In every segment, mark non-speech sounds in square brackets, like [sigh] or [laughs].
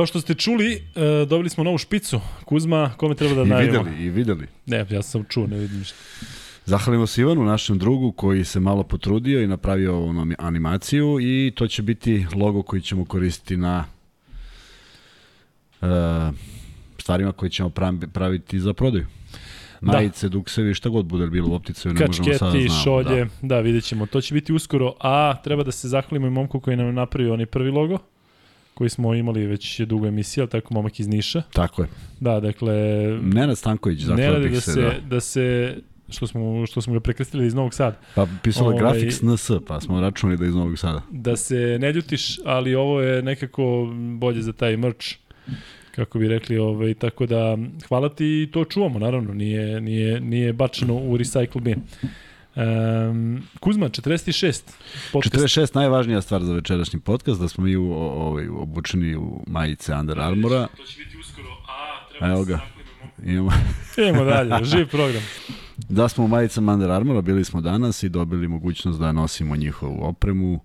Kao što ste čuli, e, dobili smo novu špicu. Kuzma, kome treba da I najavimo? videli, i videli. Ne, ja sam čuo, ne vidim ništa. Zahvalimo se Ivanu, našem drugu, koji se malo potrudio i napravio ovu animaciju i to će biti logo koji ćemo koristiti na uh, stvarima koje ćemo pravi- praviti za prodaju. Da. Majice, duksevi, šta god bude bilo u opticaju, ne možemo sada Kačketi, znamo. šolje, da. da, vidjet ćemo. To će biti uskoro, a treba da se zahvalimo i momku koji nam je napravio onaj prvi logo, koji smo imali već dugo emisija, ali tako momak iz Niša. Tako je. Da, dakle, Nenad Stanković, radi bih da se. da. da se što smo, što smo ga prekrstili iz Novog Sada. Pa pisalo ovaj... Graphics NS, pa smo računali da je iz Novog Sada. Da se ne ljutiš, ali ovo je nekako bolje za taj merch kako bi rekli, ovaj, tako da hvala ti i to čuvamo, naravno, nije, nije, nije bačeno u recycle bin. Um, Kuzma, 46. Podcast. 46 najvažnija stvar za večerašnji podcast, da smo mi u, o, ovaj, obučeni u majice Under Armoura. To će biti uskoro, a treba Evo da se ga. Imamo, [laughs] Idemo dalje, živ program. da smo u majicama Under Armoura, bili smo danas i dobili mogućnost da nosimo njihovu opremu.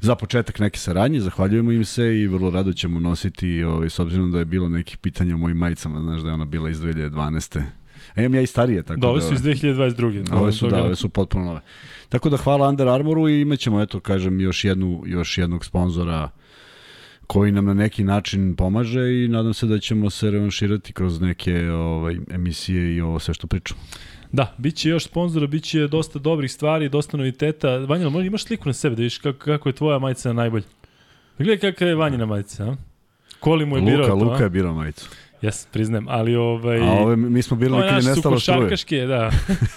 Za početak neke saradnje, zahvaljujemo im se i vrlo rado ćemo nositi, ovaj, s obzirom da je bilo nekih pitanja o mojim majicama, znaš da je ona bila iz 2012. A imam ja i starije, tako Da, ove da... su iz 2022. Ove su, da, ove su potpuno nove. Tako da hvala Under Armouru i imaćemo, eto, kažem, još, jednu, još jednog sponzora koji nam na neki način pomaže i nadam se da ćemo se revanširati kroz neke ovaj, emisije i ovo sve što pričamo. Da, bit će još sponzora, bit će dosta dobrih stvari, dosta noviteta. Vanja, možda imaš sliku na sebe da vidiš kako, kako je tvoja majica najbolja? Gledaj kakva je Vanjina majica, a? Koli mu je birao Luka, to, Luka je birao majicu. Jes, priznajem, ali ovaj... A ove mi smo birali Ove kad naše je su nestalo struje. košarkaške, da.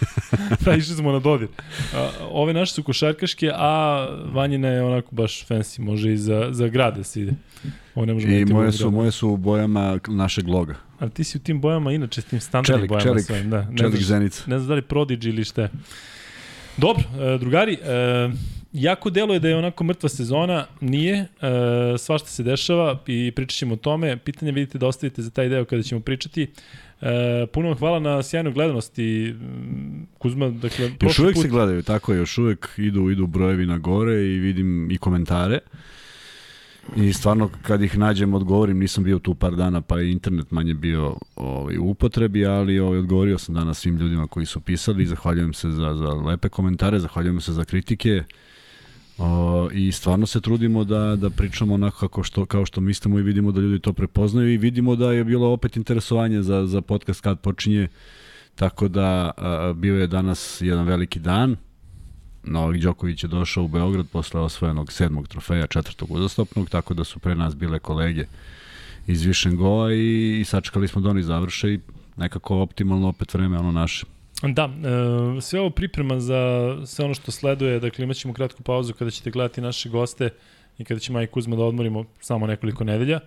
[laughs] da, išli smo na dodir. A, ove naše su košarkaške, a Vanjina je onako baš fancy, može i za, za grad da se ide. Ovo ne možemo I moje su, moje su u bojama našeg loga. Ali ti si u tim bojama, inače s tim standardnim bojama čelik, svojim, da. Ne Čelik znaš, Zenica. ne znam da li Prodigy ili šta je. Dobro, e, drugari, e, jako deluje da je onako mrtva sezona, nije, e, svašta se dešava i pričat ćemo o tome. Pitanje vidite da ostavite za taj deo kada ćemo pričati. E, puno vam hvala na sjajnu gledanost i mm, Kuzma, dakle, Još uvek put, se gledaju, tako je, još uvek idu, idu brojevi na gore i vidim i komentare. I stvarno kad ih nađem odgovorim, nisam bio tu par dana pa je internet manje bio ovaj, u upotrebi, ali ovaj, odgovorio sam danas svim ljudima koji su pisali, zahvaljujem se za, za lepe komentare, zahvaljujem se za kritike o, i stvarno se trudimo da, da pričamo onako kako što, kao što mislimo i vidimo da ljudi to prepoznaju i vidimo da je bilo opet interesovanje za, za podcast kad počinje, tako da a, bio je danas jedan veliki dan, Novak Đoković je došao u Beograd posle osvojenog sedmog trofeja, četvrtog uzastopnog, tako da su pre nas bile kolege iz Višengova i, i sačekali smo da oni završe i nekako optimalno opet vreme ono naše. Da, e, sve ovo priprema za sve ono što sleduje, dakle imat ćemo kratku pauzu kada ćete gledati naše goste i kada će Maj Kuzma da odmorimo samo nekoliko nedelja,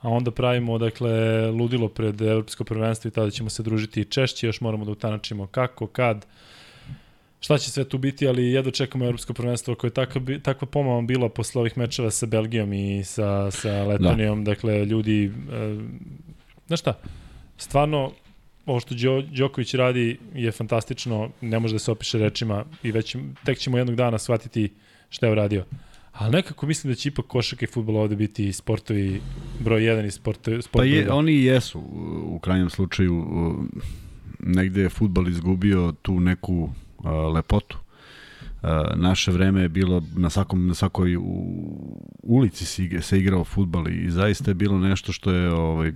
a onda pravimo dakle ludilo pred evropsko prvenstvo i tada ćemo se družiti češće, još moramo da utanačimo kako, kad, šta će sve tu biti, ali jedno čekamo evropsko prvenstvo koje je takva, takva pomama bila posle ovih mečeva sa Belgijom i sa, sa Letonijom, da. dakle ljudi, e, znaš šta, stvarno ovo što Đo, Đoković radi je fantastično, ne može da se opiše rečima i već tek ćemo jednog dana shvatiti šta je uradio. Ali nekako mislim da će ipak košarka i futbol ovde biti sportovi broj 1 i sportovi, Pa sportovi je, oni jesu u, krajnjem slučaju negde je futbal izgubio tu neku a, lepotu. A, naše vreme je bilo na svakom na svakoj u, ulici se, igra, se igrao futbal i zaista je bilo nešto što je ovaj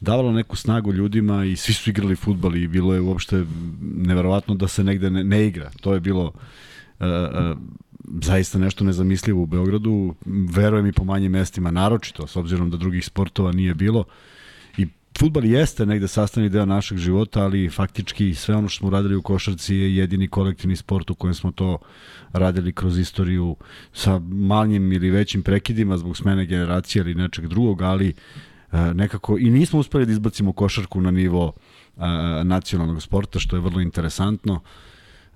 davalo neku snagu ljudima i svi su igrali futbal i bilo je uopšte neverovatno da se negde ne, ne igra. To je bilo uh, uh, zaista nešto nezamislivo u Beogradu, verujem i po manjim mestima, naročito, s obzirom da drugih sportova nije bilo. I futbal jeste negde sastavni deo našeg života, ali faktički sve ono što smo radili u košarci je jedini kolektivni sport u kojem smo to radili kroz istoriju sa manjim ili većim prekidima zbog smene generacije ili nečeg drugog, ali nekako i nismo uspeli da izbacimo košarku na nivo a, nacionalnog sporta, što je vrlo interesantno.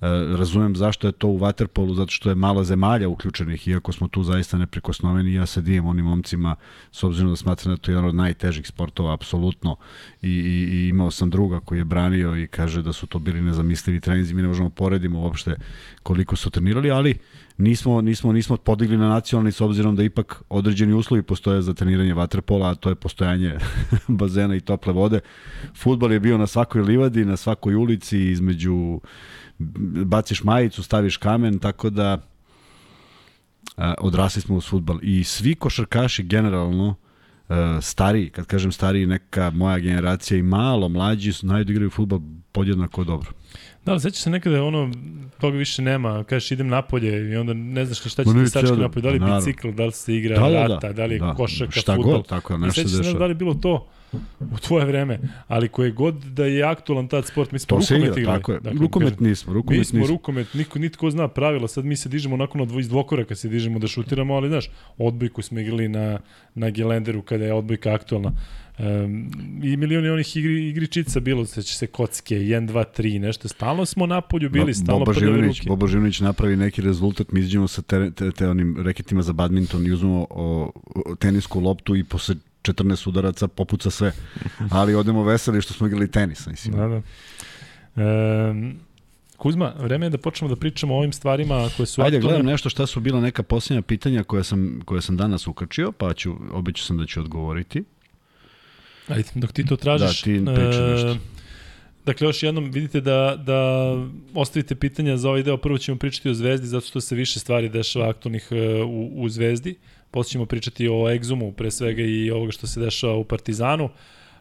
E, razumem zašto je to u Waterpolu, zato što je malo zemalja uključenih, iako smo tu zaista neprikosnoveni, ja se dijem onim momcima, s obzirom da smatram da to je jedan od najtežih sportova, apsolutno, I, i, i imao sam druga koji je branio i kaže da su to bili nezamislivi treninzi, mi ne možemo poredimo uopšte koliko su trenirali, ali nismo, nismo, nismo podigli na nacionalni s obzirom da ipak određeni uslovi postoje za treniranje vaterpola, a to je postojanje [laughs] bazena i tople vode. Futbol je bio na svakoj livadi, na svakoj ulici, između baciš majicu, staviš kamen, tako da a, odrasli smo u futbal. I svi košarkaši generalno stari, kad kažem stari, neka moja generacija i malo mlađi su da igraju futbol podjednako dobro. Da, ali sećaš se nekada ono, toga više nema, kažeš idem napolje i onda ne znaš šta će ti sačka napolje, da li je bicikl, da li se igra da, da, rata, da, da li je da, košarka, šta futbol. god, tako, nešto dešava. Sećaš se da li je bilo to u tvoje vreme, ali koje god da je aktualan tad sport, mi smo to rukomet igrali. Tako je, dakle, rukomet nismo, rukomet nismo. Mi smo rukomet, niko, nitko zna pravila, sad mi se dižemo onako na iz dvokoraka se dižemo da šutiramo, ali znaš, odbojku smo igrali na, na Gelenderu kada je odbojka aktualna. Um, I milioni onih igri, igričica bilo, se će se kocke, 1, 2, 3, nešto. Stalno smo na polju bili, stalno Boba Živinić, Boba Živinić napravi neki rezultat, mi izdjemo sa te, te, te onim reketima za badminton i uzmemo o, o, tenisku loptu i posle 14 udaraca popuca sve. Ali odemo veseli što smo igrali tenis, mislim. Da, da. Um, Kuzma, vreme je da počnemo da pričamo o ovim stvarima koje su Ajde, gledam nešto šta su bila neka posljednja pitanja koje sam, koje sam danas ukačio, pa ću, običao sam da ću odgovoriti. Ajde, dok ti to tražiš. Da, ti priča e, nešto. Dakle, još jednom vidite da, da ostavite pitanja za ovaj deo. Prvo ćemo pričati o Zvezdi, zato što se više stvari dešava aktualnih e, u, u Zvezdi. Posle ćemo pričati o Egzumu, pre svega i ovoga što se dešava u Partizanu.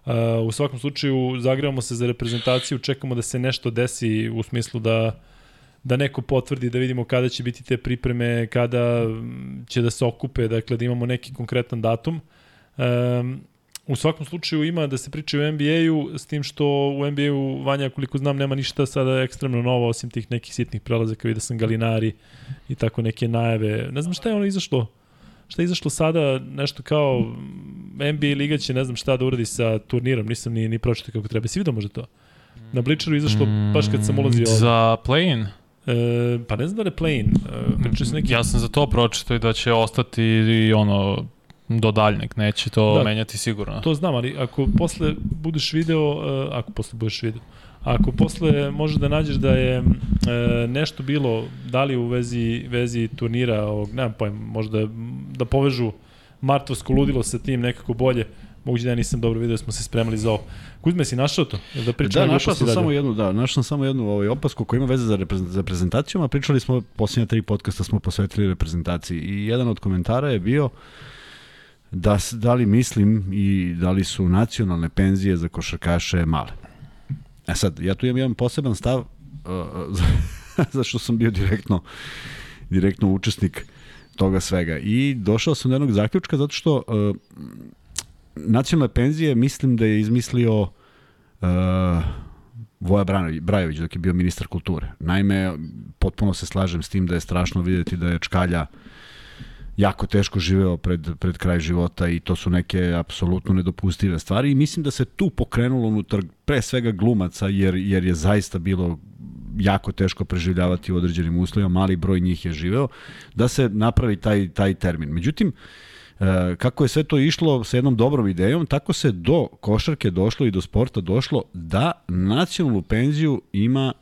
Uh, u svakom slučaju, zagrevamo se za reprezentaciju, čekamo da se nešto desi u smislu da da neko potvrdi, da vidimo kada će biti te pripreme, kada će da se okupe, dakle da imamo neki konkretan datum. Um, U svakom slučaju ima da se priča u NBA-u, s tim što u NBA-u, Vanja, koliko znam, nema ništa sada ekstremno novo, osim tih nekih sitnih prelazaka, vidio sam Galinari i tako neke najave. Ne znam šta je ono izašlo, šta je izašlo sada, nešto kao NBA liga će ne znam šta da uradi sa turnirom, nisam ni, ni pročito kako treba. Si vidio možda to? Na Bličeru izašlo mm, baš kad sam ulazio ovdje. Za play-in? E, pa ne znam da je play-in. E, se neki... Ja sam za to pročito i da će ostati i ono do daljneg, neće to da, menjati sigurno. To znam, ali ako posle budeš video, uh, ako posle budeš video, ako posle možeš da nađeš da je uh, nešto bilo, da li u vezi, vezi turnira, ovog, nemam pojma, možda da povežu Martovsko ludilo sa tim nekako bolje, moguće da ja nisam dobro video, smo se spremali za ovo. Kuzme, si našao to? Da, da našao sam dalje? samo jednu, da, našao sam samo jednu ovaj, opasku koja ima veze za, za prezentacijom, a pričali smo, posljednja tri podcasta smo posvetili reprezentaciji i jedan od komentara je bio uh, da, da li mislim i da li su nacionalne penzije za košarkaše male. E sad, ja tu imam jedan poseban stav uh, [laughs] zašto sam bio direktno direktno učesnik toga svega. I došao sam do jednog zaključka zato što uh, nacionalne penzije mislim da je izmislio uh, Voja Brajović dok je bio ministar kulture. Naime, potpuno se slažem s tim da je strašno videti da je Čkalja uh, jako teško živeo pred, pred kraj života i to su neke apsolutno nedopustive stvari. I mislim da se tu pokrenulo unutar pre svega glumaca jer, jer je zaista bilo jako teško preživljavati u određenim uslovima, mali broj njih je živeo, da se napravi taj, taj termin. Međutim, e, kako je sve to išlo sa jednom dobrom idejom, tako se do košarke došlo i do sporta došlo da nacionalnu penziju ima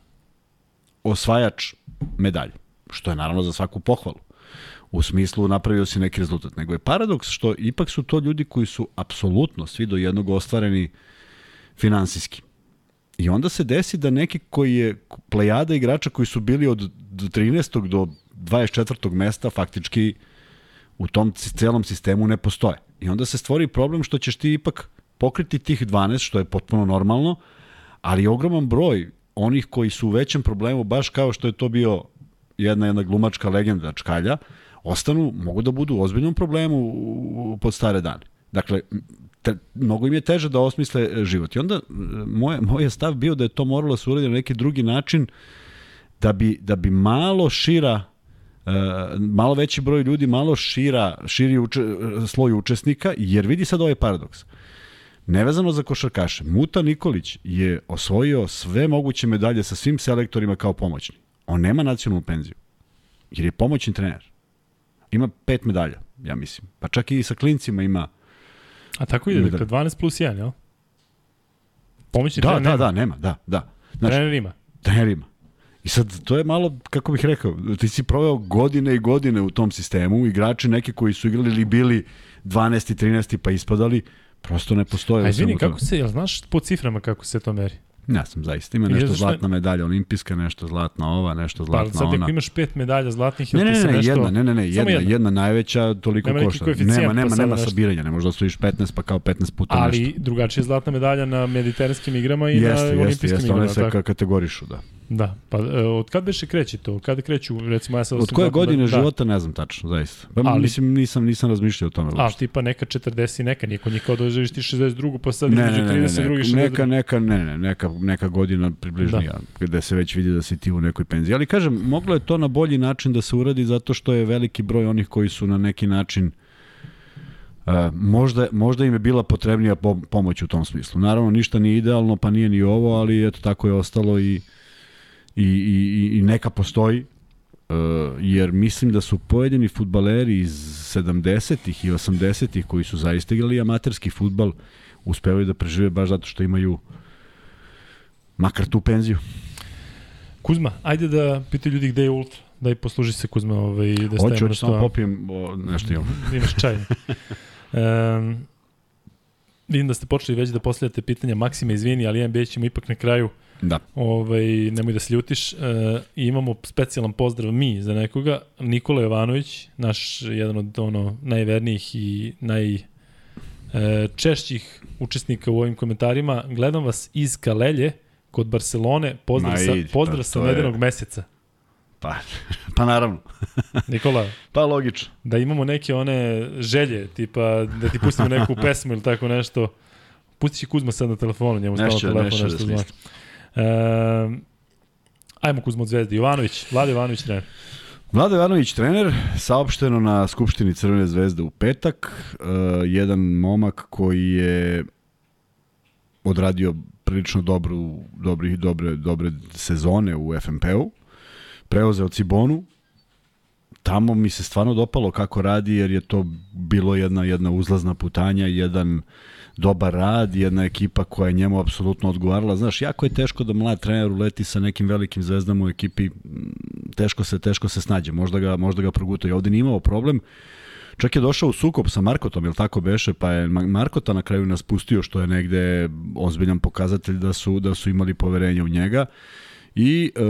osvajač medalje, što je naravno za svaku pohvalu u smislu napravio si neki rezultat, nego je paradoks što ipak su to ljudi koji su apsolutno svi do jednog ostvareni finansijski. I onda se desi da neki koji je plejada igrača koji su bili od 13. do 24. mesta faktički u tom celom sistemu ne postoje. I onda se stvori problem što ćeš ti ipak pokriti tih 12, što je potpuno normalno, ali ogroman broj onih koji su u većem problemu, baš kao što je to bio jedna jedna glumačka legenda Čkalja, ostanu, mogu da budu u ozbiljnom problemu pod stare dane. Dakle, te, mnogo im je teže da osmisle e, život. I onda e, moj, stav bio da je to moralo da se uraditi na neki drugi način da bi, da bi malo šira Uh, malo veći broj ljudi, malo šira, širi uče, sloj učesnika, jer vidi sad ovaj paradoks. Nevezano za košarkaše, Muta Nikolić je osvojio sve moguće medalje sa svim selektorima kao pomoćni. On nema nacionalnu penziju, jer je pomoćni trener ima pet medalja, ja mislim. Pa čak i sa klincima ima A tako ide, dakle 12 plus 1, jel? Pomoćni da, trener da, da, nema, da, da. Znači, trener ima. Trener ima. I sad, to je malo, kako bih rekao, ti si proveo godine i godine u tom sistemu, igrači neki koji su igrali ili bili 12. 13. pa ispadali, prosto ne postoje. A izvini, kako se, jel znaš po ciframa kako se to meri? Ja sam zaista. Ima nešto zlatna medalja olimpijska, nešto zlatna ova, nešto zlatna pa, sad ona. sad imaš pet medalja zlatnih, ne, ne, ne, ne, nešto... jedna, ne, ne, ne, jedna, jedna, jedna najveća, toliko nema košta. Nema, nema, nema sabiranja, ne možda osvojiš 15 pa kao 15 puta Ali nešto. Ali drugačija zlatna medalja na mediteranskim igrama i jeste, na jeste, olimpijskim jeste, igrama. Jeste, one se kategorišu, da. Da, pa e, od kad beše kreće to? Kad kreću, recimo ja sad... Od koje godine da. života ne znam tačno, zaista. Pa ali, mislim, nisam, nisam razmišljao o tome. A, tipa neka 40 neka, niko njih kao doživiš ti 62 pa sad ne, između 30 drugi 62. Neka, neka, ne, ne, neka, neka godina približnija, da. gde se već vidi da si ti u nekoj penziji. Ali kažem, moglo je to na bolji način da se uradi zato što je veliki broj onih koji su na neki način Uh, možda, možda im je bila potrebnija pomoć u tom smislu. Naravno, ništa nije idealno, pa nije ni ovo, ali eto, tako je ostalo i i, i, i neka postoji, uh, jer mislim da su pojedini futbaleri iz 70-ih i 80-ih koji su zaista igrali amaterski futbal uspevaju da prežive baš zato što imaju makar tu penziju. Kuzma, ajde da pitaju ljudi gde je Ultra. Da i posluži se Kuzma ovaj, da stavimo Hoću, hoću samo popijem o, nešto imam. [laughs] Imaš čaj. um, vidim da ste počeli već da postavljate pitanja Maksima, izvini, ali NBA ćemo ipak na kraju Da. Ovaj, nemoj da se ljutiš. E, I imamo specijalan pozdrav mi za nekoga. Nikola Jovanović, naš jedan od ono najvernijih i naj e, češćih učesnika u ovim komentarima. Gledam vas iz Kalelje kod Barcelone. Pozdrav, sa, pozdrav pa, sa nedenog je... meseca. Pa, [laughs] pa naravno. [laughs] Nikola. Pa logično. Da imamo neke one želje, tipa da ti pustimo neku [laughs] pesmu ili tako nešto. Pusti će Kuzma sad na telefonu, njemu stalo telefon nešto, nešto da E, ajmo Kuzmo Zvezde. Jovanović, Vlada Jovanović trener. Vlada Jovanović trener, saopšteno na Skupštini Crvene zvezde u petak. Uh, jedan momak koji je odradio prilično dobru, dobri, dobre, dobre sezone u FMP-u. Preuzeo Cibonu. Tamo mi se stvarno dopalo kako radi, jer je to bilo jedna, jedna uzlazna putanja, jedan uh, dobar rad, jedna ekipa koja je njemu apsolutno odgovarala. Znaš, jako je teško da mlad trener uleti sa nekim velikim zvezdama u ekipi, teško se, teško se snađe, možda ga, možda ga proguta. I ovde nije imao problem, Čak je došao u sukob sa Markotom, jel tako beše, pa je Markota na kraju nas pustio, što je negde ozbiljan pokazatelj da su, da su imali poverenje u njega. I e,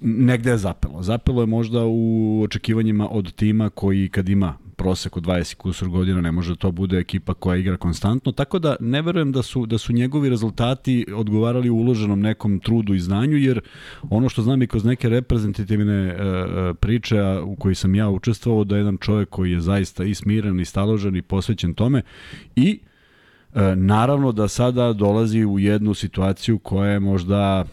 negde je zapelo. Zapelo je možda u očekivanjima od tima koji kad ima prosek od 20 kusur godina, ne može da to bude ekipa koja igra konstantno, tako da ne verujem da su, da su njegovi rezultati odgovarali uloženom nekom trudu i znanju, jer ono što znam i kroz neke reprezentativne uh, priče u koji sam ja učestvovao, da je jedan čovjek koji je zaista i smiren i staložen i posvećen tome i uh, naravno da sada dolazi u jednu situaciju koja je možda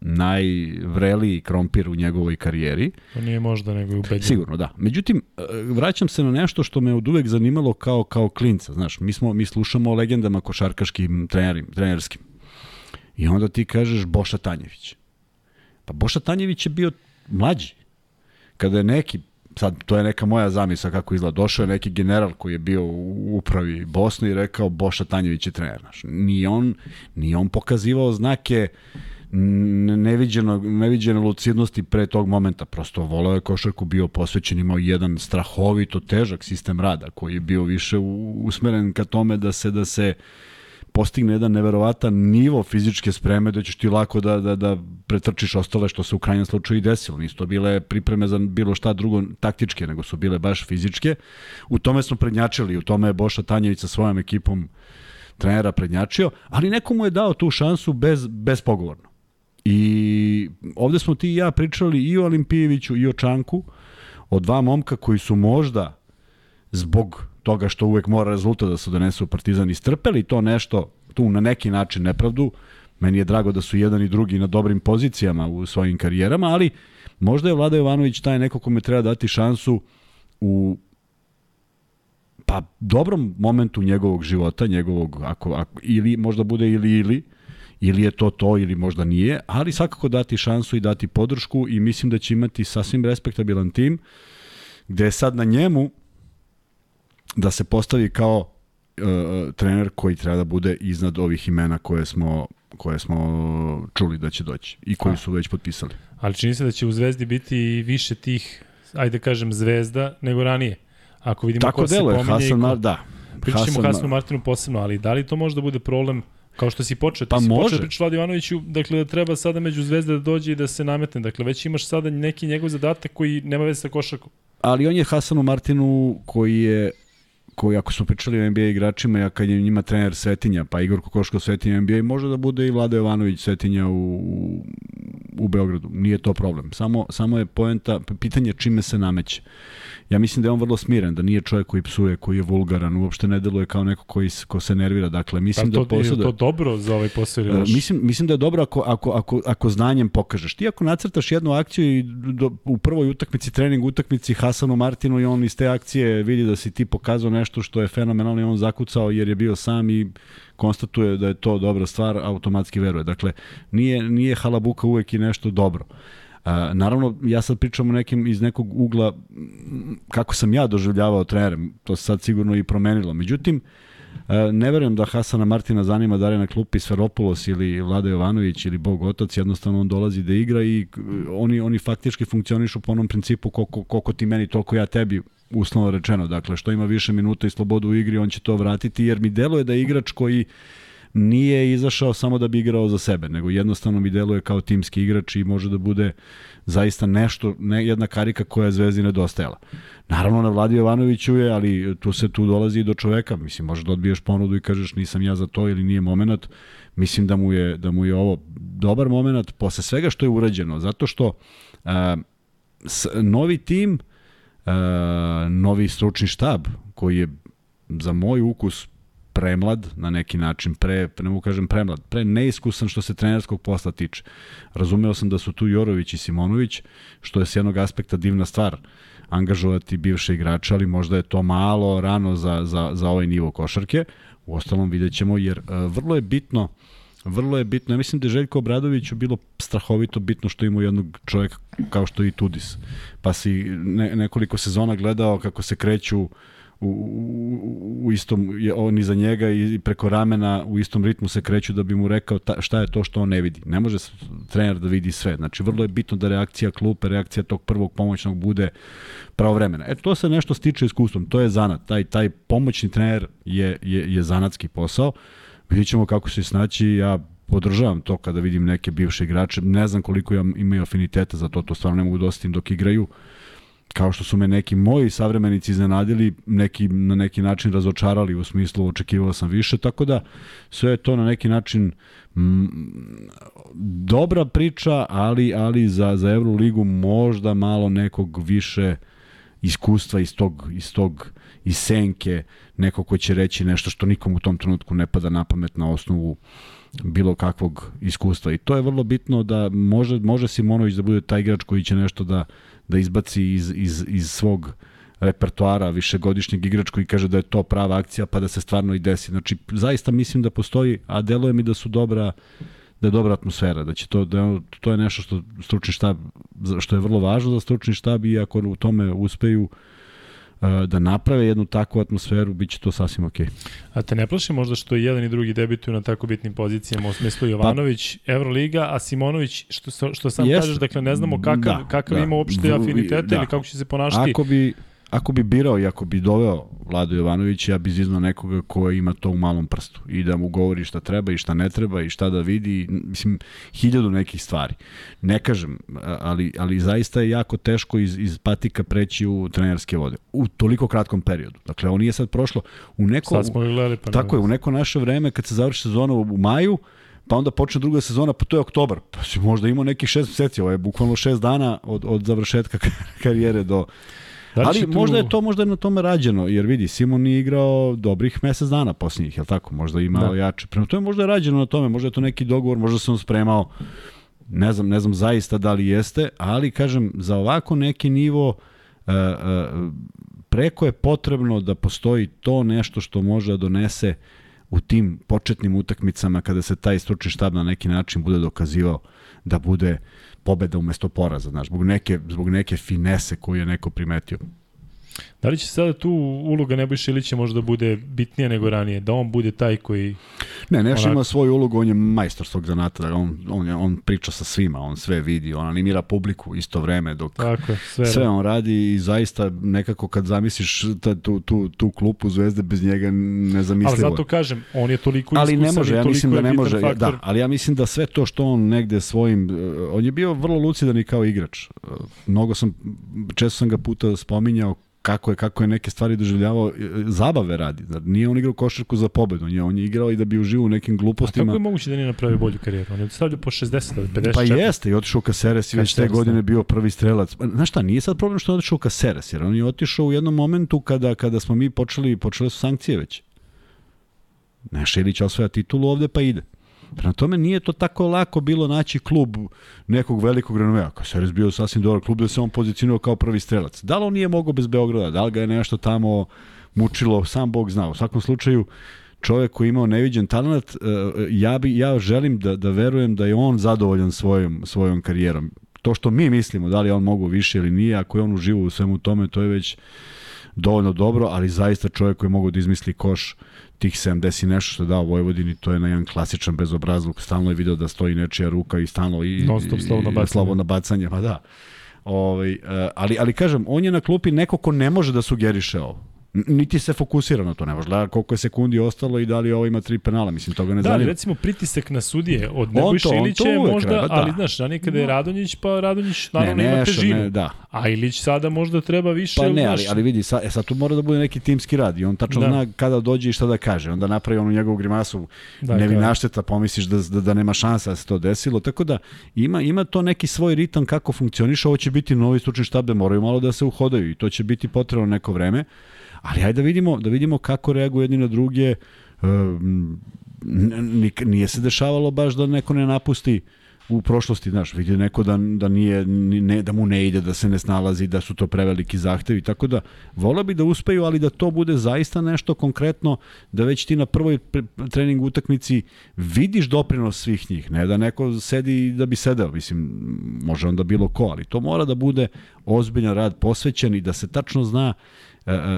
najvreliji krompir u njegovoj karijeri. To nije možda nego je ubedljivo. Sigurno, da. Međutim, e, vraćam se na nešto što me od uvek zanimalo kao, kao klinca. Znaš, mi, smo, mi slušamo o legendama košarkaškim trenerim, trenerskim. I onda ti kažeš Boša Tanjević. Pa Boša Tanjević je bio mlađi. Kada je neki sad to je neka moja zamisla kako izgleda. Došao je neki general koji je bio u upravi Bosne i rekao Boša Tanjević je trener. Znaš, ni on, ni on pokazivao znake neviđeno, neviđene lucidnosti pre tog momenta. Prosto volao je košarku, bio posvećen, imao jedan strahovito težak sistem rada koji je bio više usmeren ka tome da se da se postigne jedan neverovatan nivo fizičke spreme da ćeš ti lako da, da, da pretrčiš ostale što se u krajnjem slučaju i desilo. Nisu to bile pripreme za bilo šta drugo taktičke, nego su bile baš fizičke. U tome smo prednjačili, u tome je Boša Tanjević sa svojom ekipom trenera prednjačio, ali nekomu je dao tu šansu bez, bezpogovorno. I ovde smo ti i ja pričali i o Olimpijeviću i o Čanku, o dva momka koji su možda zbog toga što uvek mora rezultat da se donese u Partizan istrpeli to nešto tu na neki način nepravdu. Meni je drago da su jedan i drugi na dobrim pozicijama u svojim karijerama, ali možda je Vlada Jovanović taj neko kome treba dati šansu u pa dobrom momentu njegovog života, njegovog ako, ako ili možda bude ili ili ili je to to ili možda nije, ali svakako dati šansu i dati podršku i mislim da će imati sasvim respektabilan tim gde je sad na njemu da se postavi kao uh, trener koji treba da bude iznad ovih imena koje smo koje smo čuli da će doći i koji su već potpisali. Ali čini se da će u Zvezdi biti više tih, ajde da kažem, zvezda nego ranije. Ako vidimo Tako ko se deluje, pominje Hasan ko... Mar, da. Pričat ćemo Hasan- Hasanu Martinu posebno, ali da li to može da bude problem Kao što si počeo, ti Pa si može. počeo pričati Vladi Ivanoviću, dakle da treba sada među zvezde da dođe i da se nametne. Dakle, već imaš sada neki njegov zadatak koji nema veze sa košarkom. Ali on je Hasanu Martinu koji je koji ako smo pričali o NBA igračima, ja kad je njima trener Svetinja, pa Igor Kokoško Svetinja NBA, može da bude i Vlada Jovanović Svetinja u, u Beogradu. Nije to problem. Samo, samo je poenta, pitanje čime se nameće. Ja mislim da je on vrlo smiren, da nije čovjek koji psuje, koji je vulgaran, uopšte ne deluje kao neko koji, ko se nervira. Dakle, mislim Pa to, da je posjeduje... to dobro za ovaj posao ili loš? Mislim, mislim da je dobro ako, ako, ako, ako znanjem pokažeš. Ti ako nacrtaš jednu akciju i do, u prvoj utakmici, trening utakmici Hasanu Martinu i on iz te akcije vidi da si ti pokazao nešto što je fenomenalno i on zakucao jer je bio sam i konstatuje da je to dobra stvar, automatski veruje. Dakle, nije, nije halabuka uvek i nešto dobro. A, naravno, ja sad pričam o nekim iz nekog ugla kako sam ja doživljavao trenere, to se sad sigurno i promenilo. Međutim, ne verujem da Hasana Martina zanima da li na klupi Sferopulos ili Vlada Jovanović ili Bog Otac, jednostavno on dolazi da igra i oni, oni faktički funkcionišu po onom principu koliko, koliko ti meni, toliko ja tebi uslovno rečeno. Dakle, što ima više minuta i slobodu u igri, on će to vratiti, jer mi deluje da je igrač koji nije izašao samo da bi igrao za sebe, nego jednostavno mi deluje kao timski igrač i može da bude zaista nešto, ne, jedna karika koja je Zvezdi nedostajala. Naravno na Vladi Jovanoviću je, ali tu se tu dolazi i do čoveka, mislim možeš da odbiješ ponudu i kažeš nisam ja za to ili nije moment. Mislim da mu je da mu je ovo dobar moment posle svega što je urađeno, zato što a, s, novi tim, novi stručni štab koji je za moj ukus premlad na neki način, pre, ne mogu kažem premlad, pre neiskusan što se trenerskog posla tiče. Razumeo sam da su tu Jorović i Simonović, što je s jednog aspekta divna stvar angažovati bivše igrače, ali možda je to malo rano za, za, za ovaj nivo košarke. U ostalom vidjet ćemo, jer uh, vrlo je bitno vrlo je bitno, ja mislim da je Željko Obradoviću bilo strahovito bitno što ima jednog čovjeka kao što je i Tudis. Pa si ne, nekoliko sezona gledao kako se kreću u, u, u istom, je on iza njega i preko ramena u istom ritmu se kreću da bi mu rekao ta, šta je to što on ne vidi. Ne može trener da vidi sve. Znači, vrlo je bitno da reakcija klupe, reakcija tog prvog pomoćnog bude pravovremena. E, to se nešto stiče iskustvom. To je zanat. Taj, taj pomoćni trener je, je, je zanatski posao. Vidjet ćemo kako se snaći. Ja podržavam to kada vidim neke bivše igrače. Ne znam koliko ja imaju afiniteta za to, to stvarno ne mogu da osetim dok igraju kao što su me neki moji savremenici iznenadili, neki na neki način razočarali u smislu očekivao sam više, tako da sve je to na neki način m, dobra priča, ali ali za za Euroligu možda malo nekog više iskustva iz tog iz tog iz senke, neko ko će reći nešto što nikom u tom trenutku ne pada na pamet na osnovu bilo kakvog iskustva. I to je vrlo bitno da može, može Simonović da bude taj igrač koji će nešto da, da izbaci iz, iz, iz svog repertoara višegodišnjeg igrač koji kaže da je to prava akcija pa da se stvarno i desi. Znači, zaista mislim da postoji, a deluje mi da su dobra da je dobra atmosfera, da će to da to je nešto što stručni štab što je vrlo važno za stručni štab i ako u tome uspeju e, da naprave jednu takvu atmosferu, bit će to sasvim okej. A te ne plaši možda što i jedan i drugi debituju na tako bitnim pozicijama u smislu Jovanović, Euroliga, a Simonović, što, što sam Jeste. kažeš, dakle ne znamo kakav, Da, kakav da. ima uopšte afinitete da. ili kako će se ponašati. Ako bi, ako bi birao i ako bi doveo Vladu Jovanovića, ja bi izvizno nekoga ko ima to u malom prstu i da mu govori šta treba i šta ne treba i šta da vidi, mislim, hiljadu nekih stvari. Ne kažem, ali, ali zaista je jako teško iz, iz patika preći u trenerske vode. U toliko kratkom periodu. Dakle, on nije sad prošlo u neko... Sad smo gledali, pa Tako je, u neko naše vreme kad se završi sezona u, u maju, pa onda počne druga sezona, pa to je oktobar. Pa si možda imao nekih šest meseci, ovo je bukvalno šest dana od, od završetka [laughs] karijere do... Da li Ali tu- možda je to možda je na tome rađeno, jer vidi, Simon nije igrao dobrih mesec dana posljednjih, je tako? Možda ima Da. jače. Prema tome možda je rađeno na tome, možda je to neki dogovor, možda se on spremao, ne znam, ne znam zaista da li jeste, ali kažem, za ovako neki nivo uh, uh, preko je potrebno da postoji to nešto što može da donese u tim početnim utakmicama kada se taj stručni štab na neki način bude dokazivao da bude pobeda umesto poraza, znaš, zbog neke, zbog neke finese koju je neko primetio. Da li će sada tu uloga Nebojša Ilića možda bude bitnija nego ranije? Da on bude taj koji... Ne, Neš onako... ima svoju ulogu, on je majstor svog zanata, on, on, on priča sa svima, on sve vidi, on animira publiku isto vreme dok Tako, sve, sve on radi i zaista nekako kad zamisliš ta, tu, tu, tu klupu Zvezde bez njega nezamislivo. Ali zato kažem, on je toliko ali ne može, ja mislim da ne može, faktor. da, ali ja mislim da sve to što on negde svojim, eh, on je bio vrlo lucidan i kao igrač. Eh, mnogo sam, često sam ga puta spominjao kako je kako je neke stvari doživljavao e, zabave radi. Znači, nije on igrao košarku za pobedu, on je, on je igrao i da bi uživao u nekim glupostima. A kako je moguće da nije napravio bolju karijeru? On je stavljao po 60, 50. Pa jeste, i otišao u Kaseres i već te godine bio prvi strelac. Pa, znaš šta, nije sad problem što je otišao u Kaseres, jer on je otišao u jednom momentu kada, kada smo mi počeli, počele su sankcije već. Nešelić osvaja titulu ovde pa ide. Prema tome nije to tako lako bilo naći klub nekog velikog renomea. Kaseres bio sasvim dobar klub da se on pozicionirao kao prvi strelac. Da li on nije mogao bez Beograda? Da li ga je nešto tamo mučilo? Sam Bog zna. U svakom slučaju, čovek koji je imao neviđen talent, e, ja, bi, ja želim da, da verujem da je on zadovoljan svojom, svojom karijerom. To što mi mislimo, da li on mogu više ili nije, ako je on uživo u svemu tome, to je već dovoljno dobro, ali zaista čovjek koji mogu da izmisli koš tih 70 i nešto što je dao Vojvodini, to je na jedan klasičan bezobrazluk, stalno je video da stoji nečija ruka i stalno i, non stop slobodno bacanje. Slobodno bacanje, pa da. Ovaj, uh, ali, ali kažem, on je na klupi neko ko ne može da sugeriše ovo niti se fokusira na to, ne može koliko je sekundi ostalo i da li ovo ima tri penala, mislim toga ne da, zanima. Da, recimo pritisak na sudije od Nebojša Ilića je možda, treba, da. ali znaš, ranije kada je Radonjić, pa Radonjić naravno ne, ima težinu. Ne, da. A Ilić sada možda treba više. Pa ne, ali, ali vidi, sad, e, sad tu mora da bude neki timski rad i on tačno da. zna kada dođe i šta da kaže. Onda napravi onu njegovu grimasu, da, ne vi našteta, pomisliš da, da, da nema šansa da se to desilo. Tako da ima, ima to neki svoj ritam kako funkcioniše, ovo će biti novi stručni štab da moraju malo da se uhodaju i to će biti potrebno neko vreme. Ali hajde da vidimo, da vidimo kako reaguju jedni na druge. Nije se dešavalo baš da neko ne napusti u prošlosti, znaš, vidi neko da, da, nije, ne, da mu ne ide, da se ne snalazi, da su to preveliki zahtevi, tako da vola bi da uspeju, ali da to bude zaista nešto konkretno, da već ti na prvoj trening utakmici vidiš doprinos svih njih, ne da neko sedi da bi sedeo, mislim, može onda bilo ko, ali to mora da bude ozbiljan rad posvećen i da se tačno zna E, e,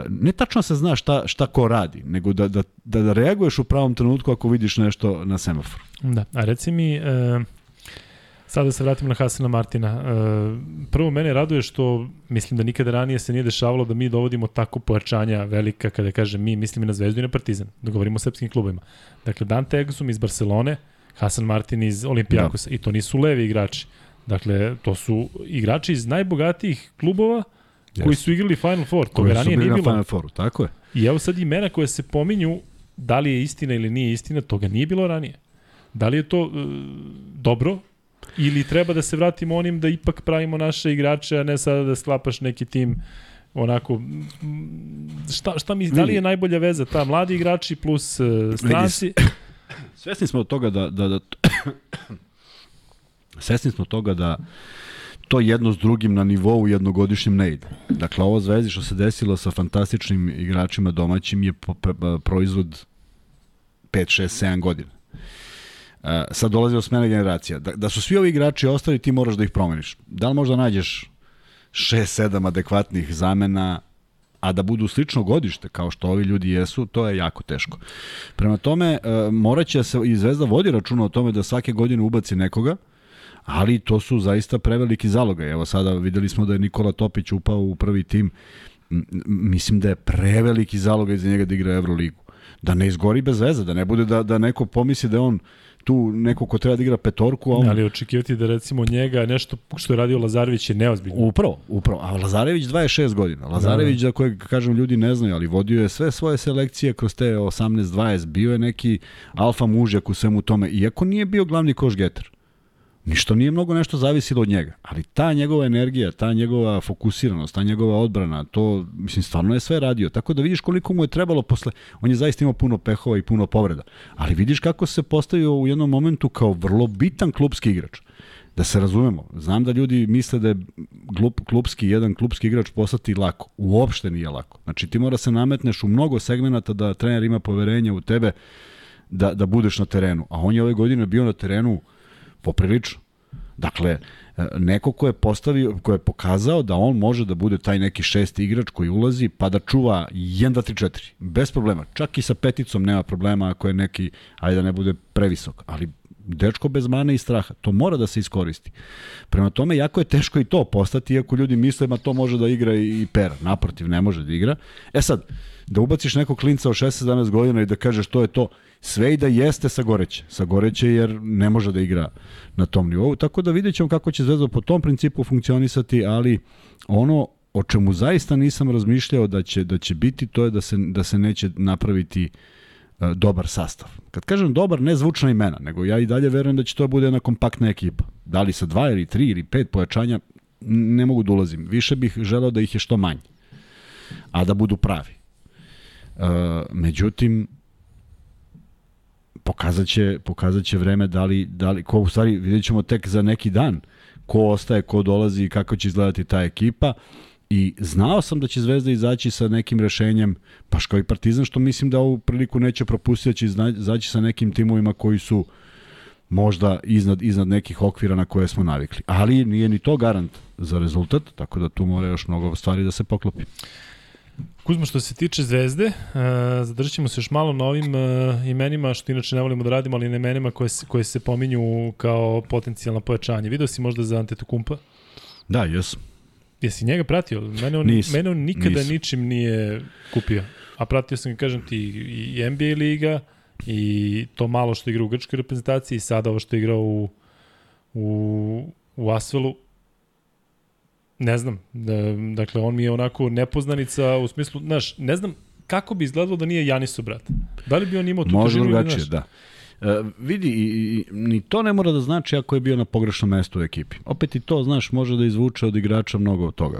ne tačno se zna šta, šta ko radi, nego da, da, da, da reaguješ u pravom trenutku ako vidiš nešto na semaforu. Da, a reci mi, e, sada da se vratimo na Hasana Martina. E, prvo, mene raduje što mislim da nikada ranije se nije dešavalo da mi dovodimo tako pojačanja velika, kada kažem mi, mislim i na Zvezdu i na Partizan, da govorimo o srpskim klubima. Dakle, Dante Egusum iz Barcelone, Hasan Martin iz Olimpijakosa, da. i to nisu levi igrači. Dakle, to su igrači iz najbogatijih klubova, Yes. koji su igrali Final Four, toga ranije nije bilo. Final Four, tako je. I evo sad imena koje se pominju, da li je istina ili nije istina, toga nije bilo ranije. Da li je to uh, dobro ili treba da se vratimo onim da ipak pravimo naše igrače, a ne sada da sklapaš neki tim onako šta, šta mi, da li je najbolja veza ta mladi igrači plus uh, stranci? [coughs] Svesni smo od toga da, da, da [coughs] svesni smo toga da to jedno s drugim na nivou jednogodišnjem ne ide. Dakle, ovo zvezdi što se desilo sa fantastičnim igračima domaćim je proizvod 5, 6, 7 godina. Uh, sad dolazi od smene generacija. Da, da su svi ovi igrači ostali, ti moraš da ih promeniš. Da li možda nađeš 6, 7 adekvatnih zamena, a da budu slično godište, kao što ovi ljudi jesu, to je jako teško. Prema tome, moraće da se, i Zvezda vodi računa o tome da svake godine ubaci nekoga, ali to su zaista preveliki zalogaj. Evo sada videli smo da je Nikola Topić upao u prvi tim. Mislim da je preveliki zalogaj za njega da igra Euroligu. Da ne izgori bez veze, da ne bude da, da neko pomisli da on tu neko ko treba da igra petorku, a on... Ali očekivati da recimo njega nešto što je radio Lazarević je neozbiljno. Upravo, upravo. A Lazarević 26 godina. Lazarević, da, da. za kojeg, kažem, ljudi ne znaju, ali vodio je sve svoje selekcije kroz te 18-20. Bio je neki alfa mužjak u svemu tome, iako nije bio glavni koš getter. Ništa nije mnogo nešto zavisilo od njega, ali ta njegova energija, ta njegova fokusiranost, ta njegova odbrana, to, mislim, stvarno je sve radio. Tako da vidiš koliko mu je trebalo posle, on je zaista imao puno pehova i puno povreda, ali vidiš kako se postavio u jednom momentu kao vrlo bitan klubski igrač. Da se razumemo, znam da ljudi misle da je glup, klubski, jedan klubski igrač postati lako. Uopšte nije lako. Znači ti mora se nametneš u mnogo segmenata da trener ima poverenje u tebe da, da budeš na terenu. A on je ove godine bio na terenu poprilično. Dakle, e, neko ko je postavio, ko je pokazao da on može da bude taj neki šesti igrač koji ulazi pa da čuva 1, 2, 3, 4. Bez problema. Čak i sa peticom nema problema ako je neki, ajde da ne bude previsok, ali dečko bez mane i straha. To mora da se iskoristi. Prema tome, jako je teško i to postati, iako ljudi misle, ma to može da igra i pera. Naprotiv, ne može da igra. E sad, da ubaciš nekog klinca od 16-17 godina i da kažeš to je to, sve i da jeste sa Goreće jer ne može da igra na tom nivou. Tako da vidjet ćemo kako će Zvezda po tom principu funkcionisati, ali ono o čemu zaista nisam razmišljao da će da će biti to je da se da se neće napraviti uh, dobar sastav. Kad kažem dobar, ne zvučna imena, nego ja i dalje verujem da će to bude jedna kompaktna ekipa. Da li sa dva ili tri ili pet pojačanja, ne mogu da ulazim. Više bih želeo da ih je što manje, a da budu pravi. Uh, međutim, pokazat će, pokazat će vreme da li, da li, ko u stvari vidjet ćemo tek za neki dan ko ostaje, ko dolazi i kako će izgledati ta ekipa i znao sam da će Zvezda izaći sa nekim rešenjem, baš kao i Partizan, što mislim da ovu priliku neće propustiti, da će izaći sa nekim timovima koji su možda iznad, iznad nekih okvira na koje smo navikli. Ali nije ni to garant za rezultat, tako da tu mora još mnogo stvari da se poklopi. Kuzma, što se tiče Zvezde, uh, zadržat ćemo se još malo na ovim uh, imenima, što inače ne volimo da radimo, ali na imenima koje se, koje se pominju kao potencijalno pojačanje. Video si možda za Antetokumpa? Da, jes. Jesi njega pratio? Mene on, Nis, mene on nikada nis. ničim nije kupio. A pratio sam, kažem ti, i NBA liga, i to malo što igra u grčkoj reprezentaciji, i sada ovo što igra u, u, u Asvelu, Ne znam. Da, dakle, on mi je onako nepoznanica u smislu, znaš, ne znam kako bi izgledalo da nije Janisu brat. Da li bi on imao tu Može težinu ili, drugačije, da. E, vidi, i, i, ni to ne mora da znači ako je bio na pogrešnom mestu u ekipi. Opet i to, znaš, može da izvuče od igrača mnogo od toga.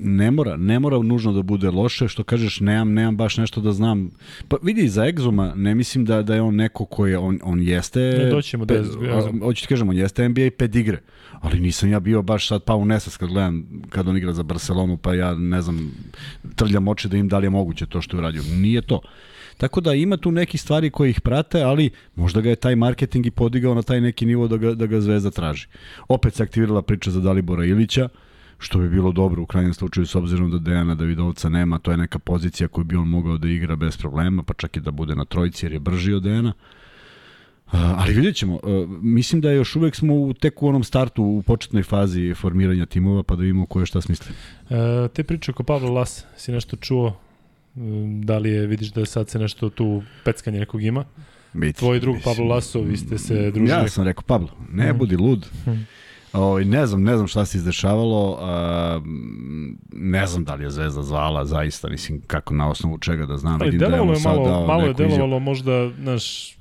Ne mora, ne mora nužno da bude loše, što kažeš, nemam, nemam baš nešto da znam. Pa vidi, za Egzuma ne mislim da, da je on neko koji je, on, on jeste... Ne, doći ćemo do pe- Exuma. a, Hoću ti kažem, on jeste NBA pedigre, ali nisam ja bio baš sad pao u nesas kad gledam kad on igra za Barcelonu, pa ja ne znam, trljam oči da im da li je moguće to što je uradio. Nije to. Tako da ima tu neki stvari koji ih prate, ali možda ga je taj marketing i podigao na taj neki nivo da ga, da ga Zvezda traži. Opet se aktivirala priča za Dalibora Ilića, što bi bilo dobro u krajnjem slučaju s obzirom da Dejana Davidovca nema, to je neka pozicija koju bi on mogao da igra bez problema, pa čak i da bude na trojici jer je brži od Dejana. Uh, ali vidjet ćemo, uh, mislim da još uvek smo u, tek u onom startu, u početnoj fazi formiranja timova, pa da vidimo ko je šta smisli. E, te priče oko Pavla Las, si nešto čuo? Mm, Da li je, vidiš da sad se nešto tu peckanje nekog ima? Vidite, Tvoj drug mislim. Pablo Laso, vi ste se družili. Ja sam rekao, Pablo, ne Mhm. budi lud. Mhm. Ovaj ne znam, ne znam šta se izdešavalo, a, ne znam da li je Zvezda zvala, zaista, mislim, kako na osnovu čega da znam. Ali Vidim da je je sad malo, dao malo je delovalo možda, znaš,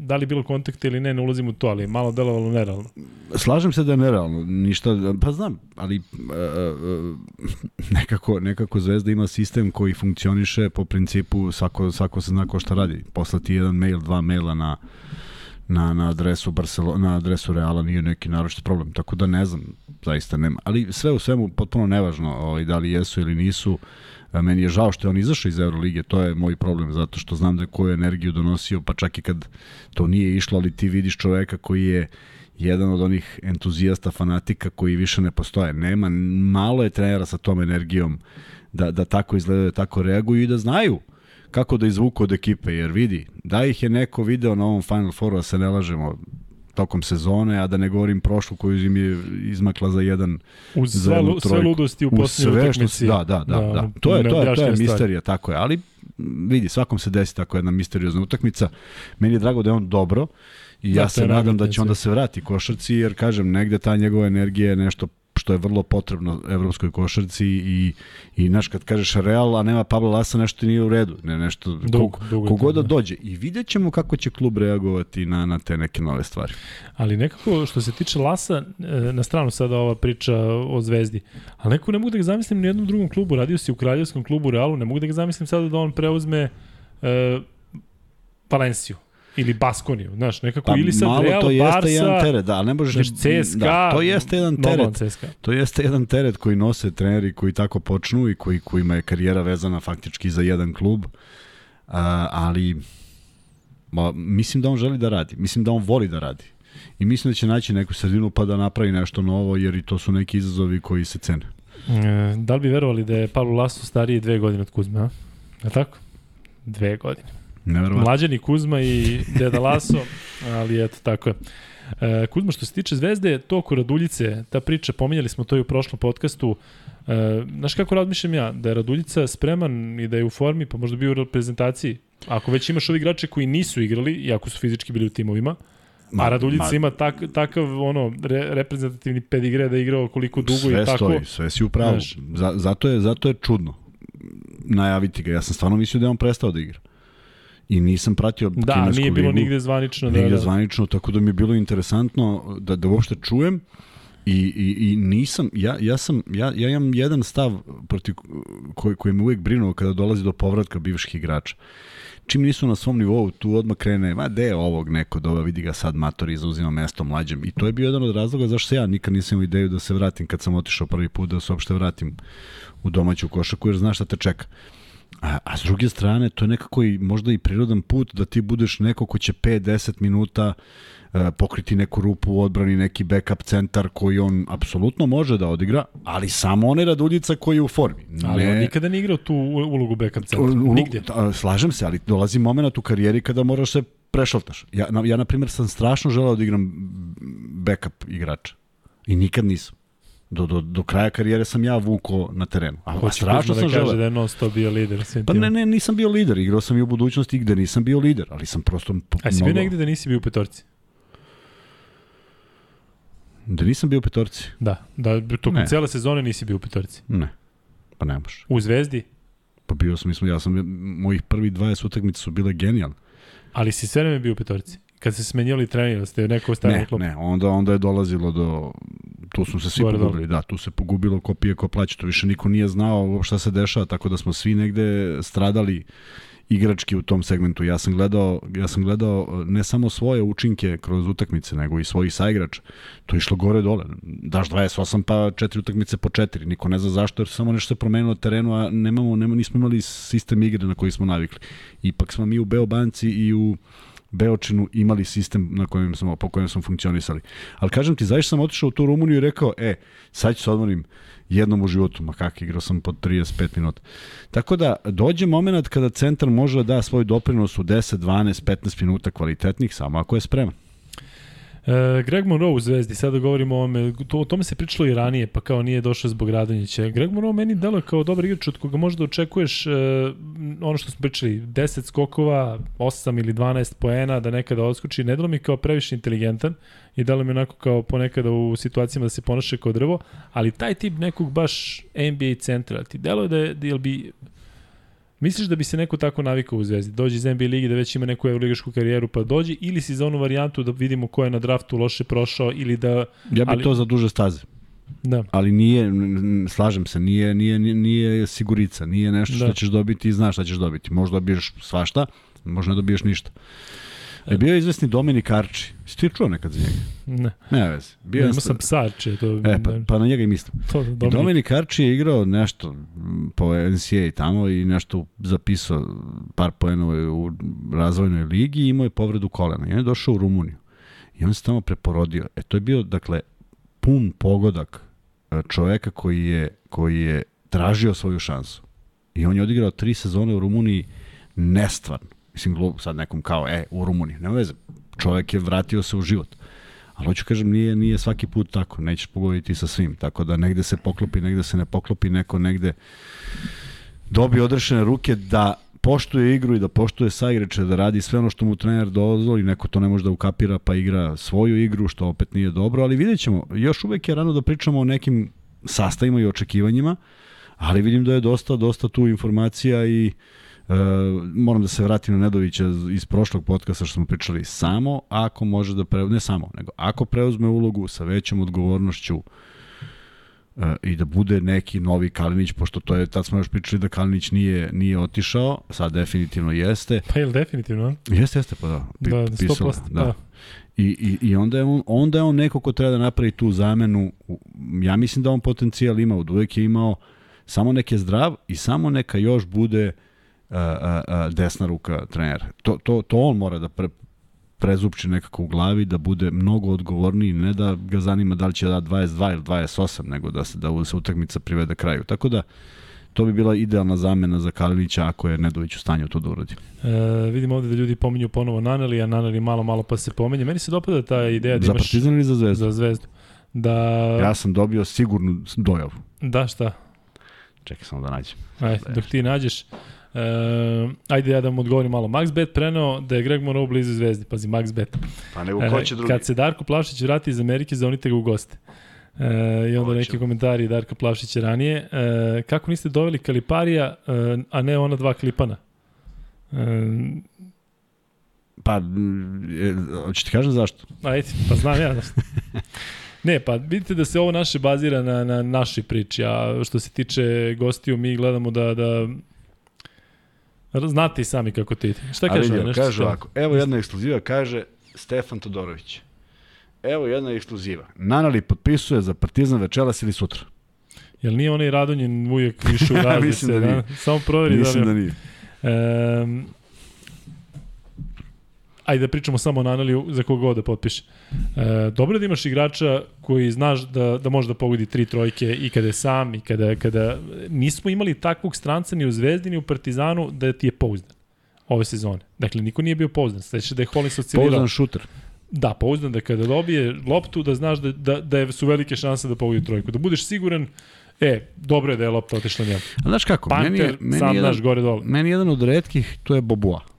da li bilo kontakta ili ne, ne ulazim u to, ali malo delovalo nerealno. Slažem se da je nerealno, ništa, pa znam, ali uh, uh, nekako, nekako Zvezda ima sistem koji funkcioniše po principu svako, svako se zna ko šta radi. Poslati jedan mail, dva maila na na, na adresu Barcelona, na adresu Reala nije neki naročit problem, tako da ne znam, zaista nema. Ali sve u svemu potpuno nevažno ovaj, da li jesu ili nisu. Meni je žao što je on izašao iz Euroligije, to je moj problem, zato što znam da koju energiju donosio, pa čak i kad to nije išlo, ali ti vidiš čoveka koji je jedan od onih entuzijasta, fanatika koji više ne postoje. Nema, malo je trenera sa tom energijom da, da tako izgledaju, da tako reaguju i da znaju kako da izvuku od ekipe, jer vidi, da ih je neko video na ovom Final Fouru, da se ne lažemo, tokom sezone, a da ne govorim prošlu koju im je izmakla za jedan Uz za sve, jednu lu- sve trojku. ludosti u posljednjoj utakmici. se- da, da, da, da. To je to je to je misterija, tako je, ali vidi, svakom se desi tako jedna misteriozna utakmica. Meni je drago da je on dobro i Da, ja to se nadam da će onda se vrati košarci, jer kažem, negde ta njegova energija je nešto što je vrlo potrebno evropskoj košarci i, i znaš, kad kažeš Real, a nema Pabla Lasa, nešto nije u redu. Ne, nešto, Dugo, kog, dugo je kogod to, da da. dođe. I vidjet ćemo kako će klub reagovati na, na te neke nove stvari. Ali nekako, što se tiče Lasa, e, na stranu sada ova priča o Zvezdi, ali nekako ne mogu da ga zamislim ni u jednom drugom klubu. Radio si u kraljevskom klubu Realu, ne mogu da ga zamislim sada da on preuzme e, Valenciju ili Baskoniju, znaš, nekako ili sad Pa malo Real, to jeste Barca, jedan teret, da, ne možeš znaš, CSKA, da, to jeste jedan teret. CSKA. To jeste jedan teret koji nose treneri koji tako počnu i koji kojima je karijera vezana faktički za jedan klub. A, ali ma, mislim da on želi da radi. Mislim da on voli da radi. I mislim da će naći neku sredinu pa da napravi nešto novo, jer i to su neki izazovi koji se cene. E, da li bi verovali da je Pablo Laso stariji dve godine od Kuzme, a? Je tako? Dve godine. Neverovatno. Mlađani Kuzma i Deda Laso, ali eto, tako je. E, Kuzma, što se tiče Zvezde, to oko Raduljice, ta priča, pominjali smo to i u prošlom podcastu, e, znaš kako razmišljam ja, da je Raduljica spreman i da je u formi, pa možda bi u reprezentaciji, ako već imaš ovi igrače koji nisu igrali, iako su fizički bili u timovima, Ma, a Raduljica ma, ima tak, takav ono re, reprezentativni pedigre da je igrao koliko dugo sve i tako. Sve stoji, sve si u pravu. Za, zato, je, zato je čudno najaviti ga. Ja sam stvarno mislio da je on prestao da igra i nisam pratio da, nije bilo ligu, nigde zvanično. Da, nigde da. zvanično, tako da mi je bilo interesantno da, da uopšte čujem i, i, i nisam, ja, ja sam, ja, ja imam jedan stav protiv koji, koji me uvijek brinuo kada dolazi do povratka bivših igrača. Čim nisu na svom nivou, tu odmah krene, ma de ovog neko, doba, vidi ga sad mator i zauzima mesto mlađem. I to je bio jedan od razloga zašto ja nikad nisam imao ideju da se vratim kad sam otišao prvi put, da se uopšte vratim u domaću košaku, jer znaš šta te čeka. A, a s druge strane, to je nekako i možda i prirodan put da ti budeš neko ko će 5-10 minuta uh, pokriti neku rupu u odbrani, neki backup centar koji on apsolutno može da odigra, ali samo onaj Raduljica koji je u formi. Ne, ali on nikada ne igrao tu ulogu backup centra, nigdje. Slažem se, ali dolazi moment u karijeri kada moraš se prešaltaš. Ja, ja na primjer, sam strašno želeo da igram backup igrača. I nikad nisam. Do, do, do kraja karijere sam ja vuko na terenu. A, a strašno da sam kaže žele. da je non stop bio lider. Pa ne, ne, nisam bio lider. Igrao sam i u budućnosti gde nisam bio lider, ali sam prosto A si bio negde da nisi bio u petorci? Da nisam bio u petorci? Da, da tokom ne. cele sezone nisi bio u petorci? Ne, pa ne može. U Zvezdi? Pa bio sam, mislim, ja sam, mojih prvi 20 utakmica su bile genijalne. Ali si sve vreme bio u petorci? Kad se smenjali trener, ste neko stavio Ne, klop? ne, onda, onda je dolazilo do, tu smo se svi Gore pogubili, da, tu se pogubilo ko pije, ko plaće, to više niko nije znao šta se dešava, tako da smo svi negde stradali igrački u tom segmentu. Ja sam gledao, ja sam gledao ne samo svoje učinke kroz utakmice, nego i svojih saigrača. To je išlo gore dole. Daš 28 pa četiri utakmice po četiri. Niko ne zna zašto, jer samo nešto se promenilo na terenu, a nemamo, nemamo, nismo imali sistem igre na koji smo navikli. Ipak smo mi u Beobanci i u Beočinu imali sistem na kojem smo, po kojem smo funkcionisali. Ali kažem ti, zaista sam otišao u tu Rumuniju i rekao, e, sad ću se odmorim jednom u životu, ma kak, igrao sam po 35 minuta. Tako da, dođe moment kada centar može da da svoj doprinos u 10, 12, 15 minuta kvalitetnih, samo ako je spreman. E, Greg Monroe u Zvezdi, sada govorimo o ome, to, o tome se pričalo i ranije, pa kao nije došao zbog Radonjića. Greg Monroe meni delo kao dobar igrač od koga možda očekuješ e, ono što smo pričali, 10 skokova, 8 ili 12 poena, da nekada odskoči, ne delo mi kao previše inteligentan i delo mi onako kao ponekada u situacijama da se ponaša kao drvo, ali taj tip nekog baš NBA centra, ti delo je da, je, da bi Misliš da bi se neko tako navikao u Zvezdi? Dođe iz NBA ligi da već ima neku evroligašku karijeru pa dođe ili si za onu varijantu da vidimo ko je na draftu loše prošao ili da... Ja bi ali... to za duže staze. Da. Ali nije, slažem se, nije, nije, nije sigurica, nije nešto što da. ćeš dobiti i znaš šta ćeš dobiti. Možda dobiješ svašta, možda ne dobiješ ništa. Je bio izvesni Dominik Arči. Jesi ti čuo nekad za njega? Ne. Ne vezi. Bio ne, imao sam psa Arči. To, e, pa, pa na njega i mislim. To, Dominik. I Dominik Arči je igrao nešto po NCAA tamo i nešto zapisao par poenova u razvojnoj ligi i imao je povredu kolena. I on je došao u Rumuniju. I on se tamo preporodio. E, to je bio, dakle, pun pogodak e, čoveka koji je, koji je tražio svoju šansu. I on je odigrao tri sezone u Rumuniji nestvarno Mislim, sad nekom kao, e, u Rumuniji. Nema veze. Čovek je vratio se u život. Ali hoću kažem, nije, nije svaki put tako. Nećeš pogoditi sa svim. Tako da negde se poklopi, negde se ne poklopi, neko negde dobije odrešene ruke da poštuje igru i da poštuje saigreče, da radi sve ono što mu trener dozvoli, neko to ne može da ukapira pa igra svoju igru, što opet nije dobro, ali vidjet ćemo, još uvek je rano da pričamo o nekim sastavima i očekivanjima, ali vidim da je dosta, dosta tu informacija i uh, moram da se vratim na Nedovića iz prošlog podcasta što smo pričali samo ako može da preuzme, ne samo, nego ako preuzme ulogu sa većom odgovornošću e, i da bude neki novi Kalinić, pošto to je, tad smo još pričali da Kalinić nije, nije otišao, sad definitivno jeste. Pa je li definitivno? Jeste, jeste, pa da. Pi, da, 100%, pisalo, da. da. I, i, I onda je, on, onda je on neko ko treba da napravi tu zamenu. Ja mislim da on potencijal ima, od uvek je imao samo neke zdrav i samo neka još bude uh, a, a, desna ruka trenera. To, to, to on mora da pre, prezupči nekako u glavi, da bude mnogo odgovorniji, ne da ga zanima da li će da 22 ili 28, nego da se, da se utakmica privede kraju. Tako da, to bi bila idealna zamena za Kalinića ako je Nedović u stanju to da uradi. E, vidimo ovde da ljudi pominju ponovo Naneli, a Naneli malo, malo pa se pomenje. Meni se dopada ta ideja da za imaš... Za Partizan ili za Zvezdu? Za Zvezdu. Da... Ja sam dobio sigurnu dojavu. Da, šta? Čekaj samo da nađem. Ajde, dok ti nađeš. Uh, ajde ja da mu odgovorim malo. Max Bet preneo da je Greg Monroe blizu zvezdi. Pazi, Max Bet. Pa nego ko će drugi? Kad se Darko Plavšić vrati iz Amerike, zavonite ga u goste. Uh, I onda neki komentari Darka Plavšića ranije. Uh, kako niste doveli Kaliparija, a ne ona dva klipana? Uh, pa, hoću ti kažem zašto? Ajde, pa znam ja zašto. Ne, pa vidite da se ovo naše bazira na, na našoj priči, a što se tiče gostiju, mi gledamo da, da znate i sami kako ti ide. Šta kaže? Ali nešto kaže ovako, evo jedna ekskluziva, kaže Stefan Todorović. Evo jedna ekskluziva. Nanali potpisuje za Partizan večeras ili sutra. Jel nije onaj Radonjin uvijek više u [laughs] razlice? Mislim da, da nije. Samo proveri Mislim da, da nije. Um, ajde da pričamo samo o Naneliju za koga god da potpiše. E, dobro da imaš igrača koji znaš da, da može da pogodi tri trojke i kada je sam i kada, kada nismo imali takvog stranca ni u Zvezdi ni u Partizanu da ti je pouzdan ove sezone. Dakle, niko nije bio pouzdan. Sveće da je Hollins oscilirao. Pouzdan šuter. Da, pouzdan da kada dobije loptu da znaš da, da, da su velike šanse da pogodi trojku. Da budeš siguran E, dobro je da je lopta otišla njemu. A znaš kako, Panter, meni je, meni sam jedan, naš gore dole. Meni jedan od redkih, to je Bobua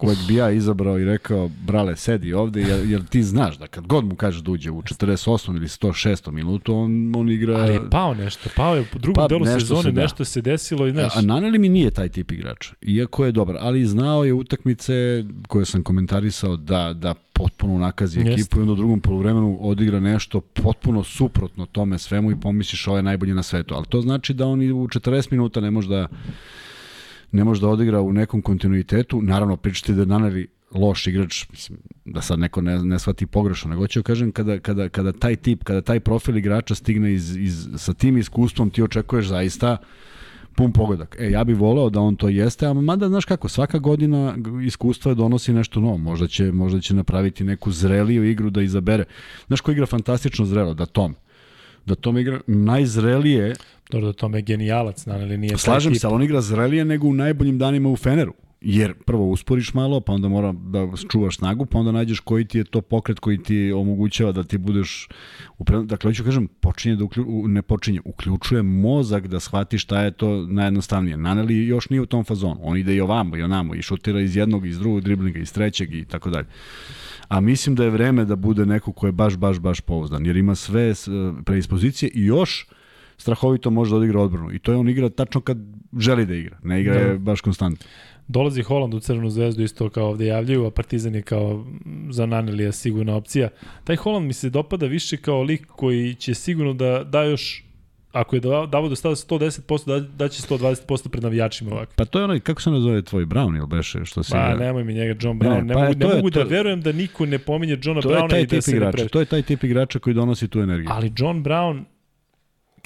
kojeg bi ja izabrao i rekao, brale, sedi ovde, jer, jer ti znaš da kad god mu kažeš da uđe u 48. ili 106. minutu, on, on igra... Ali je pao nešto, pao je u drugom pa, delu sezone, se, da. nešto se desilo i znaš... A, a Naneli mi nije taj tip igrača, iako je dobar, ali znao je utakmice koje sam komentarisao da, da potpuno nakazi ekipu i onda u drugom poluvremenu odigra nešto potpuno suprotno tome svemu i pomisliš ovo je najbolje na svetu. Ali to znači da on u 40 minuta ne može da ne može da odigra u nekom kontinuitetu. Naravno, pričate da je Naneli loš igrač, mislim, da sad neko ne, ne shvati pogrešno, nego ću da kažem kada, kada, kada taj tip, kada taj profil igrača stigne iz, iz, sa tim iskustvom, ti očekuješ zaista pun pogodak. E, ja bih voleo da on to jeste, a mada, znaš kako, svaka godina iskustva donosi nešto novo. Možda će, možda će napraviti neku zreliju igru da izabere. Znaš ko igra fantastično zrelo? Da Tom da Tom igra najzrelije Dobro da Tom je genijalac, ali nije Slažem se, ali on igra zrelije nego u najboljim danima u Feneru. Jer prvo usporiš malo, pa onda mora da čuvaš snagu, pa onda nađeš koji ti je to pokret koji ti omogućava da ti budeš upravo, dakle hoću kažem, počinje da uklju, ne počinje, uključuje mozak da shvati šta je to najjednostavnije. Naneli još nije u tom fazonu. On ide i ovamo i onamo i šutira iz jednog, iz drugog driblinga, iz trećeg i tako dalje a mislim da je vreme da bude neko ko je baš, baš, baš pouzdan, jer ima sve predispozicije i još strahovito može da odigra odbranu. I to je on igra tačno kad želi da igra, ne igra da. je baš konstantno. Dolazi Holand u Crvenu zvezdu isto kao ovde javljaju, a Partizan je kao za Nanelija sigurna opcija. Taj Holand mi se dopada više kao lik koji će sigurno da da još ako je Davo da stavio 110%, da, da će 120% pred navijačima ovako. Pa to je onaj, kako se nazove tvoj Brown ili beše što se... Pa igra? nemoj mi njega John Brown, ne, ne, pa, mogu, ne je, mogu da verujem da niko ne pominje Johna Browna i da se igrača, To je taj tip igrača koji donosi tu energiju. Ali John Brown,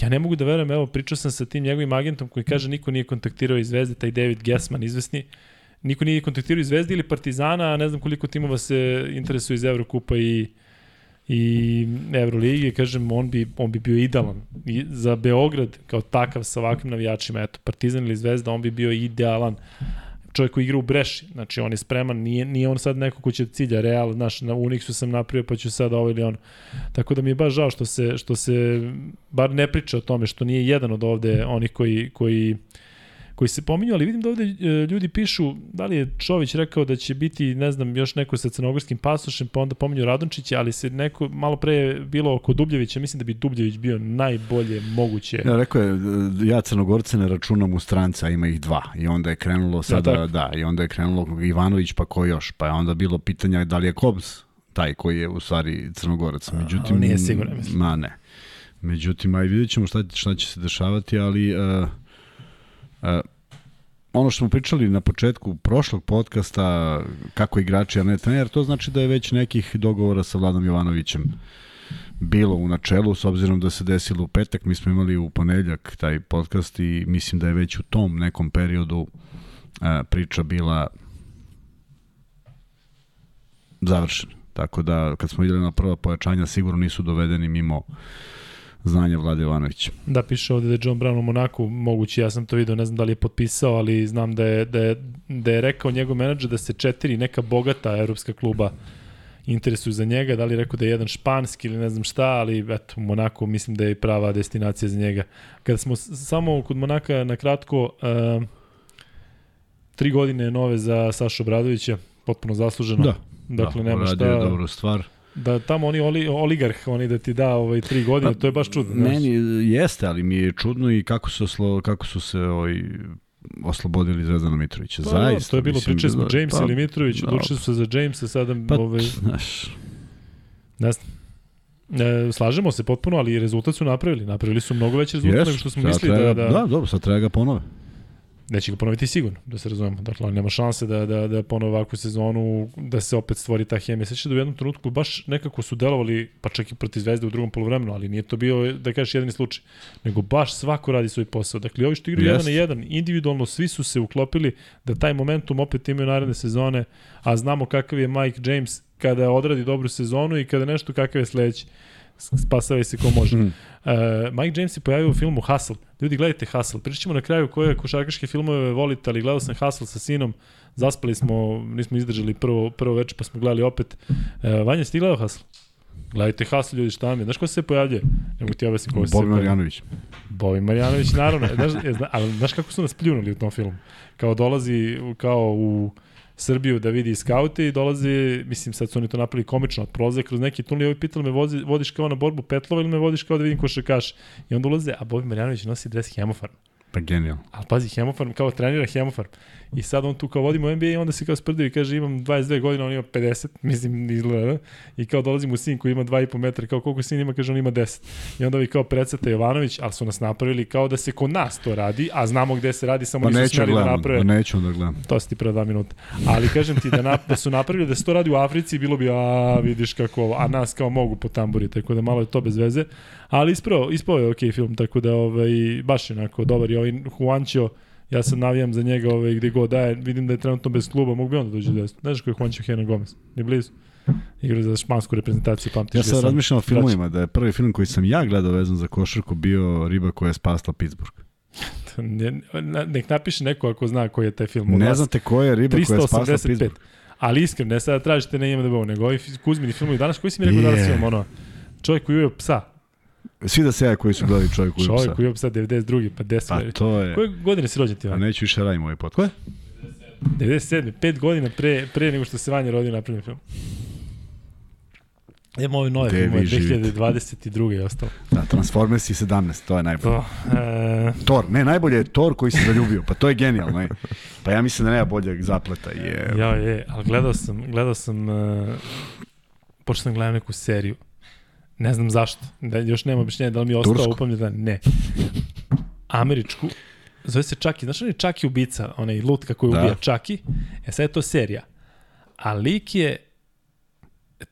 ja ne mogu da verujem, evo, pričao sam sa tim njegovim agentom koji kaže niko nije kontaktirao iz Zvezde, taj David Gessman izvesni, niko nije kontaktirao iz Zvezde ili Partizana, a ne znam koliko timova se interesuje iz Evrokupa i i Evrolige, kažem, on bi, on bi bio idealan. I za Beograd, kao takav sa ovakvim navijačima, eto, Partizan ili Zvezda, on bi bio idealan čovjek koji igra u Breši, znači on je spreman, nije, nije on sad neko ko će cilja Real, znaš, na Unixu sam napravio pa ću sad ovo ili ono. Tako da mi je baš žao što se, što se bar ne priča o tome, što nije jedan od ovde onih koji, koji koji se pominju, ali vidim da ovde e, ljudi pišu, da li je Čović rekao da će biti, ne znam, još neko sa crnogorskim pasošem, pa onda pominju Radončića, ali se neko malo pre bilo oko Dubljevića, mislim da bi Dubljević bio najbolje moguće. Ja, rekao je, ja crnogorce ne računam u stranca, ima ih dva. I onda je krenulo sada, ja, da, i onda je krenulo Ivanović, pa ko još? Pa je onda bilo pitanja da li je Kobs taj koji je u stvari crnogorac. Međutim, A, nije sigurno, mislim. Ma ne. Međutim, aj vidjet ćemo šta, šta će se dešavati, ali Uh, ono što smo pričali na početku prošlog podcasta, kako igrači, a ne trener, to znači da je već nekih dogovora sa Vladom Jovanovićem bilo u načelu, s obzirom da se desilo u petak, mi smo imali u ponedljak taj podcast i mislim da je već u tom nekom periodu a, priča bila završeni. Tako da, kad smo videli na prva pojačanja, sigurno nisu dovedeni mimo znanja Vlade Jovanovića. Da, piše ovde da je John Brown u Monaku, moguće, ja sam to video, ne znam da li je potpisao, ali znam da je, da je, da je rekao njegov menadžer da se četiri neka bogata evropska kluba interesuju za njega, da li je rekao da je jedan španski ili ne znam šta, ali eto, Monako mislim da je prava destinacija za njega. Kada smo samo kod Monaka na kratko, uh, tri godine nove za Sašu Obradovića, potpuno zasluženo. Da, dakle, da, nema šta... je dobru stvar. Da tamo oni oli, oligarh, oni da ti da ovaj tri godine, pa, to je baš čudno. Meni znaš. jeste, ali mi je čudno i kako su, oslo, kako su se ovaj, oslobodili Zvezdana Mitrovića. Pa, Zaista. To je bilo, pričali smo James pa, ili Mitrović, da, odlučili su se za Jamesa, sada pa, ovaj, znaš, ne znam. E, slažemo se potpuno, ali rezultat su napravili. Napravili su mnogo veći rezultat yes, nego što smo mislili treba, da, da... Da, dobro, sad treba ga ponove. Neće ga ponoviti sigurno, da se razumemo. Dakle, nema šanse da, da, da ponove ovakvu sezonu, da se opet stvori ta hemija. Sveća da u jednom trenutku baš nekako su delovali, pa čak i protiv Zvezde u drugom polovremenu, ali nije to bio, da kažeš, jedan slučaj. Nego baš svako radi svoj posao. Dakle, ovi što igraju jedan na jedan, individualno, svi su se uklopili da taj momentum opet imaju naredne sezone, a znamo kakav je Mike James kada odradi dobru sezonu i kada nešto kakav je sledeći spasavaj se ko može. Mm. Uh, Mike James se pojavio u filmu Hustle. Ljudi, gledajte Hustle. Pričat na kraju koje košarkaške filmove volite, ali gledao sam Hustle sa sinom. Zaspali smo, nismo izdržali prvo, prvo večer, pa smo gledali opet. Uh, Vanja, ti gledao Hustle? Gledajte Hustle, ljudi, šta vam je? Znaš ko se pojavljuje? Nego ti objasnim ko se Bobi Marjanović. Bobi Marjanović, naravno. Znaš, zna, ali znaš kako su nas pljunuli u tom filmu? Kao dolazi kao u Srbiju da vidi skaute i dolaze, mislim sad su oni to napravili komično, prolaze kroz neki tunel i ovi pitali me vozi, vodiš kao na borbu petlova ili me vodiš kao da vidim košarkaš. I onda ulaze, a Bobi Marjanović nosi dres hemofarm. Pa genijal. Ali pazi, hemofarm, kao trenira hemofarm. I sad on tu kao vodimo NBA i onda se kao sprdaju i kaže imam 22 godina, on ima 50, [laughs] mislim izgleda. I kao dolazim u sin koji ima 2,5 metra, kao koliko sin ima, kaže on ima 10. I onda vi kao predseta Jovanović, ali su nas napravili kao da se kod nas to radi, a znamo gde se radi, samo pa nisu smeli da naprave. Pa neću da gledam. To si ti pre dva minuta. Ali kažem ti da, na, da su napravili da se to radi u Africi, bilo bi, a vidiš kako ovo, a nas kao mogu po tamburi, tako da malo je to bez veze. Ali ispao, ispao je okej okay film, tako da ovaj, baš je onako dobar je ovaj Juancho, ja sam navijam za njega ovaj, gde god daje, vidim da je trenutno bez kluba, mogu bi onda dođe desno. Znaš ko je Juancho Hena Gomez? Ni blizu. Igra za špansku reprezentaciju, pamtiš Ja sam razmišljao o filmovima, da je prvi film koji sam ja gledao vezan za košarku bio Riba koja je spasla Pittsburgh. [laughs] ne, nek napiše neko ako zna koji je taj film. Ne znate ko je Riba koja je spasla Pittsburgh. Ali iskreno, ne sada tražite na IMDb, nego ovi Kuzmini filmovi. Danas koji si mi rekao yeah. danas film, ono, čovjek koji je psa, Svi da se ja koji su gledali čovjek koji Čovjek koji je sad 92. pa 10. Pa to je... Koje godine si rođen ti? A neću više raditi moj podcast. Koje? 97. 5 godina pre, pre nego što se Vanja rodio napravljen film. Imamo ove nove filmove, 2022. i ostalo. Da, Transformers i 17, to je najbolje. To, e... Thor, ne, najbolje je Thor koji se zaljubio, pa to je genijalno. Ne? Pa ja mislim da nema boljeg zapleta. Je... Ja, je, ali gledao sam, gledao sam, uh, počeo sam gledati neku seriju Ne znam zašto. Da, još nema objašnjenja da li mi je ostao upamljen da ne. Američku, zove se Čaki. Znaš je Čaki ubica, onaj lutka koji da. ubija Čaki? E sad je to serija. A lik je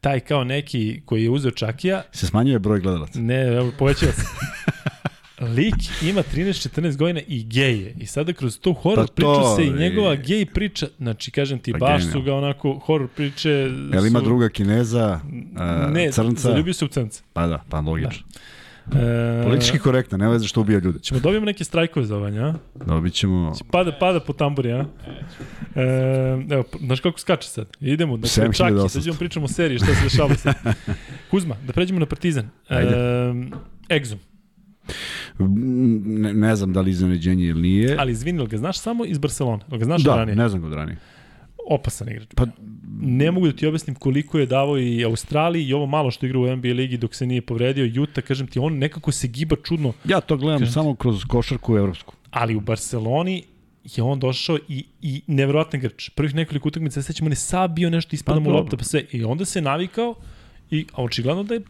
taj kao neki koji je uzeo Čakija. Se smanjuje broj gledalaca. Ne, evo, povećava se. [laughs] lik ima 13-14 godina i gej je. I sada kroz tu horror pa priču se i njegova gej priča, znači kažem ti, pa baš genial. su ga onako horror priče... Jel ima druga kineza, uh, ne, crnca? Ne, zaljubio se u crnca. Pa da, pa logično. Da. E, Politički korektno, ne veze što ubija ljude. Ćemo dobijemo neke strajkove za ovanje, a? Dobit ćemo... Pada, pada po tamburi, a? E, evo, znaš kako skače sad? Idemo, da dakle, čaki, sad ćemo pričamo o seriji, šta se dešava sad. Kuzma, da pređemo na Partizan. Ajde. E, Exum. Ne, ne znam da li iznenađenje ili nije. Ali izvini, ga znaš samo iz Barcelona? ga znaš da, ranije? ne znam ga od ranije. Opasan igrač. Pa, ne mogu da ti objasnim koliko je davao i Australiji i ovo malo što igra u NBA ligi dok se nije povredio. Juta, kažem ti, on nekako se giba čudno. Ja to gledam kažem samo kroz košarku evropsku. Ali u Barceloni je on došao i, i nevjerojatno igrač. Prvih nekoliko utakmica, sećamo, on je sabio nešto, ispada pa, mu lopta, pa sve. I onda se navikao i a očigledno da je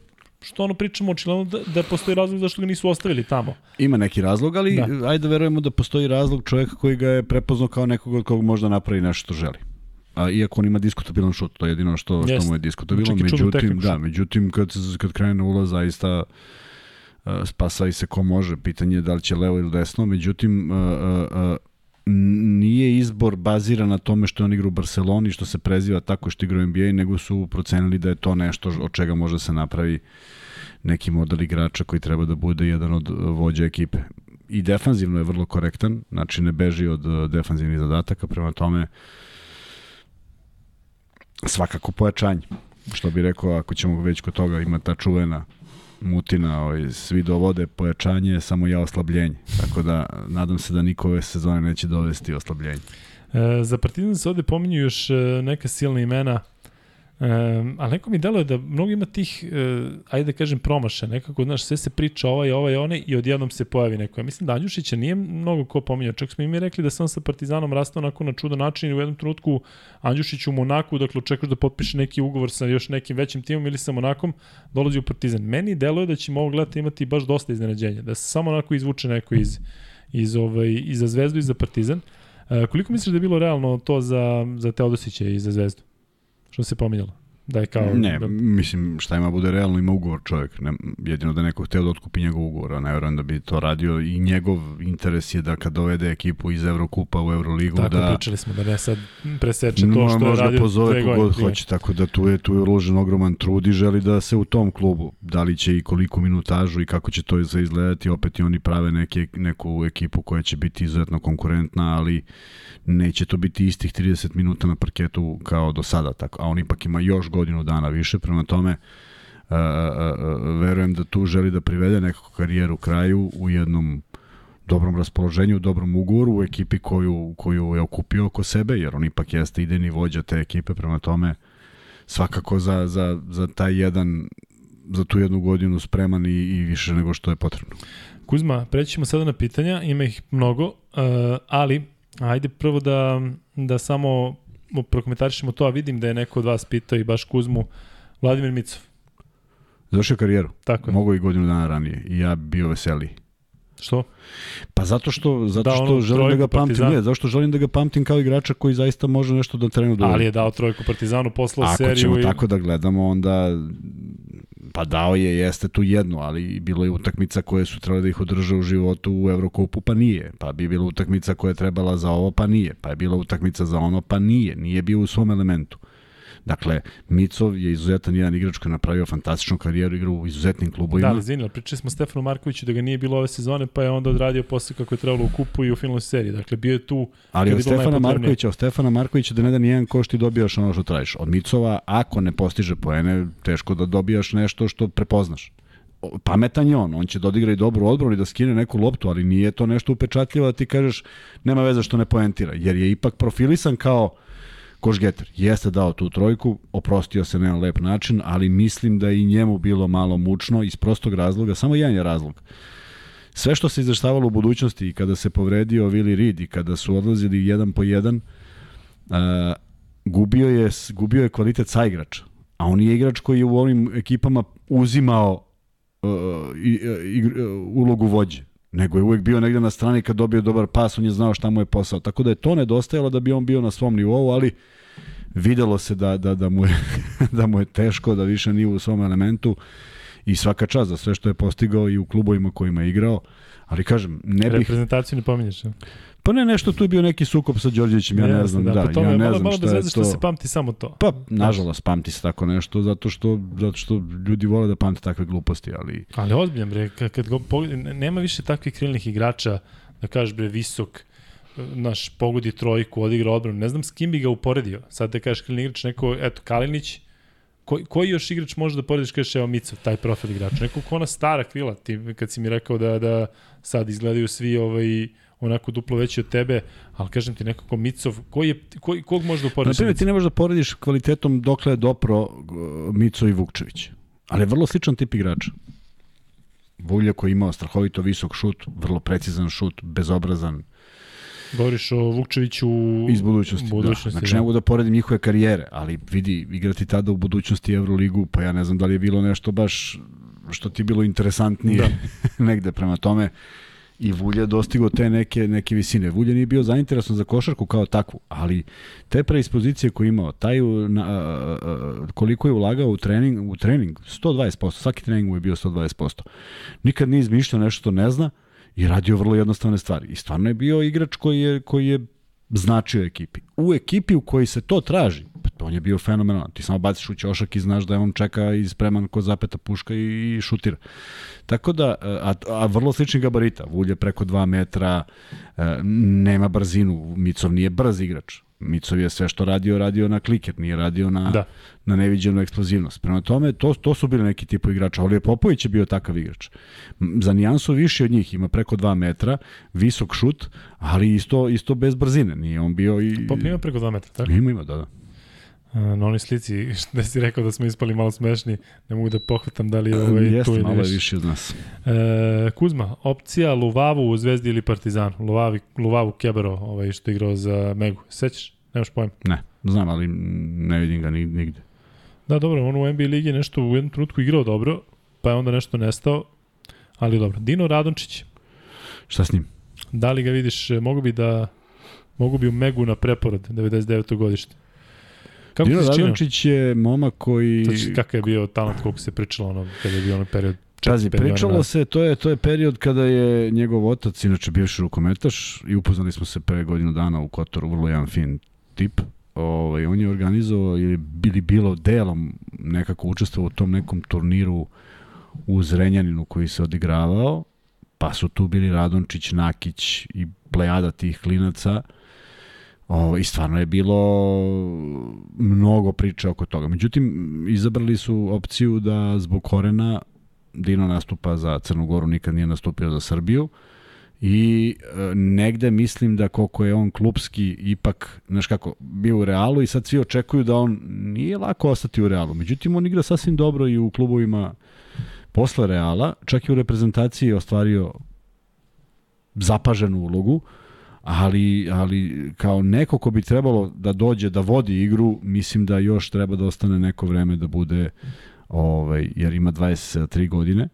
što ono pričamo očigledno da, da postoji razlog zašto ga nisu ostavili tamo. Ima neki razlog, ali da. ajde da verujemo da postoji razlog čovjeka koji ga je prepoznao kao nekog od kog možda napravi nešto što želi. A iako on ima diskutabilan šut, to je jedino što, što mu je diskutabilno. Međutim, da, međutim kad, kad krene na ulaz, zaista uh, spasa i se ko može. Pitanje je da li će levo ili desno. Međutim, uh, uh, nije izbor baziran na tome što on igra u Barceloni, što se preziva tako što igra u NBA, nego su procenili da je to nešto od čega može se napravi neki model igrača koji treba da bude jedan od vođa ekipe. I defanzivno je vrlo korektan, znači ne beži od defanzivnih zadataka, prema tome svakako pojačanje. Što bi rekao, ako ćemo već kod toga ima ta čuvena mutina, ovaj, svi dovode pojačanje, samo ja oslabljenje. Tako da, nadam se da niko ove sezone neće dovesti oslabljenje. E, za Partizan se ovde pominju još e, neka silna imena Um, ali neko mi deluje da mnogo ima tih, uh, ajde da kažem, promaša. Nekako, znaš, sve se priča ovaj, ovaj, onaj i odjednom se pojavi neko. Ja mislim da Anđušića nije mnogo ko pominjao. Čak smo i mi rekli da sam sa Partizanom rastao onako na čudan način i u jednom trenutku Anđušić u Monaku, dakle, očekuješ da potpiše neki ugovor sa još nekim većim timom ili sa Monakom, dolazi u Partizan. Meni deluje da ćemo ovog leta imati baš dosta iznenađenja. Da se samo onako izvuče neko iz, iz, ovaj, i za Zvezdu i za Partizan. Uh, koliko misliš da je bilo realno to za, za Teodosića i za Zvezdu? Što se pominjalo? Da je kao... Ne, da... mislim, šta ima bude realno, ima ugovor čovjek. Ne, jedino da neko hteo da otkupi njegov ugovor, a ne verujem da bi to radio i njegov interes je da kad dovede ekipu iz Evrokupa u Euroligu, tako, da... Tako, pričali smo da ne sad preseče to što je radio pozove godine. hoće, tako da tu je, tu je uložen ogroman trud i želi da se u tom klubu, da li će i koliko minutažu i kako će to izgledati, opet i oni prave neke, neku ekipu koja će biti izuzetno konkurentna, ali neće to biti istih 30 minuta na parketu kao do sada, tako, a on ipak ima još godinu dana više, prema tome a, a, a, verujem da tu želi da privede nekakvu karijeru kraju u jednom dobrom raspoloženju, dobrom ugovoru, u ekipi koju, koju je okupio oko sebe, jer on ipak jeste idejni vođa te ekipe, prema tome svakako za, za, za taj jedan za tu jednu godinu spreman i, i više nego što je potrebno. Kuzma, prećemo sada na pitanja, ima ih mnogo, uh, ali Ajde prvo da, da samo prokomentarišemo to, a vidim da je neko od vas pitao i baš Kuzmu, Vladimir Micov. Završio karijeru. Tako je. Mogu i godinu dana ranije i ja bio veseliji. Što? Pa zato što zato da, što želim da ga pamtim, partizan. ne, zato što želim da ga pamtim kao igrača koji zaista može nešto da trenu da. Ali je dao trojku Partizanu, poslao Ako seriju. Ako ćemo i... tako da gledamo, onda Pa dao je, jeste tu jednu, ali bilo je utakmica koje su trebali da ih održe u životu u Evrokupu, pa nije. Pa bi bila utakmica koja je trebala za ovo, pa nije. Pa je bila utakmica za ono, pa nije. Nije bio u svom elementu. Dakle, Micov je izuzetan jedan igrač koji je napravio fantastičnu karijeru, igra u izuzetnim klubovima. Da, ali pričali smo Stefanu Markoviću da ga nije bilo ove sezone, pa je onda odradio posle kako je trebalo u kupu i u finalnoj seriji. Dakle, bio je tu... Ali od Stefana Markovića, od Stefana Markovića da ne da nijedan ko što ti dobijaš ono što tražiš. Od Micova, ako ne postiže poene, teško da dobijaš nešto što prepoznaš pametan je on, on će da odigra i dobru odbranu i da skine neku loptu, ali nije to nešto upečatljivo da ti kažeš nema veze što ne poentira, jer je ipak profilisan kao Košgeter jeste dao tu trojku, oprostio se na lep način, ali mislim da i njemu bilo malo mučno iz prostog razloga, samo jedan je razlog. Sve što se izveštavalo u budućnosti i kada se povredio Willi Reed i kada su odlazili jedan po jedan, uh, gubio, je, gubio je kvalitet sa igrača. A on je igrač koji je u ovim ekipama uzimao uh, i, i, uh, ulogu vođe nego je uvek bio negde na strani kad dobio dobar pas, on je znao šta mu je posao. Tako da je to nedostajalo da bi on bio na svom nivou, ali videlo se da, da, da, mu, je, [laughs] da mu je teško, da više nije u svom elementu i svaka čast za sve što je postigao i u klubovima kojima je igrao. Ali kažem, ne bih... Reprezentaciju ne pominješ, ne? Pa ne, nešto tu je bio neki sukob sa Đorđevićem, ja ne znam, da, da ja ne malo, znam malo šta je to. što se pamti samo to. Pa, nažalost, pamti se tako nešto, zato što, zato što ljudi vole da pamte takve gluposti, ali... Ali ozbiljno, bre, kad, go, nema više takvih krilnih igrača, da kažeš, bre, visok, naš pogodi trojku, odigra odbranu, ne znam s kim bi ga uporedio. Sad da kažeš krilni igrač, neko, eto, Kalinić, Ko, koji još igrač može da porediš kažeš evo Micov, taj profil igrača? Neko ko ona stara krila, ti, kad si mi rekao da, da sad izgledaju svi ovaj, onako duplo veći od tebe, ali kažem ti nekako Micov, koji je, koji, kog možeš da uporediš? Na primjer, ti ne možeš da porediš kvalitetom dokle je dopro uh, Mico i Vukčević, ali je vrlo sličan tip igrača. Vulja koji imao strahovito visok šut, vrlo precizan šut, bezobrazan. Govoriš o Vukčeviću iz budućnosti. Da. budućnosti da. Znači da. ne mogu da poredim njihove karijere, ali vidi, igrati tada u budućnosti Euroligu, pa ja ne znam da li je bilo nešto baš što ti bilo interesantnije da. [laughs] negde prema tome i Vulja dostigo te neke, neke visine. Vulja nije bio zainteresovan za košarku kao takvu, ali te preispozicije koje imao, taj, na, a, a, koliko je ulagao u trening, u trening 120%, svaki trening mu je bio 120%. Nikad nije izmišljao nešto što ne zna i radio vrlo jednostavne stvari. I stvarno je bio igrač koji je, koji je značio ekipi. U ekipi u kojoj se to traži, pa on je bio fenomenalan. Ti samo baciš u ćošak i znaš da je on čeka i spreman ko zapeta puška i, i šutira. Tako da, a, a vrlo slični gabarita. Vulje preko 2 metra, e, nema brzinu. Micov nije brz igrač. Micov je sve što radio, radio na kliker, nije radio na, da. na neviđenu eksplozivnost. Prema tome, to, to su bili neki tipu igrača. Olije Popović je bio takav igrač. Za nijansu više od njih, ima preko 2 metra, visok šut, ali isto, isto bez brzine. Nije on bio i... Pop ima preko 2 metra, tako? Ima, ima, da, da. Na onoj slici, [laughs] da si rekao da smo ispali malo smešni, ne mogu da pohvatam da li je ovaj Jeste, tu ili malo je više od nas. E, Kuzma, opcija Luvavu u Zvezdi ili Partizanu. Luvavi, Luvavu Kebero, ovaj što je igrao za Megu. Sećaš? Nemaš pojem? Ne, znam, ali ne vidim ga nigde. Da, dobro, on u NBA ligi nešto u jednom trenutku igrao dobro, pa je onda nešto nestao, ali dobro. Dino Radončić. Šta s njim? Da li ga vidiš, mogu bi da mogu bi u Megu na preporod 99. godište. Kako Dino Radončić je momak koji... Znači, kakav je bio talent, koliko se pričalo ono, kada je bio ono period Pazi, pričalo se, to je, to je period kada je njegov otac, inače bivši rukometaš, i upoznali smo se pre godinu dana u Kotoru, vrlo jedan fin tip. Ovaj, on je organizovao ili bili bilo delom nekako učestvovao u tom nekom turniru u Zrenjaninu koji se odigravao, pa su tu bili Radončić, Nakić i plejada tih klinaca. O, I stvarno je bilo mnogo priče oko toga. Međutim, izabrali su opciju da zbog Korena Dino nastupa za Crnu Goru, nikad nije nastupio za Srbiju. I e, negde mislim da koliko je on klubski ipak, znaš kako, bio u Realu i sad svi očekuju da on nije lako ostati u Realu. Međutim, on igra sasvim dobro i u klubovima posle Reala, čak i u reprezentaciji je ostvario zapaženu ulogu. Uh, ali, ali kao neko ko bi trebalo da dođe da vodi igru, mislim da još treba da ostane neko vreme da bude, ovaj, jer ima 23 godine,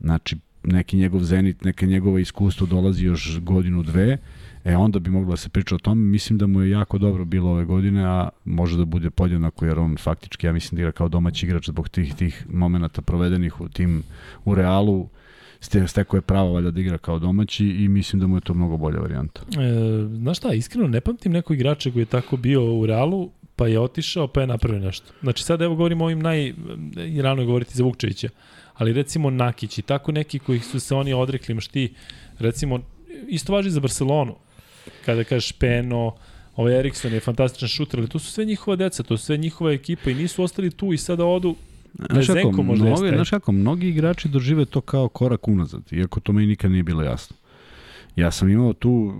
znači neki njegov zenit, neke njegova iskustvo dolazi još godinu, dve, e onda bi moglo da se priča o tome. Mislim da mu je jako dobro bilo ove godine, a može da bude podjednako jer on faktički, ja mislim da igra kao domaći igrač zbog tih, tih momenta provedenih u tim, u Realu, steko je pravo valjda da igra kao domaći i mislim da mu je to mnogo bolja varijanta. E, znaš šta, iskreno ne pamtim nekog igrača koji je tako bio u Realu, pa je otišao, pa je napravio nešto. Znači sad evo govorimo o ovim naj... Rano je govoriti za Vukčevića, ali recimo Nakić i tako neki koji su se oni odrekli, maš ti, recimo, isto važi za Barcelonu, kada kažeš Peno, ovaj Erikson je fantastičan šuter, ali to su sve njihova deca, to su sve njihova ekipa i nisu ostali tu i sada odu Znaš kako, mnogi, znaš kako, mnogi igrači dožive to kao korak unazad, iako to meni nikad nije bilo jasno. Ja sam imao tu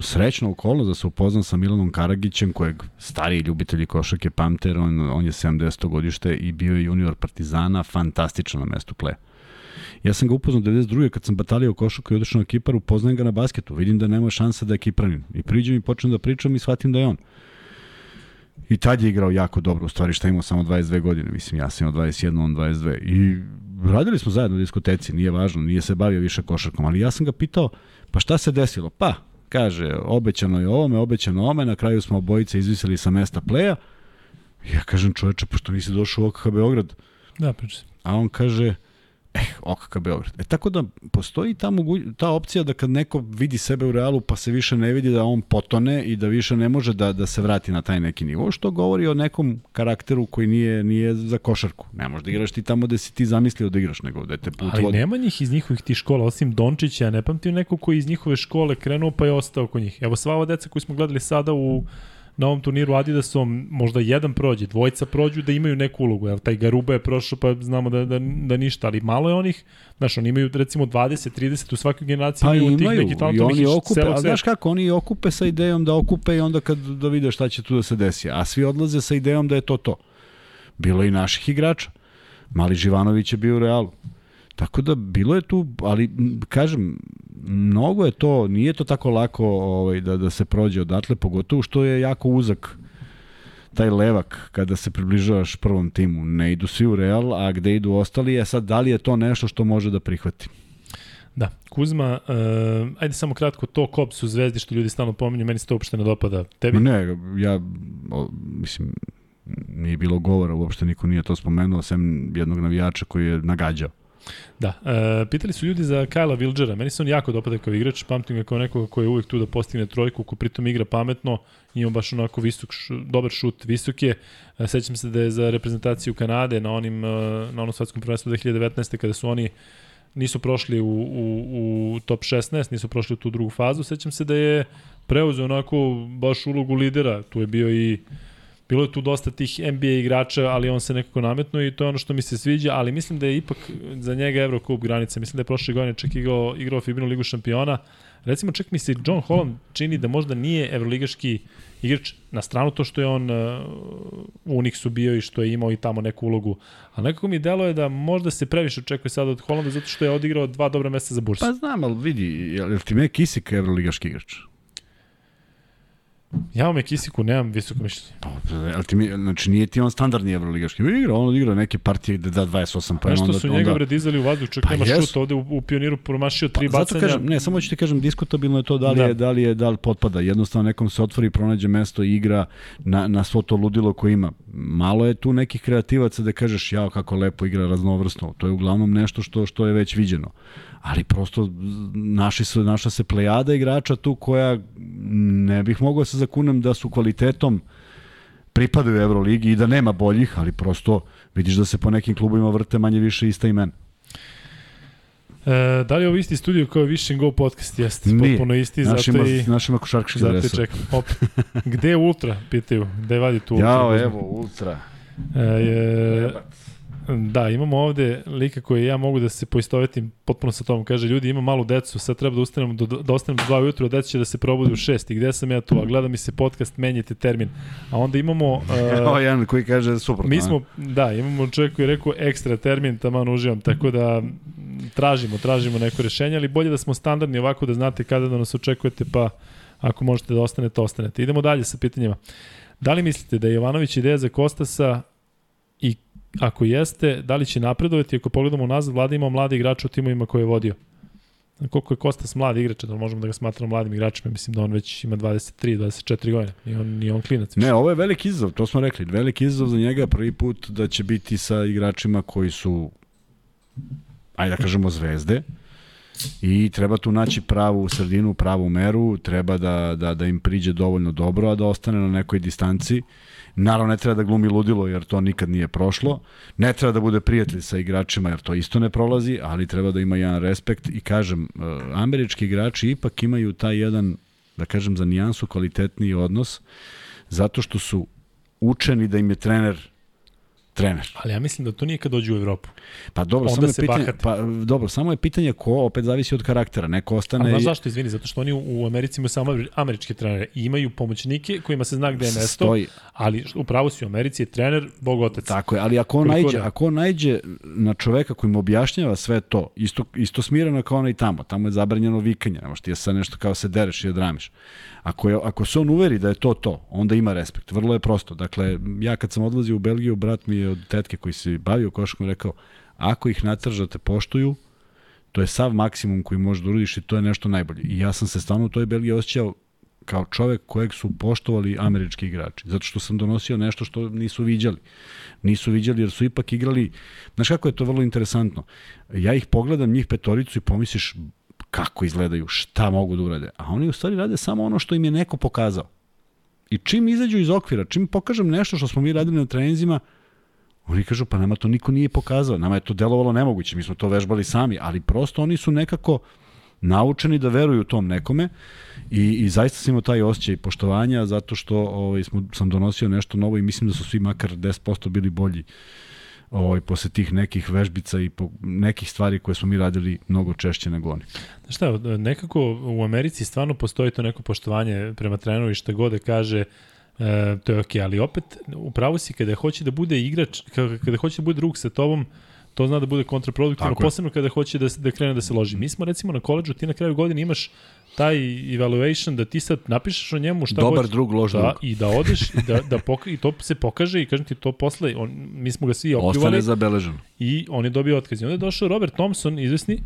srećno okolnost da se upoznam sa Milanom Karagićem, kojeg stariji ljubitelji košake pamter, on, on je 70. godište i bio je junior Partizana, fantastično na mestu pleja. Ja sam ga upoznao 92. kad sam batalio košaku i odošao na Kipar, upoznajem ga na basketu, vidim da nema šansa da je Kipranin. I priđem i počnem da pričam i shvatim da je on. I tad je igrao jako dobro, u stvari šta imao samo 22 godine, mislim, ja sam imao 21, on 22. I radili smo zajedno u diskoteci, nije važno, nije se bavio više košarkom, ali ja sam ga pitao, pa šta se desilo? Pa, kaže, obećano je ovome, obećano ome, na kraju smo obojice izvisili sa mesta pleja. Ja kažem, čoveče, pošto nisi došao u OKH Beograd. Da, pričam. A on kaže, Eh, OKK Beograd. E tako da postoji ta, mogu, ta opcija da kad neko vidi sebe u realu pa se više ne vidi da on potone i da više ne može da, da se vrati na taj neki nivo, što govori o nekom karakteru koji nije, nije za košarku. Ne možeš da igraš ti tamo gde si ti zamislio da igraš, nego da te put Ali vodi. nema njih iz njihovih tih škola, osim Dončića, ne pamtim neko koji iz njihove škole krenuo pa je ostao kod njih. Evo sva ova deca koju smo gledali sada u na ovom turniru Adidasom možda jedan prođe, dvojica prođu da imaju neku ulogu. Evo, taj Garuba je prošao pa znamo da, da, da ništa, ali malo je onih, znaš, oni imaju recimo 20, 30 u svakoj generaciji pa imaju, imaju tih neki i oni okupe, a znaš kako, oni okupe sa idejom da okupe i onda kad da vide šta će tu da se desi. A svi odlaze sa idejom da je to to. Bilo i naših igrača. Mali Živanović je bio u Realu. Tako da bilo je tu, ali kažem, mnogo je to, nije to tako lako ovaj, da, da se prođe odatle, pogotovo što je jako uzak taj levak kada se približavaš prvom timu. Ne idu svi u Real, a gde idu ostali je sad da li je to nešto što može da prihvati. Da, Kuzma, uh, ajde samo kratko, to Kops u Zvezdi što ljudi stalno pominju, meni se to uopšte ne dopada. Tebi? Ne, ja, o, mislim, nije bilo govora, uopšte niko nije to spomenuo, sem jednog navijača koji je nagađao. Da, e, pitali su ljudi za Kajla Vilđera, meni se on jako dopada kao igrač, pamtim ga kao nekoga koji je uvijek tu da postigne trojku, ko pritom igra pametno, ima baš onako visok, dobar šut, visok je. E, sećam se da je za reprezentaciju Kanade na onim, e, na onom svetskom prvenstvu 2019. kada su oni nisu prošli u, u, u top 16, nisu prošli u tu drugu fazu, sećam se da je preuzeo onako baš ulogu lidera, tu je bio i Bilo je tu dosta tih NBA igrača, ali on se nekako nametno i to je ono što mi se sviđa, ali mislim da je ipak za njega Eurocup granica. Mislim da je prošle godine čak igrao, igrao Fibinu ligu šampiona. Recimo čak mi se John Holland čini da možda nije evroligaški igrač na stranu to što je on uh, u Unixu bio i što je imao i tamo neku ulogu. A nekako mi delo je da možda se previše očekuje sada od Hollanda zato što je odigrao dva dobra mesta za bursu. Pa znam, ali vidi, je li ti me Kisik evroligaški igrač? Ja o Mekisiku nemam visoko mišljenje. Pa, ali ti mi, znači nije ti on standardni evroligaški igra, on igra neke partije gde da 28 pa Nešto onda, su njega onda... vredizali u vazduh, čak Pa nema šut ovde u, u pioniru promašio tri Pa, bacanja. zato kažem, ne, samo ću ti kažem, diskutabilno je to da li, Da. je, da li je, da li potpada. Jednostavno nekom se otvori, pronađe mesto i igra na, na svo to ludilo koje ima. Malo je tu nekih kreativaca da kažeš, jao kako lepo igra raznovrsno. To je uglavnom nešto što što je već viđeno. Ali prosto naši su, naša se plejada igrača tu koja ne bih mogao da se zakunem da su kvalitetom pripadaju Euroligi i da nema boljih, ali prosto vidiš da se po nekim klubovima vrte manje više ista imena. E, da li je ovo isti studio kao Vision Go podcast? Jeste, Nije. potpuno isti, Našima, zato i... našima košarkaški Zato adresa. čekam. Op. [laughs] Gde je Ultra? Pitaju. Gde vadi tu Ultra? Jao, evo, ultra. E, je, da, imamo ovde lika koji ja mogu da se poistovetim potpuno sa tom. Kaže, ljudi, ima malu decu, sad treba da ustanem do, da ostanem do 2 ujutru, a deca će da se probudi u 6. I gde sam ja tu? A gleda mi se podcast, menjajte termin. A onda imamo... Uh, [laughs] Evo jedan koji kaže suprotno. Mi smo, da, imamo čovjek koji je rekao ekstra termin, taman uživam, tako da tražimo, tražimo neko rešenje, ali bolje da smo standardni ovako da znate kada da nas očekujete, pa ako možete da ostanete, ostanete. Idemo dalje sa pitanjima. Da li mislite da je Jovanović ideja za Kostasa ako jeste, da li će napredovati? Ako pogledamo nazad, Vlada imao mlade igrače u timovima koje je vodio. Koliko je Kostas mlad igrač, da možemo da ga smatramo mladim igračima, mislim da on već ima 23, 24 godine, i on, ni on klinac. više. Ne, ovo je veliki izazov, to smo rekli. Veliki izazov za njega prvi put da će biti sa igračima koji su, ajde da kažemo, zvezde. I treba tu naći pravu sredinu, pravu meru, treba da, da, da im priđe dovoljno dobro, a da ostane na nekoj distanci. Naravno, ne treba da glumi ludilo, jer to nikad nije prošlo. Ne treba da bude prijatelj sa igračima, jer to isto ne prolazi, ali treba da ima jedan respekt. I kažem, eh, američki igrači ipak imaju taj jedan, da kažem, za nijansu kvalitetniji odnos, zato što su učeni da im je trener trener. Ali ja mislim da to nije kad dođu u Evropu. Pa dobro, Onda samo je pitanje, bahate. pa dobro, samo je pitanje ko, opet zavisi od karaktera. Neko A ostane znaš i- zašto, izvini, zato što oni u, Americi imaju samo američke trenere i imaju pomoćnike kojima se zna gde je mesto, stoji. ali upravo si u Americi je trener, bog otac. Tako je, ali ako on najđe, da? ako on najđe na čoveka koji mu objašnjava sve to, isto, isto smireno kao onaj tamo, tamo je zabranjeno vikanje, nemaš ti je sad nešto kao se dereš i odramiš. Ako, je, ako se on uveri da je to to, onda ima respekt. Vrlo je prosto. Dakle, ja kad sam odlazio u Belgiju, brat mi je od tetke koji se bavio košarkom rekao, ako ih natržate poštuju, to je sav maksimum koji možeš da uradiš i to je nešto najbolje. I ja sam se stvarno u toj Belgiji osjećao kao čovek kojeg su poštovali američki igrači. Zato što sam donosio nešto što nisu viđali. Nisu viđali jer su ipak igrali... Znaš kako je to vrlo interesantno? Ja ih pogledam, njih petoricu i pomisliš kako izgledaju, šta mogu da urade. A oni u stvari rade samo ono što im je neko pokazao. I čim izađu iz okvira, čim pokažem nešto što smo mi radili na treninzima, oni kažu pa nama to niko nije pokazao, nama je to delovalo nemoguće, mi smo to vežbali sami, ali prosto oni su nekako naučeni da veruju tom nekome i, i zaista sam imao taj osjećaj poštovanja zato što ovaj, smo, sam donosio nešto novo i mislim da su svi makar 10% bili bolji ovaj, posle tih nekih vežbica i po, nekih stvari koje smo mi radili mnogo češće nego oni. Znaš šta, nekako u Americi stvarno postoji to neko poštovanje prema treneru i šta god da kaže, e, to je okej, ali opet upravo si kada hoće da bude igrač, kada, hoće da bude drug sa tobom, to zna da bude kontraproduktivno, posebno kada hoće da, da krene da se loži. Mi smo recimo na koleđu, ti na kraju godine imaš taj evaluation da ti sad napišeš o njemu šta Dobar hoćeš. drug, loš da, drug. I da odeš i da, da poka, i to se pokaže i kažem ti to posle, on, mi smo ga svi opljuvali Ostane zabeleženo. i on je dobio otkaz. I onda je došao Robert Thompson, izvesni,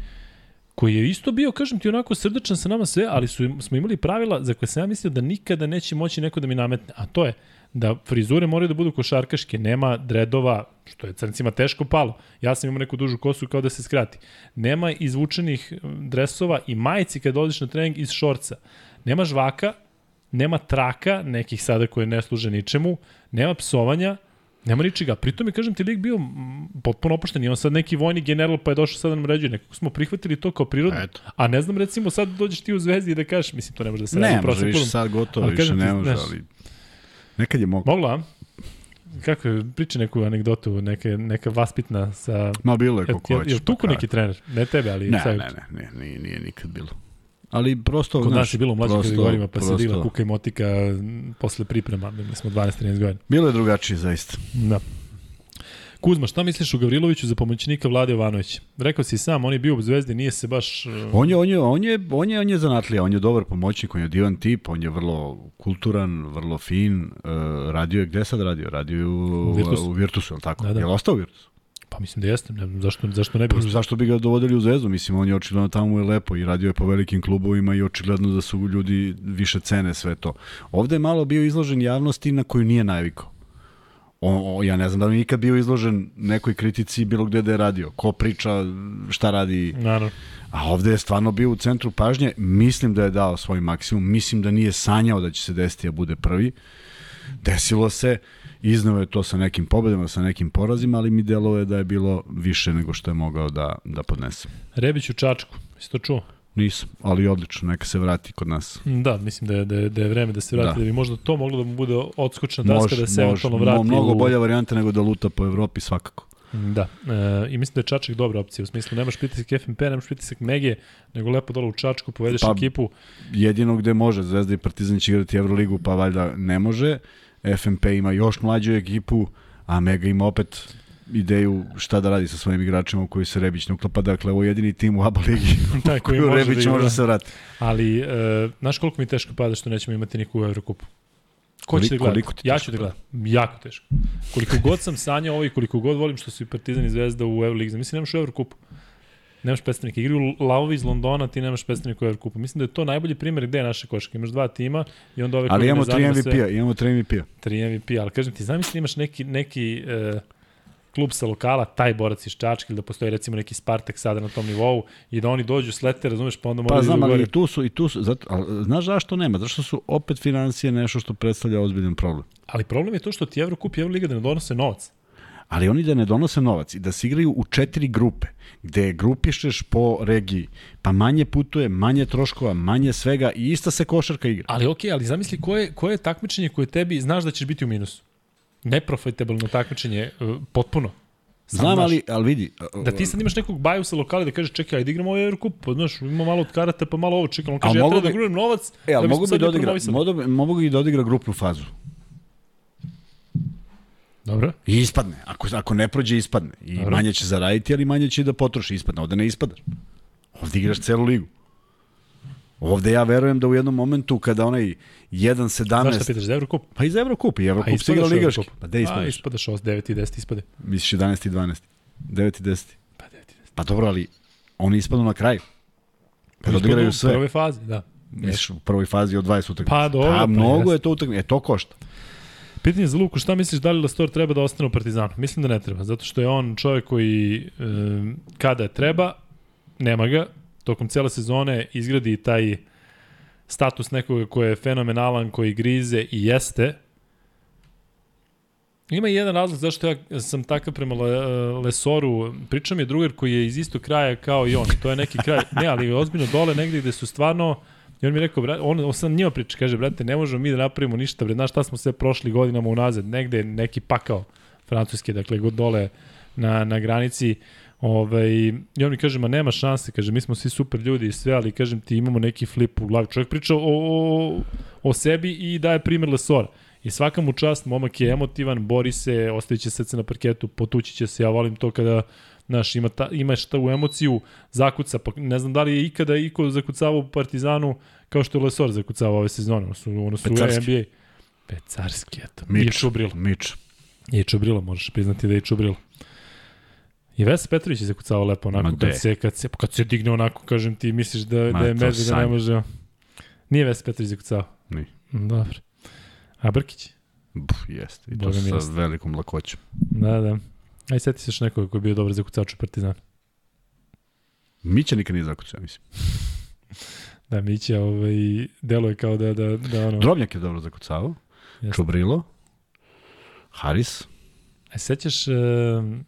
koji je isto bio, kažem ti, onako srdečan sa nama sve, ali su, smo imali pravila za koje sam ja mislio da nikada neće moći neko da mi nametne, a to je da frizure moraju da budu košarkaške, nema dredova, što je crncima teško palo. Ja sam imao neku dužu kosu kao da se skrati. Nema izvučenih dresova i majici kad dolaziš na trening iz šorca. Nema žvaka, nema traka, nekih sada koje ne služe ničemu, nema psovanja, Nema ničega. Pritom je, kažem ti, lik bio potpuno opušten i on sad neki vojni general pa je došao sad da nam ređuje. Nekako smo prihvatili to kao prirodno. Eto. A ne znam, recimo, sad dođeš ti u zvezdi i da kažeš, mislim, to ne može da se radi. Ne, može više sad gotovo, ali, više ne može, ali nekad je moglo. Mogla, Kako je, priča neku anegdotu, neka, neka vaspitna sa... Ma bilo je kako hoćeš. Je, je tuku pa neki trener? Ne tebe, ali... Ne, ne, ne, ne, nije, nije nikad bilo. Ali prosto, Kod nas je bilo u mlađim kategorijama, pa prosto. se digla kuka i motika posle priprema, mi smo 12-13 godina. Bilo je drugačije, zaista. Da. Kuzma, šta misliš o Gavriloviću za pomoćnika Vlade Jovanovića? Rekao si sam, on je bio u Zvezdi, nije se baš... Uh... On je, on je, on je, on je, on je zanatlija, on je dobar pomoćnik, on je divan tip, on je vrlo kulturan, vrlo fin, uh, radio je, gde sad radio? Radio je u, Virtus. u Virtusu, je li tako? Da, da. Je li ostao u Virtusu? Pa mislim da jeste, ne znam zašto, zašto ne bi. Pa, zašto bi ga dovodili u Zvezdu? Mislim, on je očigledno tamo je lepo i radio je po velikim klubovima i očigledno da su ljudi više cene sve to. Ovde je malo bio izložen javnosti na koju nije navikao. O, o, ja ne znam da li nikad bio izložen nekoj kritici bilo gde da je radio. Ko priča, šta radi. Naravno. A ovde je stvarno bio u centru pažnje. Mislim da je dao svoj maksimum. Mislim da nije sanjao da će se desiti da bude prvi. Desilo se. Iznao je to sa nekim pobedama, sa nekim porazima, ali mi delo je da je bilo više nego što je mogao da, da podnese. Rebić u Čačku, jesi to čuo? Nisam, ali odlično, neka se vrati kod nas. Da, mislim da je, da je, da je vreme da se vrati, da, da bi možda to moglo da mu bude odskočna daska može, da se eventualno vrati. Mnogo u... bolja varijanta nego da luta po Evropi svakako. Da, e, i mislim da je Čačak dobra opcija, u smislu nemaš pritisak FNP, nemaš pritisak Mege, nego lepo dole u Čačku, povedeš pa, ekipu. Jedino gde može, Zvezda i Partizan će igrati Euroligu, pa valjda ne može. FNP ima još mlađu ekipu, a Mega ima opet ideju šta da radi sa svojim igračima u koji se Rebić ne uklapa. Dakle, ovo je jedini tim u ABA ligi da, koji može Rebić da može da se vrati. Ali, uh, znaš koliko mi teško pada što nećemo imati niku u Evrokupu? Ko će da gleda? Ja ću da gledam. Jako teško. Koliko god sam sanjao ovo i koliko god volim što su i Partizan i Zvezda u Euroligi. Mislim, nemaš u Evrokupu nemaš predstavnika. Igraju Lavovi iz Londona, ti nemaš predstavnika u Everkupu. Mislim da je to najbolji primjer gde je naše košake. Imaš dva tima i onda ove Ali imamo 3 MVP-a, imamo 3 MVP-a. 3 MVP-a, ali kažem ti, zamisli imaš neki, neki uh, klub sa lokala, taj borac iz Čačke, ili da postoji recimo neki Spartak sada na tom nivou i da oni dođu slete, razumeš, pa onda moraju pa, znam, ali i tu su, i tu su, zato, ali, znaš zašto nema? Zato što su opet financije nešto što predstavlja ozbiljan problem. Ali problem je to što ti Evrokup i Evroliga da ne donose novac ali oni da ne donose novac i da se igraju u četiri grupe, gde grupišeš po regiji, pa manje putuje, manje troškova, manje svega i ista se košarka igra. Ali okej, okay, ali zamisli koje, koje je takmičenje koje tebi znaš da ćeš biti u minusu. Neprofitabilno takmičenje, uh, potpuno. Sam Znam, ali, ali vidi... Da ti sad imaš nekog baju sa lokali da kaže čekaj, ajde igramo ovaj Eurocup, pa znaš, ima malo od karata, pa malo ovo čekam. On kaže, ja treba da bi... da grujem novac, e, ali da mogu bi da odigra, mogu bi da odigra grupnu fazu. Dobro. I ispadne. Ako, ako ne prođe, ispadne. I Dobro. manje će zaraditi, ali manje će da potroši. Ispadne. Ovde ne ispadaš. Ovde igraš celu ligu. Ovde ja verujem da u jednom momentu kada onaj 1-17... Znaš šta pitaš, za Evrokup? Pa i za Evrokup. I Evrokup se igra ligaški. Pa gde ispadaš? A, ispadaš 8, 9 i 10 ispade. Misliš 11 i 12. 9 i 10. Pa 9 i 10. Pa dobro, ali oni ispadnu na kraju. Pa odigraju sve. U prvoj fazi, da. Misliš u prvoj fazi od 20 utakmica. Pa dobro. Pa, pa mnogo je to utakmica. E, to košta. Pitanje za Luku, šta misliš da li Lastor treba da ostane u Partizanu? Mislim da ne treba, zato što je on čovjek koji e, kada treba, nema ga, tokom cele sezone izgradi taj status nekoga koji je fenomenalan, koji grize i jeste. Ima jedan razlog zašto ja sam takav prema Lesoru. Pričam je drugar koji je iz istog kraja kao i on. To je neki kraj, [laughs] ne, ali ozbiljno dole negde gde su stvarno I on mi je rekao, on, on sam njima priča, kaže, brate, ne možemo mi da napravimo ništa, bre, znaš šta smo sve prošli godinama unazad, negde neki pakao francuski, dakle, god dole na, na granici, Ovaj, I on mi kaže, ma nema šanse, kaže, mi smo svi super ljudi i sve, ali kažem ti, imamo neki flip u glavi. Čovjek priča o, o, o sebi i daje primjer Lesora. I svaka mu čast, momak je emotivan, bori se, ostavit će srce na parketu, potući će se, ja volim to kada Znaš, ima, ta, ima šta u emociju, zakuca, pa ne znam da li je ikada iko zakucavao u Partizanu kao što je Lesor zakucavao ove sezone, ono su, ono su Pecarski. NBA. Pecarski, eto. Mič. I Čubrilo. Mič. I Čubrilo, možeš priznati da je Čubrilo. I Vesa Petrović je zakucao lepo onako, Ma kad se, kad, se, kad se digne onako, kažem ti, misliš da, Ma, da je Medved da ne može... Nije Vesa Petrović zakucao. Nije. Mm, Dobro. A Brkić? Buf, jeste. I to Boga sa jeste. velikom lakoćom. Da, da. Aj, seti se još nekoga koji je bio dobar zakucač u Partizanu. Mića nikad nije zakucao, mislim. [laughs] Da, Mića ovaj, deluje kao da, da, da ono... Drobnjak je dobro zakucavao. Jeste. Čubrilo. Haris. A sećaš, um,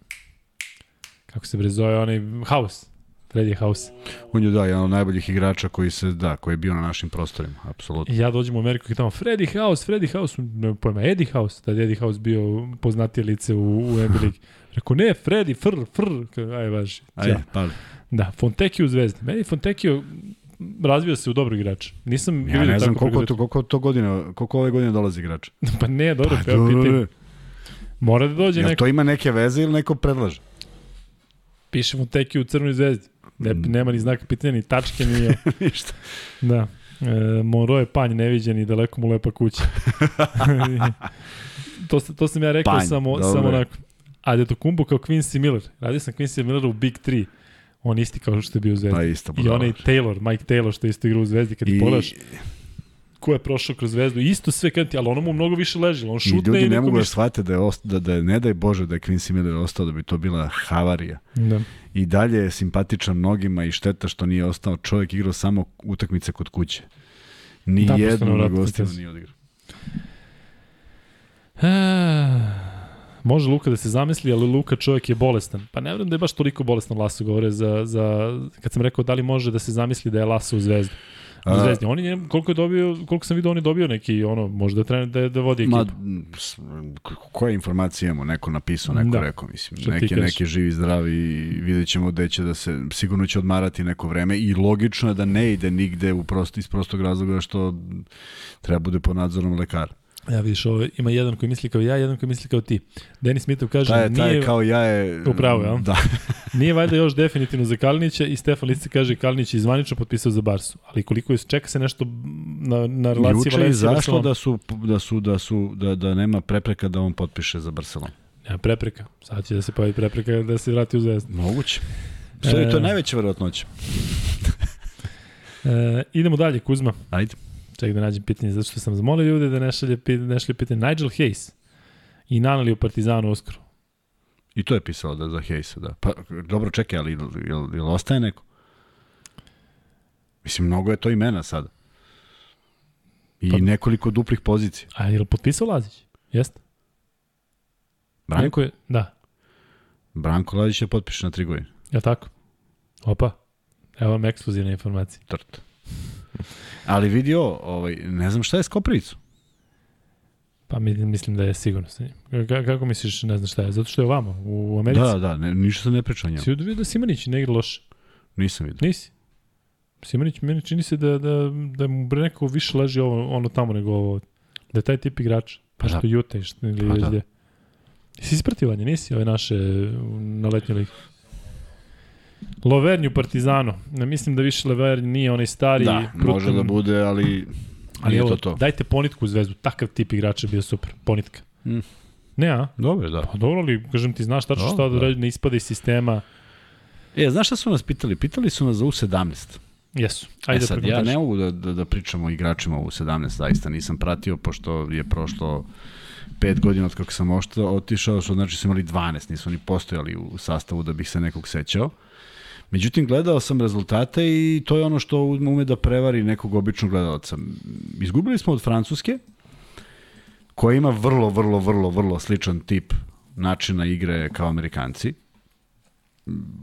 kako se bre zove, onaj House, Freddy House. On je da, jedan od najboljih igrača koji se, da, koji je bio na našim prostorima, apsolutno. Ja dođem u Ameriku i tamo, Freddy House, Freddy House, ne pojma, Eddie House, tad je Eddie House bio poznatije lice u, u NBA ligi. Rekao, ne, Freddy, fr, fr, aj, važi. Ajde, Ja. pali. Da, Fontecchio u Zvezdi. Meni Fontecchio razvio se u dobrog igrača. Nisam Ja ne znam koliko to, koliko to godine, koliko ove godine dolazi igrača. [laughs] Pa ne, dobro, pa, dobro, pitanje. Mora da dođe Jel neko. to ima neke veze ili neko predlaže? Piše Fontecchio u crnoj zvezdi. Ne, Mm. nema ni znaka pitanja, ni tačke, ni... [laughs] Ništa. Da. E, Monroe je panj neviđen i daleko mu lepa kuća. [laughs] to, to sam ja rekao Panj, samo, dobro samo onako. A Kumbo kao Quincy Miller. Radio sam Quincy Miller u Big 3. On isti kao što je bio u Zvezdi. Pa isto. I onaj Taylor, Mike Taylor što je isto igrao u Zvezdi. Kad I, pogledaš ko je prošao kroz Zvezdu, isto sve kad ti, ali ono mu mnogo više leži. On I šutne ljudi i, ne nikom mogu da shvate da je, ost, da, da je, ne daj Bože da je Quincy Miller ostao, da bi to bila havarija. Da. I dalje je simpatičan mnogima i šteta što nije ostao. Čovjek igrao samo utakmice kod kuće. Ni Da, jednu na gostima nije odigrao. E, može Luka da se zamisli, ali Luka čovjek je bolestan. Pa ne vjerujem da je baš toliko bolestan Laso, govore za, za, kad sam rekao da li može da se zamisli da je Laso u Zvezdi. Zvezdi. On je, koliko je dobio, koliko sam vidio, on je dobio neki, ono, možda trener da, da vodi ekipu. Ma, koje informacije imamo? Neko napisao, neko Da. rekao, mislim. Što Neki, neki živi, zdravi vidjet ćemo gde će da se, sigurno će odmarati neko vreme i logično je da ne ide nigde u prosto, iz prostog razloga što treba bude pod nadzorom lekara. Ja vidiš, ovo, ima jedan koji misli kao ja, jedan koji misli kao ti. Denis Mitov kaže, Taj, taj nije, je kao ja je... Upravo, jel? Da. [laughs] nije valjda još definitivno za Kalinića i Stefan Lice kaže Kalinić je zvanično potpisao za Barsu. Ali koliko je, čeka se nešto na, na relaciji Juče Valencija izašlo Barcelona. da su, da su, da su, da, da nema prepreka da on potpiše za Barcelonu. Nema prepreka. Sad će da se pojavi prepreka da se vrati u Zvezdu. Moguće. Što je to E. najveća verovatnoća. E, idemo dalje, Kuzma. Ajde. Čekaj da nađem pitanje, zato što sam zamolio ljude da ne šalje, ne šalje pitanje. Nigel Hayes i Nanali u Partizanu uskoro. I to je pisalo da za Hejsa, da. Pa, dobro, čekaj, ali jel, jel, jel ostaje neko? Mislim, mnogo je to imena sada. I Pa- nekoliko duplih pozicija. A je li potpisao Lazić? Jeste? Branko, Neko je, da. Branko Ladić je potpiše na tri godine. Li tako? Opa. Evo vam ekskluzivna informacija. Trt. Ali vidio, ovaj, ne znam šta je s Koprivicom. Pa mi- mislim da je sigurno sa njim. Ka- kako misliš, ne znam šta je? Zato što je ovamo, u Americi. Da, da, ne, ništa se ne priča o njemu. Si vidio da Simanić ne igra loše? Nisam vidio. Nisi. Simanić, meni čini se da, da, da mu bre neko više leži ovo, ono tamo nego ovo. Da je taj tip igrača. Pa da. što Juta što ili Pa da. da. Jesi ispratio Vanja, nisi ove naše na letnjoj ligi? Lovernju Partizano. Ne mislim da više Lovernj nije onaj stari. Da, može da bude, ali, Ali evo, to to. dajte ponitku u zvezdu. Takav tip igrača je bio super. Ponitka. Mm. Ne, a? Dobro, da. Pa dobro ali, kažem ti, znaš tačno Da, šta da, da. radi, ne ispada iz sistema. E, znaš šta su nas pitali? Pitali su nas za U17. Jesu. Ajde Ajde e sad, ja prokomentariš. ne mogu da, da, da pričam o igračima u 17, zaista nisam pratio, pošto je prošlo pet godina od kako sam ošta, otišao, što znači su imali 12, nisu ni postojali u sastavu da bih se nekog sećao. Međutim, gledao sam rezultate i to je ono što ume da prevari nekog običnog gledalca. Izgubili smo od Francuske, koja ima vrlo, vrlo, vrlo, vrlo sličan tip načina igre kao Amerikanci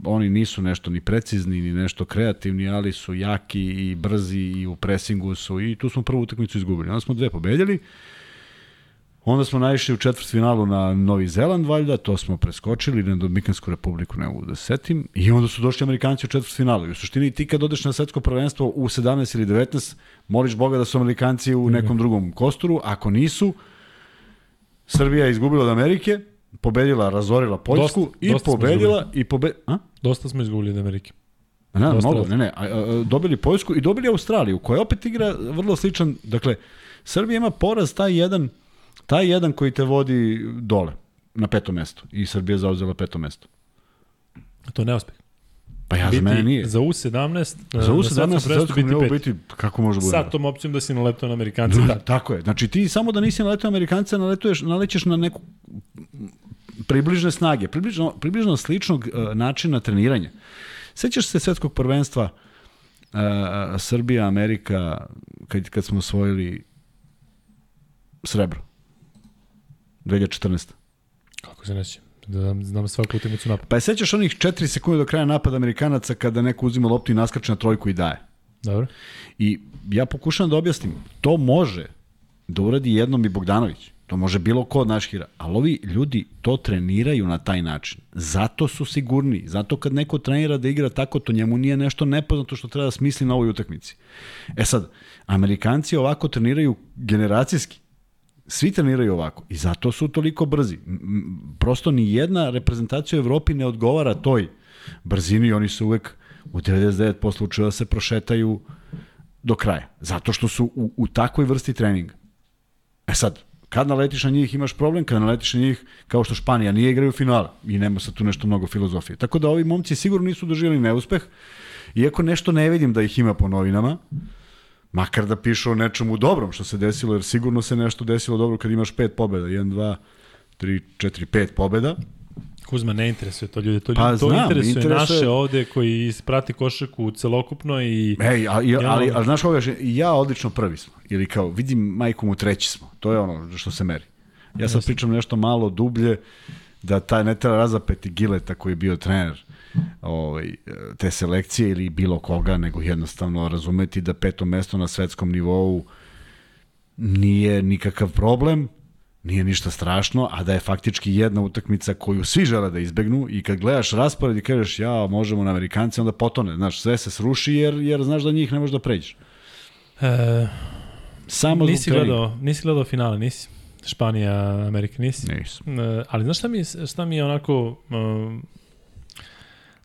oni nisu nešto ni precizni, ni nešto kreativni, ali su jaki i brzi i u presingu su i tu smo prvu utakmicu izgubili. Onda smo dve pobedili, onda smo naišli u četvrtfinalu na Novi Zeland, valjda, to smo preskočili, na Dominikansku republiku, ne mogu da se setim, i onda su došli Amerikanci u četvrtfinalu. I u suštini ti kad odeš na svetsko prvenstvo u 17 ili 19, moliš Boga da su Amerikanci u nekom drugom kosturu, ako nisu, Srbija je izgubila od Amerike, pobedila, razorila Poljsku Dosta, i dosta pobedila i pobe... A? Dosta smo izgubili od Amerike. Ne, ne, Dosta mnogo, ne, ne. A, a, dobili Poljsku i dobili Australiju, koja opet igra vrlo sličan, dakle, Srbija ima poraz taj jedan, taj jedan koji te vodi dole, na peto mesto. I Srbija zauzela peto mesto. To je neuspeh. Pa ja za mene nije. Za U17, Za na U17 svetskom na svetskom peti. biti, kako može bude? Sa tom opcijom da si naletao na Amerikanci. Da, Da. tako je. Znači ti samo da nisi naletao na Amerikanca, naletuješ, nalećeš na neku približne snage, približno, približno sličnog uh, načina treniranja. Sećaš se svetskog prvenstva uh, Srbija, Amerika, kad, kad smo osvojili srebro? 2014. Kako se neće? Da znam, svaku utakmicu napad. Pa je sećaš onih 4 sekunde do kraja napada Amerikanaca kada neko uzima loptu i naskače na trojku i daje? Dobro. I ja pokušavam da objasnim, to može da uradi jednom i Bogdanović. To može bilo ko od naših igra. Ali ovi ljudi to treniraju na taj način. Zato su sigurni. Zato kad neko trenira da igra tako, to njemu nije nešto nepoznato što treba da smisli na ovoj utakmici. E sad, Amerikanci ovako treniraju generacijski. Svi treniraju ovako i zato su toliko brzi. Prosto ni jedna reprezentacija u Evropi ne odgovara toj brzini i oni su uvek u 99% slučajeva se prošetaju do kraja. Zato što su u, u takvoj vrsti treninga. E sad, kad naletiš na njih imaš problem, kad naletiš na njih, kao što Španija nije igraju finale i nema sad tu nešto mnogo filozofije. Tako da ovi momci sigurno nisu doživjeli neuspeh, iako nešto ne vidim da ih ima po novinama, makar da pišu o nečemu dobrom što se desilo, jer sigurno se nešto desilo dobro kad imaš pet pobjeda, 1, 2, 3, 4, 5 pobjeda. Kuzma ne interesuje to ljude, to, Pa ljudi, to znam, interesuje, interesuje- naše ovde koji prati košarku celokupno i Ej, a, i, ali, ali, znaš koga, i ja odlično prvi smo. Ili kao, vidim majku mu treći smo. To je ono što se meri. Ja sad pričam nešto malo dublje, da taj ne treba razapeti Gileta koji je bio trener ovaj, te selekcije ili bilo koga, nego jednostavno razumeti da peto mesto na svetskom nivou nije nikakav problem, nije ništa strašno, a da je faktički jedna utakmica koju svi žele da izbegnu i kad gledaš raspored i kažeš ja, možemo na Amerikanci, onda potone, znaš, sve se sruši jer, jer znaš da njih ne možeš da pređeš. e, Samo nisi, gledao, nisi gledao finale, nisi. Španija, Amerika, nisi. Nisam. E, ali znaš šta mi, šta mi je onako um,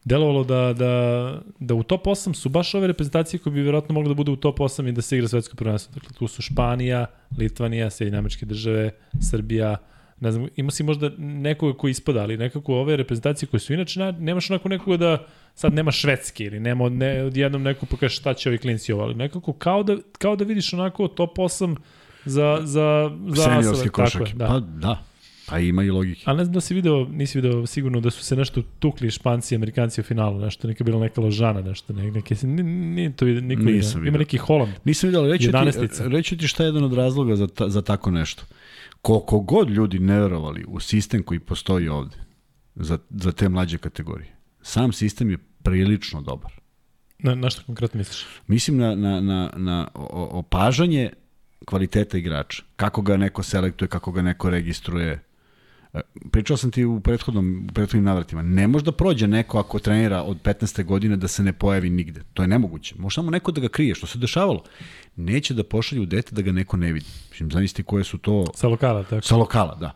delovalo da, da, da u top 8 su baš ove reprezentacije koje bi vjerojatno mogli da budu u top 8 i da se igra svetsko prvenstvo. Dakle, tu su Španija, Litvanija, Sjedinje američke države, Srbija, ne znam, ima si možda nekoga koji ispada, ali nekako ove reprezentacije koje su inače, na, nemaš onako nekoga da sad nema švedski ili nema ne, odjednom neko pa kaže šta će ovi klinci ovo, ali nekako kao da, kao da vidiš onako top 8 za, za, za tako je, da. Pa da, pa ima i logike. Ali ne znam da si video, nisi video sigurno da su se nešto tukli Španci i Amerikanci u finalu, nešto, neka je bila neka ložana, nešto, ne, neke se, nije to vidio, niko Nisam. Ima video. neki Holand. Nisam vidio, ali reći ti, 11-ica. reći ti šta je jedan od razloga za, ta, za tako nešto. Koliko god ljudi ne verovali u sistem koji postoji ovde, za, za te mlađe kategorije, sam sistem je prilično dobar. Na, na što konkretno misliš? Mislim na, na, na, na opažanje kvaliteta igrača. Kako ga neko selektuje, kako ga neko registruje. E, Pričao sam ti u prethodnom u prethodnim navratima. Ne može da prođe neko ako trenira od 15. godine da se ne pojavi nigde. To je nemoguće. Može samo neko da ga krije. Što se dešavalo? Neće da pošalju dete da ga neko ne vidi. Mislim, zamisli koje su to Sa lokala, tako. Sa lokala, da.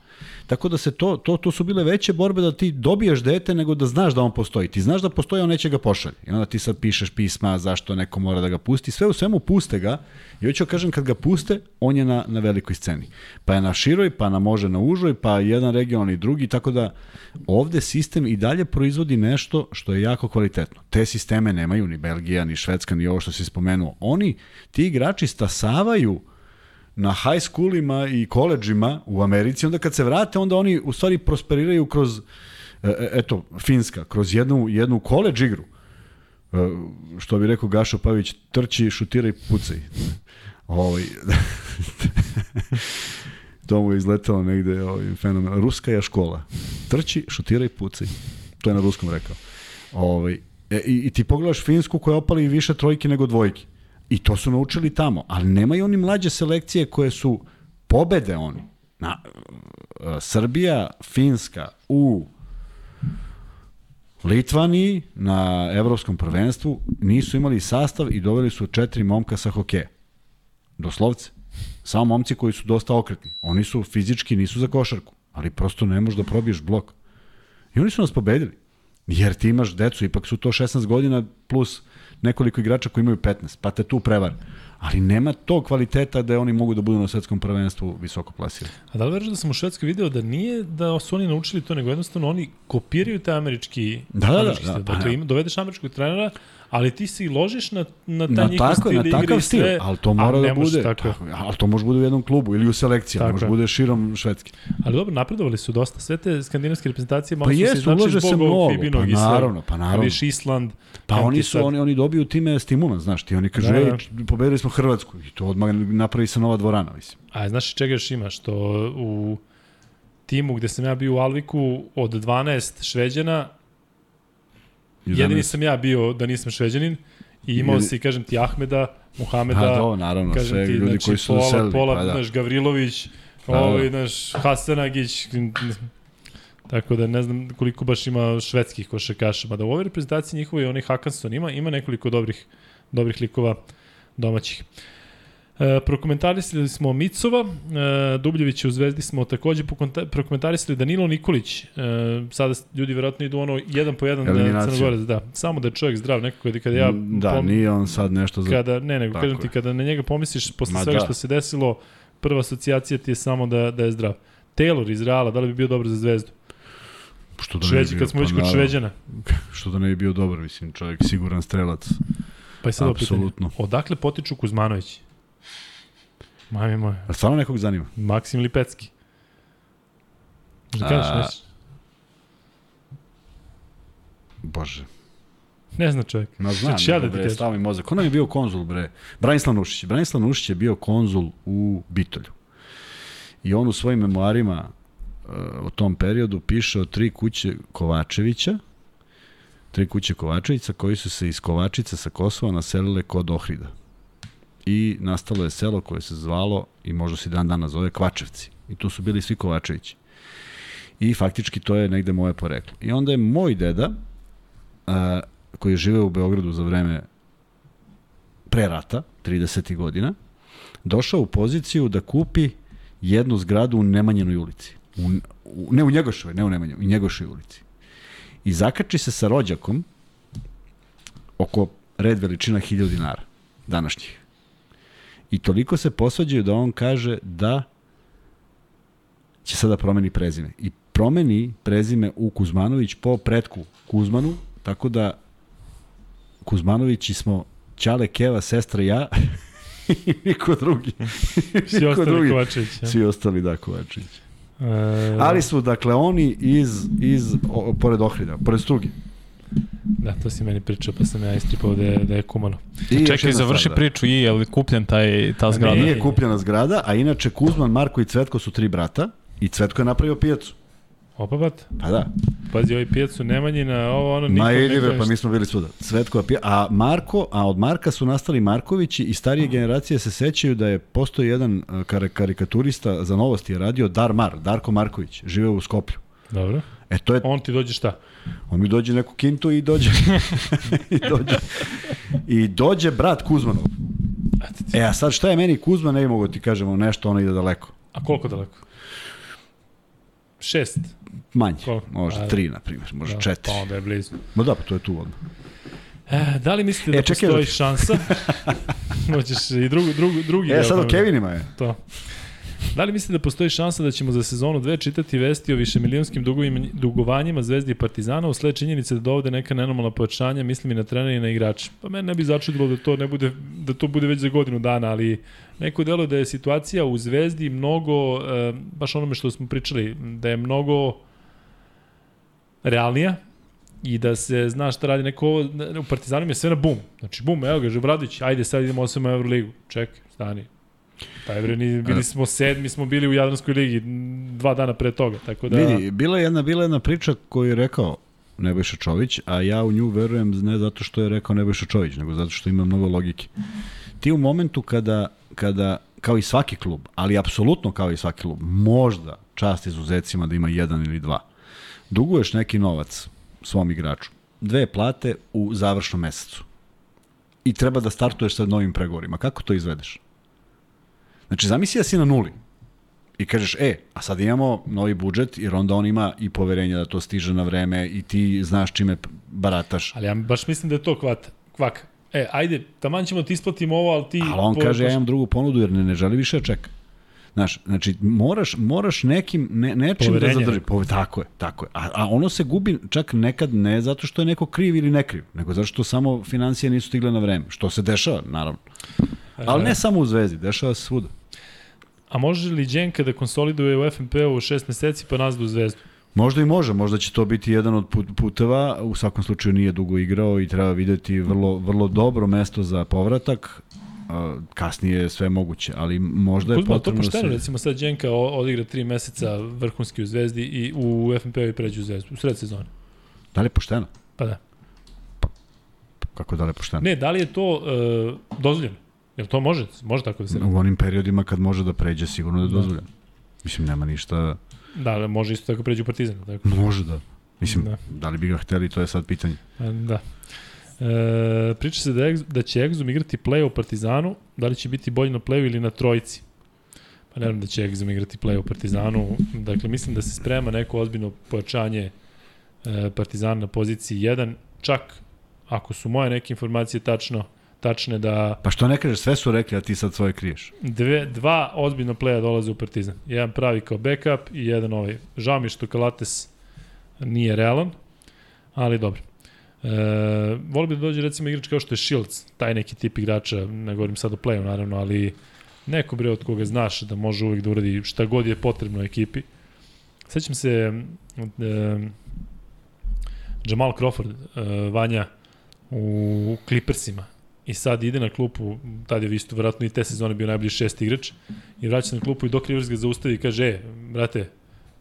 Tako da se to, to, to su bile veće borbe da ti dobiješ dete nego da znaš da on postoji. Ti znaš da postoji, on neće ga pošalje. I onda ti sad pišeš pisma zašto neko mora da ga pusti. Sve u svemu puste ga. I hoću da kažem, kad ga puste, on je na, na velikoj sceni. Pa je na široj, pa na može na užoj, pa jedan regionalni drugi, tako da ovde sistem i dalje proizvodi nešto što je jako kvalitetno. Te sisteme nemaju ni Belgija, ni Švedska, ni ovo što si spomenuo. Oni, ti igrači stasavaju na high schoolima i koleđima u Americi, onda kad se vrate, onda oni u stvari prosperiraju kroz, e, e, eto, Finska, kroz jednu, jednu koleđ igru. E, Što bi rekao Gašo Pavić, trči, šutira i pucaj. [laughs] Ovaj, [laughs] to mu je izletalo negde ovaj, fenomen. Ruska je škola. Trči, šutira i pucaj. To je na ruskom rekao. Ovaj, i, I ti pogledaš Finsku koja opali više trojke nego dvojke. I to su naučili tamo. Ali nemaju oni mlađe selekcije koje su pobede oni. Na, e, Srbija, Finska u Litvaniji na evropskom prvenstvu nisu imali sastav i doveli su četiri momka sa hokeja. Doslovce. Samo momci koji su dosta okretni. Oni su fizički, nisu za košarku, ali prosto ne možeš da probiješ blok. I oni su nas pobedili. Jer ti imaš decu, ipak su to 16 godina plus nekoliko igrača koji imaju 15, pa te tu prevar. ali nema tog kvaliteta da oni mogu da budu na svetskom prvenstvu visoko plasirani. A da li veriš da sam u Švedskoj video da nije da su oni naučili to, nego jednostavno oni kopiraju taj američki Da, da, da, da, pa Dakle, ja. im, dovedeš američkog trenera, ali ti se i ložiš na, na taj Na, njihov tako, stil na takav stil, sve, ali to mora da bude, tako. tako, ali to može bude u jednom klubu ili u selekciji, Tako može bude širom švedski. Ali dobro, napredovali su dosta. Sve te skandinavske reprezentacije malo Pa su se jesu, se zbog mnogo, ovog pa Fibinog i sve. naravno, pa naravno. Viš Island, Pa oni su, sad- oni, oni dobiju time stimulans, znaš, ti oni kažu, Da, da, da. ej, pobedili smo Hrvatsku i to odmah napravi se nova dvorana, mislim. A znaš čega još ima? Što u timu gde sam ja bio u Alviku od 12 šveđana, jedini sam ja bio da nisam šveđanin i imao Jedini- si, kažem ti, Ahmeda, Muhameda, Pa do, naravno, kažem sve ti, ljudi znači, koji su pola, doselili. pola, pa da. znaš, Gavrilović, Da, da. ovaj, znaš, Hasanagić, tako da ne znam koliko baš ima švedskih košarkaša, mada u ovoj reprezentaciji njihovoj onaj Hakanson ima, ima nekoliko dobrih, dobrih likova domaćih. E, prokomentarisali smo Micova, e, Dubljevića u Zvezdi smo takođe prokomentarisali Danilo Nikolić. E, sada ljudi verovatno idu ono jedan po jedan da. Crnogorac, da. Samo da je čovjek zdrav, nekako da kada ja da, pom- nije on sad nešto za... kada ne nego kažem ti je. kada na njega pomisliš posle Ma svega da. što se desilo, prva asocijacija ti je samo da da je zdrav. Taylor iz Reala, da li bi bio dobar za Zvezdu? Što da Šveđi, kad smo pa već kod naravno. Šveđana. [laughs] Što da ne bi bio dobar, mislim, čovjek siguran strelac. Pa je sad. Apsolutno. Odakle potiču Kuzmanović? Mami moja. A stvarno nekog zanima? Maksim Lipecki. Da kažeš A- nešto? Bože. Ne zna čovjek. Ma znam, ja da bre, stavi mozak. Ko nam je bio konzul, bre? Branislav Nušić. Branislav Nušić je bio konzul u Bitolju. I on u svojim memoarima uh, o tom periodu piše o tri kuće Kovačevića, tri kuće Kovačevića koji su se iz Kovačica sa Kosova naselile kod Ohrida. I nastalo je selo koje se zvalo, i možda se dan danas zove, Kvačevci. I tu su bili svi Kovačevići. I faktički to je negde moje poreklo. I onda je moj deda, a, koji je živeo u Beogradu za vreme pre rata, 30. godina, došao u poziciju da kupi jednu zgradu u Nemanjenoj ulici. U, u, ne u Njegoševoj, ne u Nemanjenoj, u Njegoševoj ulici. I zakači se sa rođakom oko red veličina 1000 dinara današnjih. I toliko se posvađaju da on kaže da će sada promeni prezime. I promeni prezime u Kuzmanović po pretku Kuzmanu, tako da Kuzmanovići smo Ćale, Keva, sestra i ja [laughs] i niko drugi. [laughs] Svi Niko ostali drugi. Kovačević. Ja. Svi ostali, da, Kovačić. E, Ali su, dakle, oni iz, iz o, pored Ohrida, pored Struge. Da, to si meni pričao, pa sam ja istripao da je, da je kumano. I Čekaj, završi stvar, da. priču i je li kupljen taj, ta zgrada? nije. Kupljena zgrada, a inače Kuzman, Marko i Cvetko su tri brata i Cvetko je napravio pijacu. Opa, bat. Pa da. Pazi, ovaj pijacu Nemanjina, ovo ono, Ma ne ili kaže pa mi smo bili svuda. Cvetko, a, Marko, a od Marka su nastali Markovići i starije generacije se sećaju da je postoji jedan uh, kar karikaturista za novosti je radio Dar Mar, Darko Marković, žive u Skoplju. Dobro. E to je, On ti dođe šta? on mi dođe neku kintu i dođe [laughs] i dođe i dođe brat Kuzmanov. E a sad šta je meni Kuzman, ne mogu ti kažemo nešto, ono ide daleko. A koliko daleko? Šest. Manje, Koliko? možda A, tri, na primjer, možda Da, četiri. Pa onda je blizu. Ma da, pa to je tu odmah. E, da li mislite da E, e, čekaj, postoji da- šansa? [laughs] Hoćeš i drugi, drugi, drugi E, sad o. Kevinima je. To. Da li mislite da postoji šansa da ćemo za sezonu 2 čitati vesti o višemilionskim dugovima, dugovanjima Zvezdi i Partizana usled činjenice da dovode neka nenormalna pojačanja, mislim i na trenere i na igrače? Pa mene ne bi začudilo da to ne bude da to bude već za godinu dana, ali neko delo da je situacija u Zvezdi mnogo baš onome što smo pričali, da je mnogo realnija i da se zna šta radi neko u Partizanu je sve na bum. Znači bum, evo ga, Žebradić, ajde sad idemo osvojimo Euroligu. Čekaj, stani. Pa bre, ni, bili smo sedmi, smo bili u Jadranskoj ligi dva dana pre toga, tako da... Vidi, bila je jedna, bila je jedna priča koju je rekao Nebojša Čović, a ja u nju verujem ne zato što je rekao Nebojša Čović, nego zato što ima mnogo logike. Ti u momentu kada, kada kao i svaki klub, ali apsolutno kao i svaki klub, možda čast izuzecima da ima jedan ili dva, duguješ neki novac svom igraču, dve plate u završnom mesecu i treba da startuješ sa novim pregovorima. Kako to izvedeš? Znači, zamisli da si na nuli i kažeš, e, a sad imamo novi budžet, jer onda on ima i poverenja da to stiže na vreme i ti znaš čime barataš. Ali ja baš mislim da je to kvat, kvaka. e, ajde, taman ćemo ti isplatimo ovo, ali ti... Ali on po- kaže, ja imam drugu ponudu jer ne, ne želi više da čeka. Znaš, znači, moraš, moraš nekim, ne, nečim Poverenje da zadrži. Pove, tako je, tako je. A, a ono se gubi čak nekad ne zato što je neko kriv ili ne kriv, nego zato što samo financije nisu stigle na vreme. Što se dešava, naravno. Ali ne samo u Zvezdi, dešava se svuda. A može li Đenka da konsoliduje u FNP-u šest meseci pa nazad u Zvezdu? Možda i može, možda će to biti jedan od put- puteva, u svakom slučaju nije dugo igrao i treba videti vrlo, vrlo dobro mesto za povratak, kasnije je sve moguće, ali možda je Kuzma, to potrebno da pošteno, se... recimo sad Đenka odigra tri meseca vrhunski u Zvezdi i u FNP-u i pređe u Zvezdu, u sred sezone. Da li je pošteno? Pa da. Kako da li je pošteno? Ne, da li je to uh, dozvoljeno? Jel to može? Može tako da se radi? U onim periodima kad može da pređe, sigurno da je Da. dozvoljeno. Mislim, nema ništa... Da, ali može isto tako pređe u Partizan. Tako. Može da. Mislim, Da. da. da li bi ga hteli, to je sad pitanje. E, Da. E, priča se da, da će Exum igrati play u Partizanu, da li će biti bolji na playu ili na trojici. Pa ne da će Exum igrati play u Partizanu. Dakle, mislim da se sprema neko ozbiljno pojačanje e, Partizana na poziciji 1. Čak, ako su moje neke informacije tačno, tačne da Pa što ne kažeš, sve su rekli, a ti sad svoje kriješ. dve, dva ozbiljna playa dolaze u Partizan. Jedan pravi kao backup i jedan ovaj. Žao mi što Kalates nije realan, ali dobro. E, volio bi da dođe recimo igrač kao što je Shields, taj neki tip igrača, ne govorim sad o playu naravno, ali neko bre od koga znaš da može uvijek da uradi šta god je potrebno u ekipi. Sećam se e, Jamal Crawford, e, Vanja, u Clippersima i sad ide na klupu, tad je isto vjerojatno i te sezone bio najbolji šest igrač i vraća se na klupu i Doc Rivers ga zaustavi i kaže, e, brate,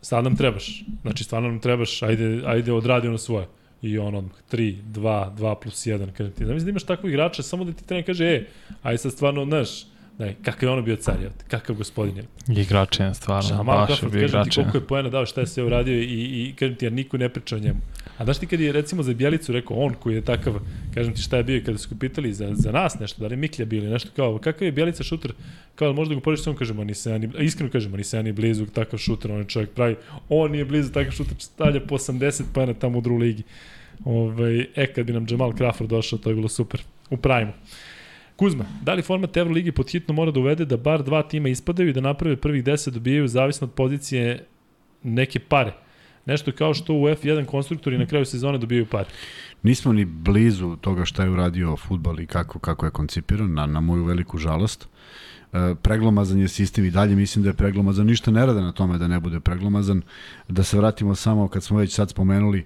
sad nam trebaš, znači stvarno nam trebaš, ajde, ajde odradi ono svoje. I on odmah, 3, 2, 2 plus 1, kaže ti, znam da imaš takvog igrača, samo da ti trener kaže, e, ajde sad stvarno, znaš, ne, kakav je ono bio car, jel kakav gospodin je. Igrač je stvarno, Jamal baš je Crawford, bio kažem ti igrač. koliko je poena dao, šta je sve uradio i, i kažem ti, jer niko ne priča o njemu. A znaš ti kad je recimo za Bjelicu rekao on koji je takav, kažem ti šta je bio i kada su pitali za, za nas nešto, da li je Miklja bili nešto kao, kakav je Bjelica šuter, kao možda ga poriš, on kažemo, nisam ja ni, iskreno kažemo, nisam ja ni blizu takav šuter, on je čovjek pravi, on nije blizu takav šuter, stavlja po 80 poena tamo u drugoj ligi. Ovaj, e, kad bi nam Jamal Crawford došao, to je bilo super. U prajmu. Kuzma, da li format Euroligi pod hitno mora da uvede da bar dva tima ispadaju i da naprave prvih 10 dobijaju zavisno od pozicije neke pare? Nešto kao što u F1 konstruktori na kraju sezone dobijaju pare. Nismo ni blizu toga šta je uradio futbal i kako, kako je koncipiran, na, na moju veliku žalost. E, preglomazan je sistem i dalje mislim da je preglomazan, ništa ne rade na tome da ne bude preglomazan. Da se vratimo samo kad smo već sad spomenuli e,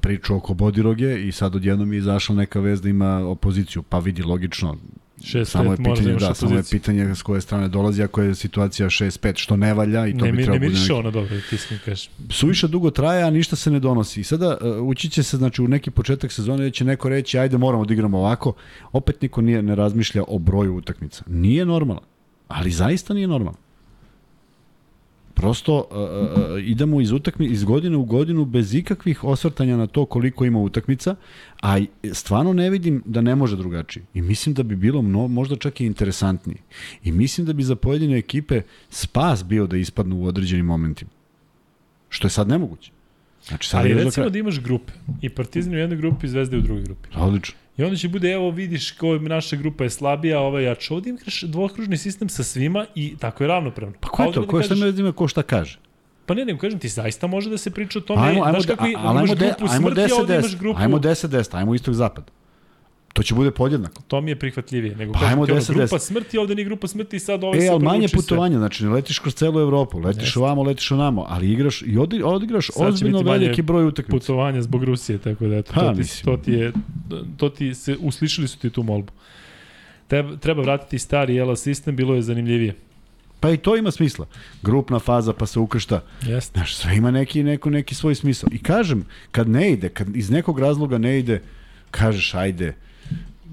priču oko Bodiroge i sad odjednom je izašla neka vez da ima opoziciju, pa vidi logično, 6 samo je pitanje, da, samo je pitanje s koje strane dolazi, ako je situacija 6-5, što ne valja i to Ne, bi trebalo ne miriše ono dobro, ti iskreno kažeš. suviše dugo traje, a ništa se ne donosi. I sada uh, ući će se, znači u neki početak sezone da će neko reći ajde moramo da igramo ovako, opet niko nije, ne razmišlja o broju utakmica. Nije normalno, ali zaista nije normalno. Prosto uh, uh, idemo iz utakmi iz godine u godinu bez ikakvih osvrtanja na to koliko ima utakmica, a stvarno ne vidim da ne može drugačije. I mislim da bi bilo mno, možda čak i interesantnije. I mislim da bi za pojedine ekipe spas bio da ispadnu u određenim momentima. Što je sad nemoguće. Znači sad Ali recimo da imaš grupe. I Partizan u jednoj grupi, Zvezda u drugoj grupi. Odlično. I onda će bude, evo vidiš kao naša grupa je slabija, ova jača. Ovdje imaš dvokružni sistem sa svima i tako je ravnopravno. Pa ko je to? da Ko je šta me vedima ko šta kaže? Pa ne, ne, kažem ti, zaista može da se priča o tome. Ajmo, ajmo, znaš kako i- ali imaš ajmo, de, grupu ajmo smrti, a 10 ovdje imaš 10. grupu... Ajmo 10 10, ajmo istok zapad. To će bude podjednako. To mi je prihvatljivije. Nego Pa ajmo ti, ono, 10, grupa 10. smrti, ovde nije grupa smrti i sad ovaj E, se ali manje putovanja, znači ne letiš kroz celu Evropu, letiš Jeste. ovamo, letiš onamo, ali igraš i odi, odigraš ozbiljno veliki broj utakmica. putovanja zbog Rusije, tako da eto, Pa, to, ti, mislim. to ti je, to ti se, uslišili su ti tu molbu. Treba, treba vratiti stari ELA sistem, bilo je zanimljivije. Pa i to ima smisla. Grupna faza pa se ukršta. Jeste. Znaš, sve ima neki, neko, neki svoj smisao. I kažem, kad ne ide, kad iz nekog razloga ne ide, kažeš ajde,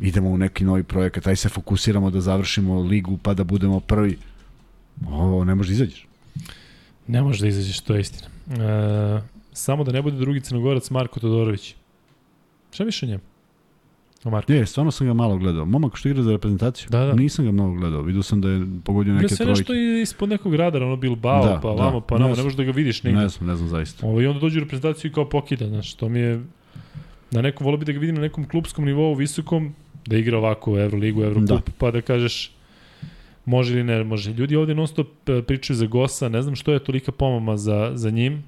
idemo u neki novi projekat, aj se fokusiramo da završimo ligu pa da budemo prvi. Ovo ne može da izađeš. Ne može da izađeš, to je istina. E, samo da ne bude drugi crnogorac Marko Todorović. Šta miš o njemu? O Marko? Je, stvarno sam ga malo gledao. Momak što igra za reprezentaciju, Da, da. nisam ga mnogo gledao. Vidio sam da je pogodio Neke trojke. nešto i ispod nekog radara, ono Bilbao, Da, pa da. vamo, pa Ne namo, ne možeš da ga vidiš negdje. Ne znam, ne znam zaista. Ovo, I onda dođe u reprezentaciju i kao pokida, znaš, to mi je... Na nekom, volio bi da ga vidim na nekom klubskom nivou, visokom, da igra ovako u Euroligu, Eurocup, Da. pa da kažeš može ili ne može. Ljudi ovde non stop e, pričaju za Gosa, ne znam što je tolika pomama za, za njim,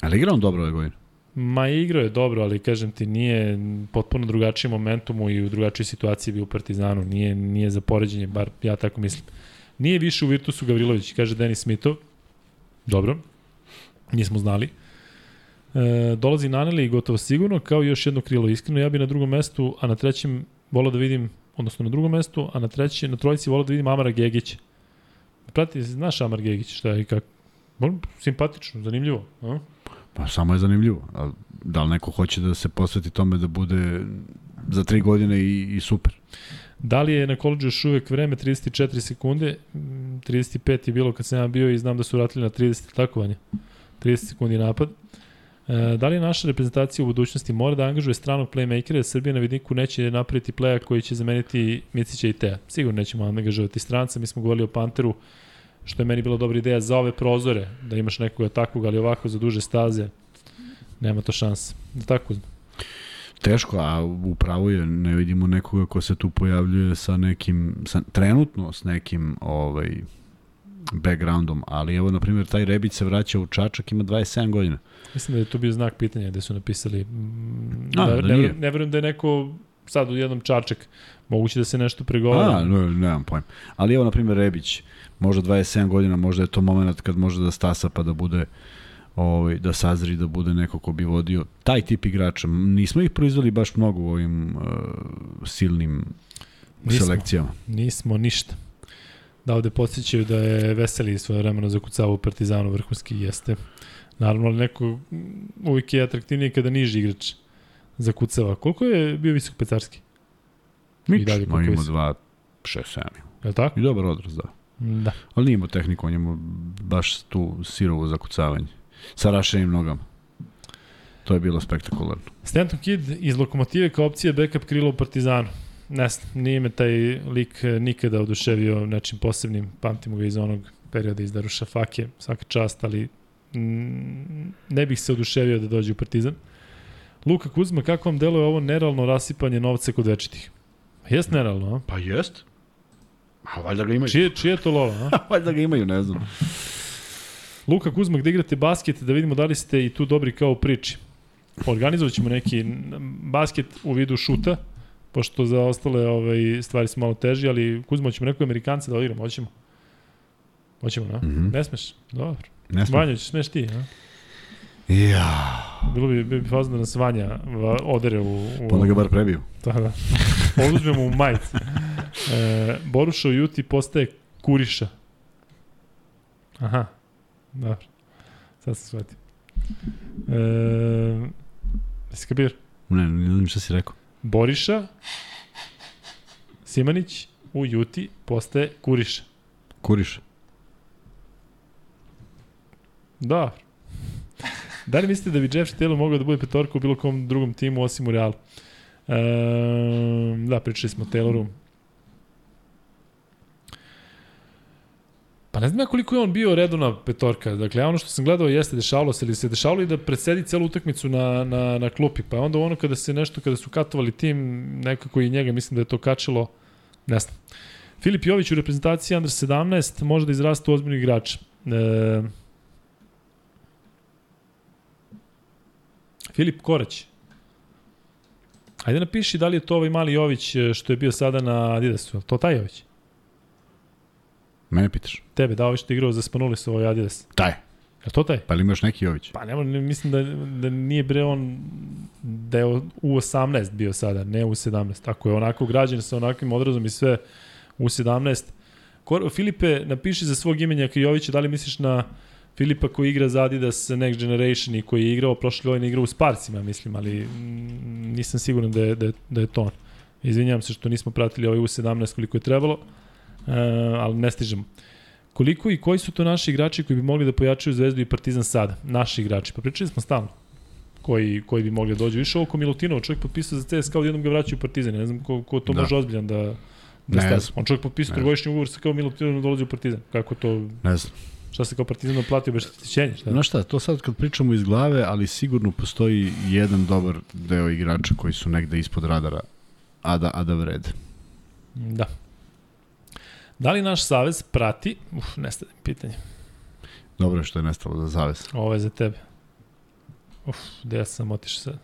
Ali igra on dobro ove godine. Ma igrao je dobro, ali kažem ti nije potpuno drugačiji momentumu i u drugačijoj situaciji bio u Partizanu, nije nije za poređenje, bar ja tako mislim. Nije više u Virtusu Gavrilović, kaže Denis Smitov. Dobro. Nismo znali. E, dolazi Naneli gotovo sigurno, kao još jedno krilo. Iskreno, ja bi na drugom mestu, a na trećem volao da vidim, odnosno na drugom mestu, a na trećem, na trojici volao da vidim Amara Gegića. Prati, znaš Amar Gegić, šta je i kako? Simpatično, zanimljivo. A? Pa samo je zanimljivo. A da li neko hoće da se posveti tome da bude za tri godine i, i super? Da li je na koleđu još uvek vreme 34 sekunde? Mm, 35 je bilo kad sam ja bio i znam da su vratili na 30 takovanje. 30 sekundi napad. E, da li naša reprezentacija u budućnosti mora da angažuje stranog playmakera, jer Srbija na vidniku neće napraviti playa koji će zameniti Micića i Teja. Sigurno nećemo angažovati stranca, mi smo govorili o Panteru, što je meni bila dobra ideja za ove prozore, da imaš nekoga takvog, ali ovako za duže staze, nema to šanse. Da tako, Teško, a upravo je, ne vidimo nekoga ko se tu pojavljuje sa nekim, sa, trenutno s nekim ovaj, backgroundom, ali evo, na primjer, taj Rebić se vraća u Čačak, ima 27 godina. Mislim da je to bio znak pitanja gde su napisali mm, A, da, da ne, nije. ne verujem da je neko sad u jednom čačak moguće da se nešto pregovara. A, ne, nemam pojma. Ali evo, na primjer, Rebić, možda 27 godina, možda je to moment kad može da stasa pa da bude ovaj, da sazri, da bude neko ko bi vodio taj tip igrača. Nismo ih proizveli baš mnogo u ovim uh, silnim Nismo. selekcijama. Nismo ništa. Da ovde podsjećaju da je Veseli svoje vremeno zakucavao u Partizanu vrhunski jeste. Naravno, ali neko uvijek je atraktivnije kada niži igrač zakucava. Koliko je bio visok pecarski? Mič, dalje koliko ima je- 2, 6, 7. Je li tako? I dobar odraz, da. Da. Ali nije imao tehniku, on imao baš tu sirovo zakucavanje. Sa rašenim nogama. To je bilo spektakularno. Stanton Kid iz Lokomotive kao opcija backup krila u Partizanu. Ne znam, nije me taj lik eh, nikada oduševio nečim posebnim. Pamtimo ga iz onog perioda iz Darušafake, svaka čast, ali mm, ne bih se oduševio da dođe u Partizan. Luka Kuzma, kako vam deluje ovo nerealno rasipanje novca kod večitih? Jes nerealno, a? Pa jest. A valjda ga imaju. Čije, čije je to lova, a? [laughs] valjda ga imaju, ne znam. Luka Kuzma, gde igrate basket, da vidimo da li ste i tu dobri kao u priči. Organizovat ćemo neki basket u vidu šuta, pošto za ostale ovaj, stvari su malo teži, ali Kuzma, ćemo nekog Amerikanca da odigramo, hoćemo. Hoćemo, na? Mhm. Ne smeš? Dobro. Ne znam. Vanja, smeš ti, a? Ja. Bilo bi, bi fazno da nas Vanja va, odere u... u Pa da ga bar prebiju. [laughs] Da, da. Oduzmemo u majicu. E, Boruša u Juti postaje Kuriša. Aha. Dobro. Sad sam shvatio. E, jesi kapir? Ne, ne znam šta si rekao. Boriša Simanić u Juti postaje Kuriša. Kuriš. Da. Da li mislite da bi Jeff Taylor mogao da bude petorka u bilo kom drugom timu osim u Realu? E, da, pričali smo o Tayloru. Pa ne znam ja koliko je on bio redovna petorka. Dakle, ono što sam gledao jeste dešavalo se ili se dešavalo i da predsedi celu utakmicu na, na, na klupi. Pa onda ono kada se nešto, kada su katovali tim, nekako i njega, mislim da je to kačilo, ne znam. Filip Jović u reprezentaciji Under 17 može da izraste u ozbiljni igrač. E, Filip Korać. Ajde napiši da li je to ovaj mali Jović e, što je bio sada na Adidasu. To taj Jović? Mene pitaš. Tebe, da ovaj što igrao za Spanulis ovaj Adidas. Taj. Je to taj? Pa li imaš neki Jović? Pa nema, ne, mislim da, da nije bre on da je u 18 bio sada, ne u 17. Ako je onako građen sa onakvim odrazom i sve u 17. Kor, Filipe, napiši za svog imenjaka Jovića, da li misliš na Filipa koji igra za Adidas Next Generation i koji je igrao prošle godine igrao u Sparcima, mislim, ali nisam siguran da je, da je, da je to on. Izvinjavam se što nismo pratili ovaj U17 koliko je trebalo, e, ali ne stižemo. Koliko i koji su to naši igrači koji bi mogli da pojačaju Zvezdu i Partizan sada? Naši igrači. Pa pričali smo stalno koji, koji bi mogli da dođu. Više oko Milutinova, čovjek potpisao za CSKA, odjednom ga vraćaju u Partizan. Ne znam ko, ko to Da. može ozbiljan da, da Ne stavi. On čovjek potpisao trogodišnji ugovor sa kao Milutinovom da dolazi u Partizan. Kako to, Ne znam. šta se kao Partizan oplatio, bez štićenja? Šta? Znaš šta, to sad kad pričamo iz glave, ali sigurno postoji jedan dobar deo igrača koji su negde ispod radara a da, a da vrede. Da. Da li naš savez prati, uf, nestane pitanje, Dobro je što je nestalo za zavez. ovo je za tebe. Uf, gde ja sam otišao sad?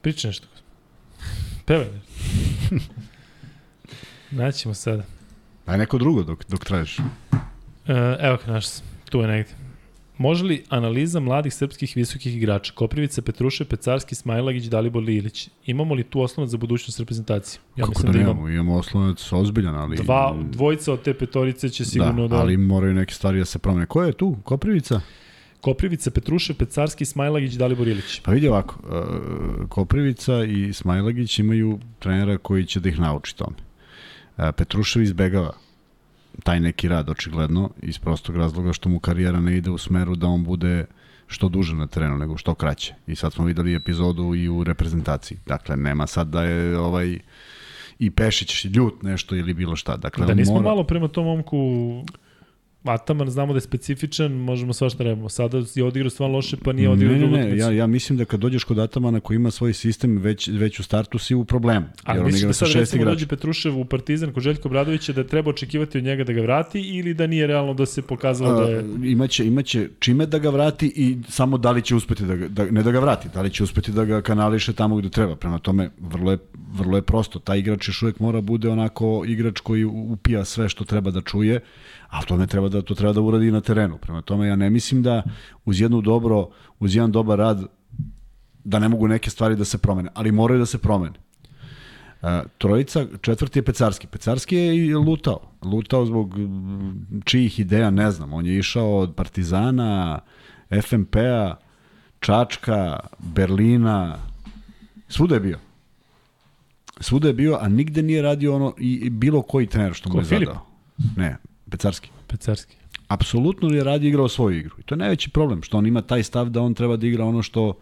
Priča nešto. Pevaj nešto. [laughs] Naćemo sada. Daj neko drugo dok, dok tražiš. E, evo ga naš, sam. tu je negde. Može li analiza mladih srpskih visokih igrača Koprivica, Petruše, Pecarski, Smajlagić, Dalibor Lilić? Imamo li tu oslonac za budućnost reprezentacije? Ja Kako mislim da da imamo. Imamo oslonac ozbiljan, ali... Dva, dvojica od te petorice će sigurno da... da... ali moraju neke stvari da se promene. Ko je tu? Koprivica? Koprivica, Petruše, Pecarski, Smajlagić, Dalibor Ilić. Pa vidi ovako, uh, Koprivica i Smajlagić imaju trenera koji će da ih nauči tome. Uh, Petrušev izbegava taj neki rad, očigledno, iz prostog razloga što mu karijera ne ide u smeru da on bude što duže na terenu, nego što kraće. I sad smo videli epizodu i u reprezentaciji. Dakle, nema sad da je ovaj i Pešić ljut nešto ili bilo šta. Dakle, Da nismo mora... malo prema tom momku Ataman, znamo da je specifičan, možemo svašta rebamo. Sada je odigrao stvarno loše, pa nije odigrao ne, ne, drugu ne, utakmicu. ja, ja mislim da kad dođeš kod Atamana koji ima svoj sistem, već, već u startu si u problemu. Jer on misliš da sa sad recimo igrača. dođe Petrušev u Partizan kod Željka Obradovića da treba očekivati od njega da ga vrati ili da nije realno da se pokazalo da je... A, imaće, imaće čime da ga vrati i samo da li će uspeti da ga, da, ne da ga vrati, da li će uspeti da ga kanališe tamo gde treba. Prema tome, vrlo je, vrlo je prosto. Taj igrač još uvek mora bude onako igrač koji upija sve što treba da čuje, ali to ne treba da to treba da uradi na terenu. Prema tome ja ne mislim da uz jednu dobro, uz jedan dobar rad da ne mogu neke stvari da se promene, ali moraju da se promene. Uh, trojica, četvrti je Pecarski. Pecarski je i lutao. Lutao zbog čijih ideja, ne znam. On je išao od Partizana, FMP-a, Čačka, Berlina, svuda je bio. Svuda je bio, a nigde nije radio ono i, i bilo koji trener što mu je Filip? zadao. Ne, Pecarski. Pecarski. Apsolutno je radio igrao svoju igru. I to je najveći problem, što on ima taj stav da on treba da igra ono što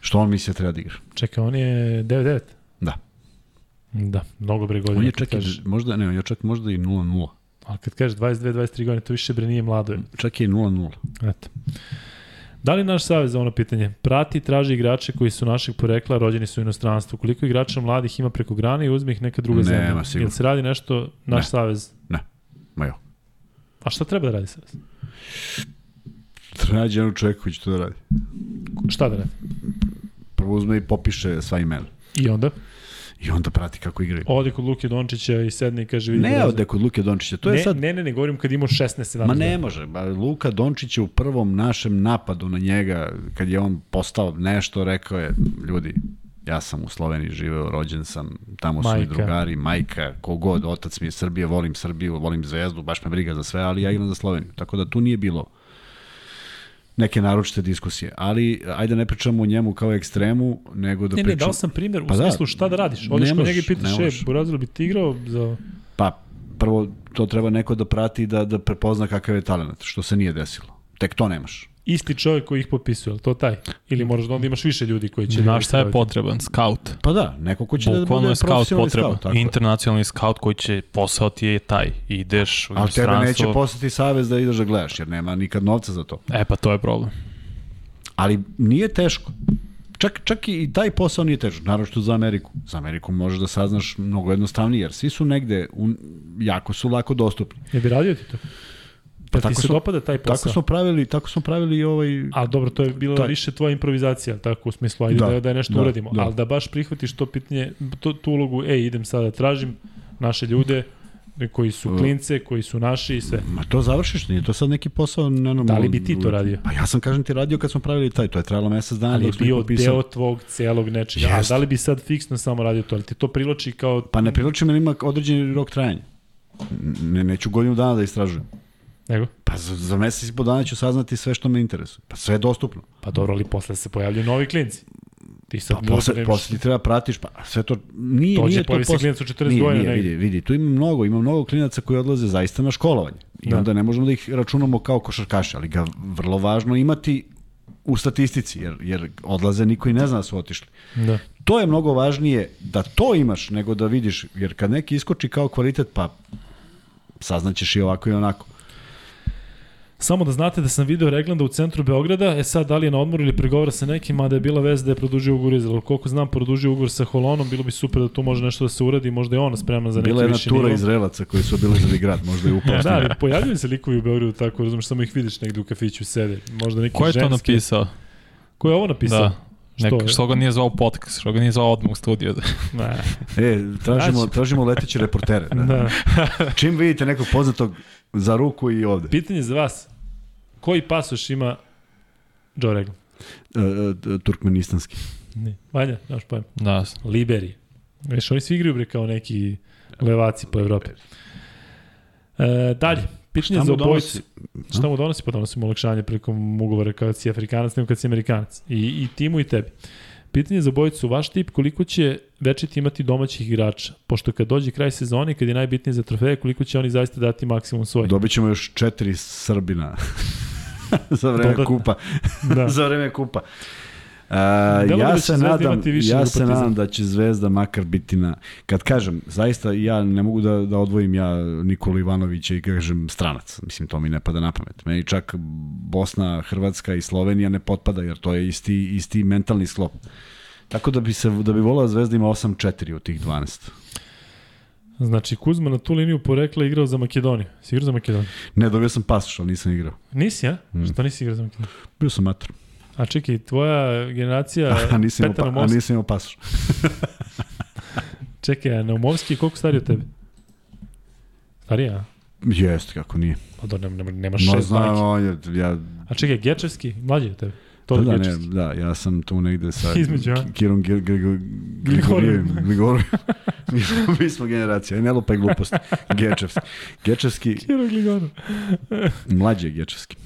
što on misli da treba da igra. Čekaj, on je 9-9? Da. Da, mnogo bre godina. On je čak i, kažeš. možda, ne, on je čak možda i 0-0. Ali kad kažeš 22-23 godine, to više bre nije mlado. je. Čak i 0-0. Eto. Da li naš savez, za ono pitanje, prati i traži igrače koji su našeg porekla, rođeni su u inostranstvu? Koliko igrača mladih ima preko grane i uzme ih neka druga Nema, zemlja? sigurno. Jel se radi nešto naš Ne. savez? Ma jo. A šta treba da radi? Treba jednog čovjeka koji će to da radi. Šta da radi? Prvo uzme i popiše sva imena. I onda? I onda prati kako igraju. Ode kod Luke Dončića i sedne i kaže vidi Ne razlog. ode kod Luke Dončića, to je ne, sad... ne, ne, ne, govorim kad ima 16-17. Ma ne može, ba, Luka Dončić je u prvom našem napadu na njega, kad je on postao nešto, rekao je, ljudi, ja sam u Sloveniji živeo, rođen sam, tamo su mi Majka. drugari, majka, kogod, otac mi je Srbije, volim Srbiju, volim Zvezdu, baš me briga za sve, ali ja igram za Sloveniju. Tako da tu nije bilo neke naročite diskusije. Ali, ajde ne pričamo o njemu kao ekstremu, nego da Ne, ne, pričamo... dao sam primjer u Pa da. smislu šta da radiš. Odeš Ne kod njega i ne pitaš, e, Burazil bi ti igrao za... Pa, prvo, to treba neko da prati da, da prepozna kakav je talent, što se nije desilo. Tek to nemaš. Isti čovjek koji ih popisuje, ali to taj? Ili moraš da onda imaš više ljudi koji će... da Znaš šta je potreban? Scout. Pa da, neko ko će da Bukvalno bude je scout potreban. scout. Internacionalni scout koji će posao ti je taj. Ideš u Ali tebe neće poslati savez da ideš da gledaš, jer nema nikad novca za to. E pa to je problem. Ali nije teško. Čak, čak i taj posao nije težak, naročito za Ameriku. Za Ameriku možeš da saznaš mnogo jednostavnije, jer svi su negde, un, jako su lako dostupni. Ne bi radio ti to? Pa ti tako se smo- dopada taj posao? Tako smo pravili, tako smo pravili i ovaj... A dobro, to je bila Taj- više tvoja improvizacija, tako u smislu, ajde da, Da, da, je nešto da, uradimo. da. Ali da baš prihvatiš to pitanje, to, tu ulogu, ej, idem sada da tražim naše ljude koji su Uh. klince, koji su naši i sve. Ma to završiš, nije to sad neki posao nenormalan. Da li bi ti to radio? Pa ja sam, kažem ti, radio kad smo pravili taj, to je trajalo mesec dana. Ali je bio popisali. deo tvog celog nečega. A Jeste. da li bi sad fiksno samo radio to? Ali ti to privlači kao... Pa ne priločim jer ima određeni rok trajanja. Ne, neću godinu dana da istražujem. Nego? Pa za, za mesec i po dana ću saznati sve što me interesuje. Pa sve je dostupno. Pa dobro, ali posle se pojavljaju novi klinci. Ti sad Pa posle, nemaš- posle ti treba pratiš, pa sve to nije, Dođe, nije to pojavi se posle. klinac od 40 nije, godina Nije, vidi, vidi, tu ima mnogo, ima mnogo klinaca koji odlaze zaista na školovanje. I Da. onda ne možemo da ih računamo kao košarkaše, ali ga vrlo važno imati u statistici, jer, jer odlaze niko i ne zna da su otišli. Da. To je mnogo važnije da to imaš nego da vidiš, jer kad neki iskoči kao kvalitet, pa saznaćeš i ovako i onako. Samo da znate da sam video Reglanda u centru Beograda, e sad da li je na odmoru ili pregovara sa nekim, mada je bila vez da je produžio ugovor Izrael. Koliko znam, produžio ugovor sa Holonom, bilo bi super da tu može nešto da se uradi, možda je ona spremna za neki Bila je jedna viši tura nivo. Izraelaca koji su obilazili grad, možda je upao. [laughs] Da, ali pojavljuju se likovi u Beogradu tako, razumeš, samo ih vidiš negde u kafiću sede. Možda neki Ko je to ženski. napisao? Ko je ovo napisao? Da. Što Nek, što ga nije zvao podcast, što ga nije zvao odmah u studiju. [laughs] Ne, E, tražimo, Znači- tražimo leteće reportere. Da. da. Čim vidite nekog poznatog za ruku i ovde. Pitanje za vas. Koji pasoš ima Joe Reglan? E, e, turkmenistanski. Ne. Vanja, znaš pojem. da. Liberi. Veš, oni svi igraju bre kao neki levaci po Evropi. E, dalje, pitanje za obojicu. donosi? Šta mu donosi? Pa donosi mu olakšanje prilikom ugovora kad si Afrikanac, nego kad si Amerikanac. I, I timu i tebi. Pitanje za obojicu, vaš tip koliko će večiti imati domaćih igrača? Pošto kad dođe kraj sezone, kad je najbitnije za trofeje, koliko će oni zaista dati maksimum svoj? Dobit ćemo još četiri Srbina [laughs] za vreme Dodatno. kupa. Da. [laughs] za vreme kupa. Uh, da ja se nadam, ja se nadam da će Zvezda makar biti na kad kažem, zaista ja ne mogu da da odvojim ja Nikolu Ivanovića i kažem stranac. Mislim to mi ne pada na pamet. Meni čak Bosna, Hrvatska i Slovenija ne potpada jer to je isti isti mentalni sklop. Tako da bi se da bi voleo Zvezda ima 8-4 od tih 12. Znači, Kuzma na tu liniju porekla igrao za Makedoniju. Si igrao za Makedoniju? Ne, dobio sam pasoš, ali nisam igrao. Nisi, a? Mm. Što nisi igrao za Makedoniju? Bio sam mator. A čekaj, tvoja generacija [laughs] A imao, Petar pa, a Naumovski, nisam imao pasoš. [laughs] čekaj, a Naumovski je koliko stariji od tebe? Stariji, a? Jeste, kako nije. Pa da, nema, nema, nemaš No, šest znam, on je, ja, A čekaj, Gečevski, mlađi od tebe. To da, da, ne, da, ja sam tu negde sa [laughs] Između, a? Kirom Gr- Gr- Grigorijevim. Grigorijevim. Mi smo- generacija, ne lupaj gluposti. Gečevski. Gečevski, Kiro Gligoro. mlađi je Gečevski.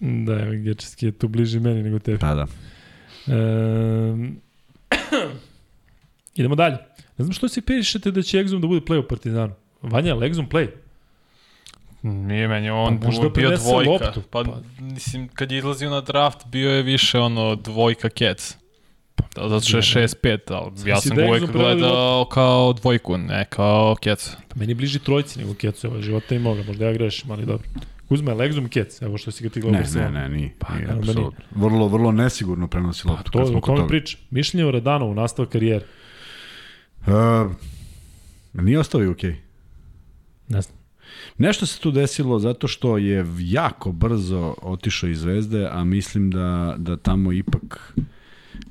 Da, Gečevski je tu bliži meni nego tebi. Pa da. Um, [clears throat] idemo dalje. Ne znam što si pišete da će Exum da bude play u Partizanu. Vanja, je li Exum play? Nije meni on Pa možda pa, bio dvojka. loptu. Pa, Pa- mislim, kad je izlazio na draft, bio je više ono dvojka kec. Da, zato što je Ne, ne. 6-5, ali ja sam da uvek gledao kao dvojku, ne kao kec. Pa meni je bliži trojci nego Kecu, evo, života i moga, možda ja grešim, ali dobro. Kuzma, je Exum Kec? Evo što si ga ti gledao. Ne, ne, ne, nije. Pa, nije da apsolutno. Vrlo, vrlo nesigurno prenosi Pa loptu. to je smo o tome priča. Mišljenje o Radanovu, nastavak karijere. Uh, nije ostavio okej. Ne znam. Nešto se tu desilo zato što je jako brzo otišao iz Zvezde, a mislim da, da tamo ipak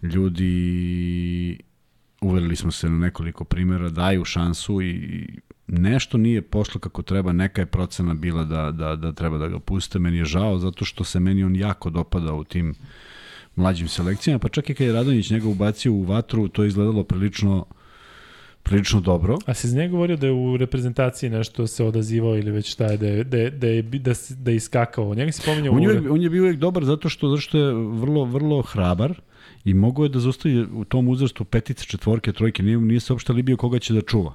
ljudi uverili smo se na nekoliko primjera, daju šansu i nešto nije pošlo kako treba, neka je procena bila da, da, da treba da ga puste. Meni je žao zato što se meni on jako dopada u tim mlađim selekcijama, pa čak i kad je Radonjić njega ubacio u vatru, to je izgledalo prilično prilično dobro. A si iz njega govorio da je u reprezentaciji nešto se odazivao ili već šta je, da je, da je, da je, da, da je iskakao. Njega si pominjao On je, on je bio uvijek dobar zato što, zato što je vrlo, vrlo hrabar i mogao je da zostaje u tom uzrastu petice, četvorke, trojke, nije, nije se uopšte libio koga će da čuva.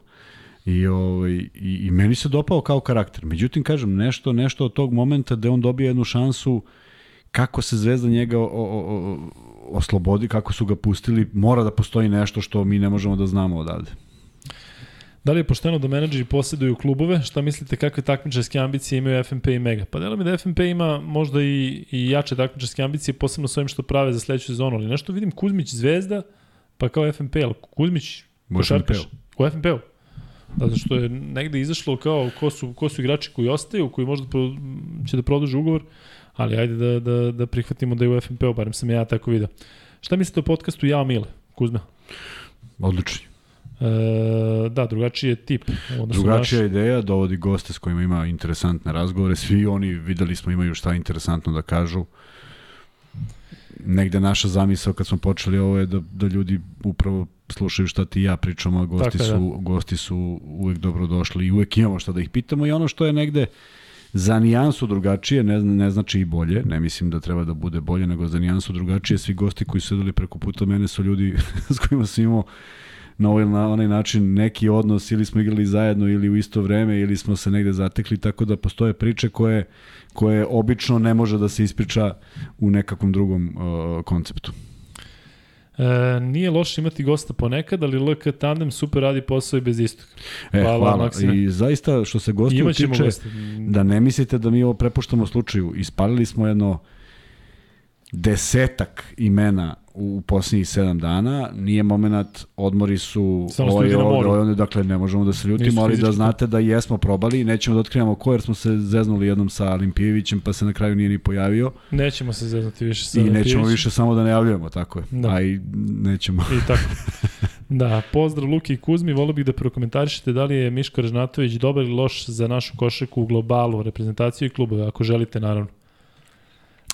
I, ovaj, i, I meni se dopao kao karakter. Međutim, kažem, nešto, nešto od tog momenta da on dobije jednu šansu kako se Zvezda njega o, o, o, oslobodi, kako su ga pustili, mora da postoji nešto što mi ne možemo da znamo odavde. Da li je pošteno da menadžeri posjeduju klubove? Šta mislite kakve takmičarske ambicije imaju FNP i Mega? Pa delo mi da FNP ima možda i, i jače takmičarske ambicije, posebno s ovim što prave za sledeću sezonu, ali nešto vidim Kuzmić Zvezda, pa kao FNP, ali Kuzmić košarkaš? U FNP-u. Zato što je negde izašlo kao ko su, ko su igrači koji ostaju, koji možda pro, će da produže ugovor, ali ajde da, da, da prihvatimo da je u FNP-u, barem sam ja tako video. Šta mislite o podcastu Jao Mile, Kuzma? Odlični. E, da, drugačiji je tip. Drugačija naš. ideja, dovodi goste s kojima ima interesantne razgovore, svi oni videli smo imaju šta interesantno da kažu. Negde naša zamisao kad smo počeli ovo je da, da ljudi upravo slušaju šta ti ja pričamo, a gosti, Tako da. su, gosti su uvek dobrodošli i uvek imamo šta da ih pitamo i ono što je negde za nijansu drugačije, ne, ne znači i bolje, ne mislim da treba da bude bolje, nego za nijansu drugačije, svi gosti koji su sedeli preko puta mene su ljudi [laughs] s kojima sam imao na ovaj na onaj način neki odnos ili smo igrali zajedno ili u isto vreme ili smo se negde zatekli tako da postoje priče koje koje obično ne može da se ispriča u nekakvom drugom uh, konceptu. E, nije loše imati gosta ponekad, ali LK Tandem super radi posao i bez istoga. E, hvala, hvala. Maksime. I zaista što se gostiju tiče, goste. da ne mislite da mi ovo prepuštamo slučaju. Ispalili smo jedno desetak imena u posljednjih 7 dana, nije moment, odmori su Samo ovaj, ovaj, ovaj, dakle ne možemo da se ljutimo, ali da znate da jesmo probali i nećemo da otkrivamo ko, jer smo se zeznuli jednom sa Olimpijevićem, pa se na kraju nije ni pojavio. Nećemo se zeznuti više sa I nećemo više samo da najavljujemo, tako je. Da. A i nećemo. I tako. [laughs] Da, pozdrav Luki i Kuzmi, volio bih da prokomentarišete da li je Miško Režnatović dobar ili loš za našu košarku u globalu, reprezentaciju i klubove, ako želite naravno.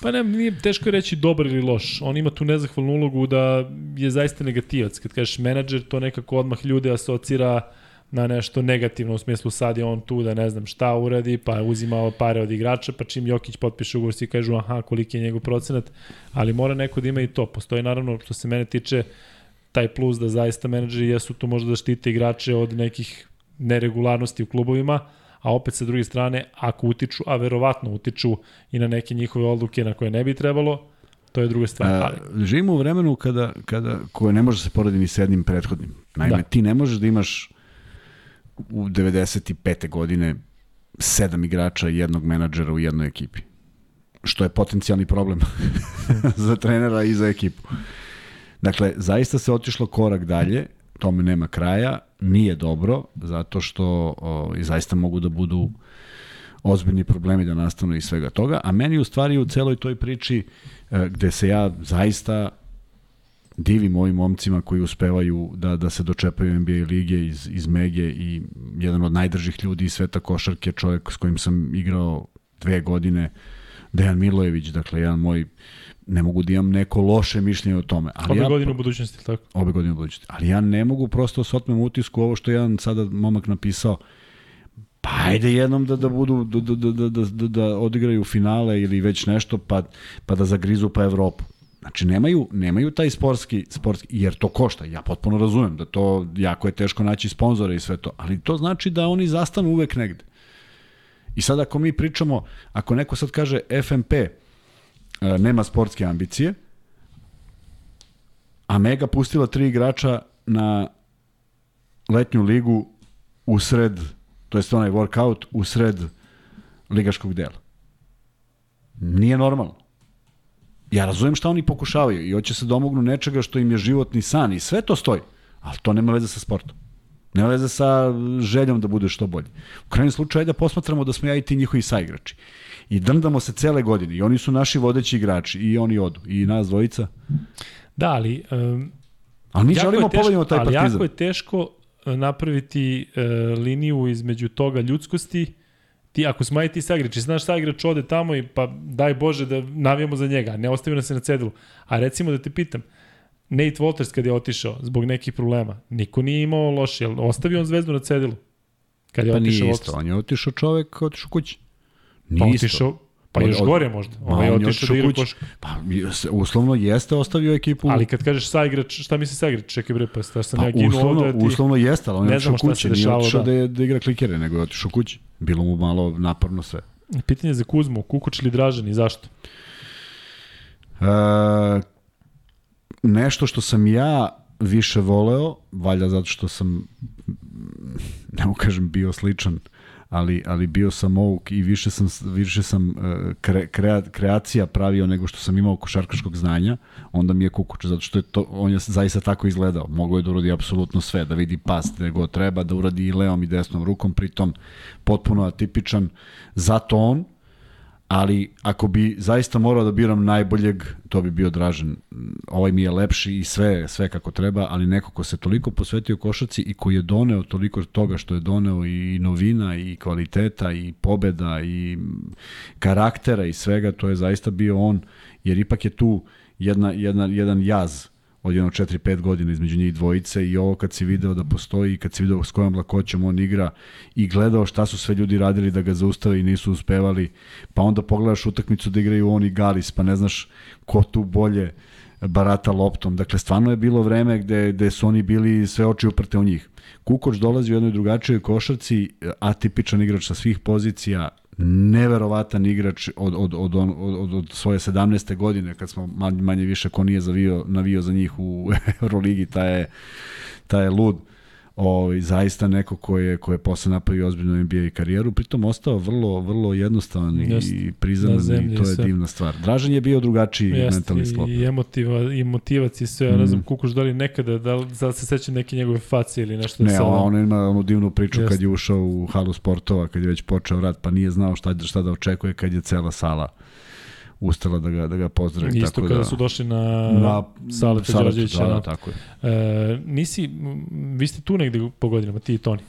Pa ne, nije teško reći dobar ili loš. On ima tu nezahvalnu ulogu da je zaista negativac. Kad kažeš menadžer, to nekako odmah ljude asocira na nešto negativno, u smislu sad je on tu da ne znam šta uradi, pa uzima pare od igrača, pa čim Jokić potpiše ugovor, svi kažu aha, koliki je njegov procenat, ali mora neko da ima i to. Postoji naravno, što se mene tiče, taj plus da zaista menadžeri jesu tu možda da štite igrače od nekih neregularnosti u klubovima, a opet sa druge strane, ako utiču, a verovatno utiču i na neke njihove odluke na koje ne bi trebalo, to je druga stvar. Ali... A, živimo u vremenu kada, kada, koje ne može se porediti ni s jednim prethodnim. Naime, da. ti ne možeš da imaš u 95. godine sedam igrača i jednog menadžera u jednoj ekipi. Što je potencijalni problem [laughs] za trenera i za ekipu. Dakle, zaista se otišlo korak dalje tome nema kraja, nije dobro, zato što o, i zaista mogu da budu ozbiljni problemi da nastanu i svega toga, a meni u stvari u celoj toj priči e, gde se ja zaista divim ovim momcima koji uspevaju da, da se dočepaju NBA lige iz, iz Mege i jedan od najdržih ljudi iz sveta košarke, čovjek s kojim sam igrao dve godine, Dejan Milojević, dakle jedan moj ne mogu da imam neko loše mišljenje o tome. Ali obe ja, godine u budućnosti, tako? Obe godine u budućnosti. Ali ja ne mogu prosto s otmem utisku ovo što jedan sada momak napisao, pa ajde jednom da, da budu, da, da, da, da, da, da odigraju finale ili već nešto, pa, pa da zagrizu pa Evropu. Znači nemaju, nemaju taj sportski, sportski, jer to košta. Ja potpuno razumem da to jako je teško naći sponzore i sve to, ali to znači da oni zastanu uvek negde. I sad ako mi pričamo, ako neko sad kaže FMP, nema sportske ambicije, a Mega pustila tri igrača na letnju ligu u sred, to jest onaj workout, u sred ligaškog dela. Nije normalno. Ja razumem šta oni pokušavaju i hoće se domognu nečega što im je životni san i sve to stoji, ali to nema veze sa sportom. Nema veze sa željom da bude što bolje. U krajnjem slučaju da posmatramo da smo ja i ti njihovi saigrači i drndamo se cele godine i oni su naši vodeći igrači i oni odu i nas dvojica. Da, ali um, ali mi želimo pobedimo taj ali partizan. Ali jako je teško e, napraviti uh, liniju između toga ljudskosti ti ako smo ti saigrači, znaš saigrač ode tamo i pa daj Bože da navijamo za njega, ne ostavi nas se na cedilu. A recimo da te pitam, Nate Walters kad je otišao zbog nekih problema, niko nije imao loše, jel ostavio on zvezdu na cedilu? Kad je pa otišao nije isto, on je otišao čovek, otišao kući. Nije pa otišao, Pa još gore možda. Ovaj je otišao da igra. Pa uslovno jeste ostavio ekipu. Ali kad kažeš saigrač, šta misli saigrač? Čekaj bre, pa šta sam pa, ja ginuo uslovno, ovde, ti... uslovno jeste, ali on je otišao kući, nije otišao da. da, da igra klikere, nego je otišao kući. Bilo mu malo naporno sve. Pitanje za Kuzmu, Kukoč ili Dražan i zašto? E, nešto što sam ja više voleo, valjda zato što sam, ne kažem, bio sličan ali, ali bio sam ovuk i više sam, više sam e, kre, krea, kreacija pravio nego što sam imao košarkaškog znanja, onda mi je Kukuč, zato što je to, on je zaista tako izgledao. Mogu je da uradi apsolutno sve, da vidi pas gde go treba, da uradi i levom i desnom rukom, pritom potpuno atipičan. Zato on, ali ako bi zaista morao da biram najboljeg, to bi bio Dražen. Ovaj mi je lepši i sve, sve kako treba, ali neko ko se toliko posvetio košaci i koji je doneo toliko toga što je doneo i novina i kvaliteta i pobeda i karaktera i svega, to je zaista bio on, jer ipak je tu jedna, jedna, jedan jaz od jedno 4-5 godina između njih dvojice i ovo kad si video da postoji i kad si video s kojom lakoćom on igra i gledao šta su sve ljudi radili da ga zaustave i nisu uspevali, pa onda pogledaš utakmicu da igraju on i Galis, pa ne znaš ko tu bolje barata loptom. Dakle, stvarno je bilo vreme gde, gde su oni bili sve oči uprte u njih. Kukoč dolazi u jednoj drugačijoj košarci, atipičan igrač sa svih pozicija, neverovatan igrač od, od, od, od, od, od svoje 17. godine, kad smo manje, manje više ko nije zavio, navio za njih u [laughs] Euroligi, ta je, ta je lud. Ovaj, zaista neko ko je, ko je posle napravio ozbiljnu NBA karijeru, pritom ostao vrlo, vrlo jednostavan Just, i prizaman i to je sve. divna stvar. Dražan je bio drugačiji Jest, mentalni sklop. I, emotiva, i motivac i sve, ja ne znam, mm. Kukuš da li nekada, da li, da se seća neke njegove facije ili nešto. Ne, sada... on ima onu divnu priču Jest. kad je ušao u halu sportova, kad je već počeo rad, pa nije znao šta, šta da očekuje kad je cela sala ustala da ga, da ga pozdravi. Isto tako kada da, su došli na, na Saleta Đorđevića. Da, da, tako je. E, nisi, vi ste tu negde po godinama, ti i Toni.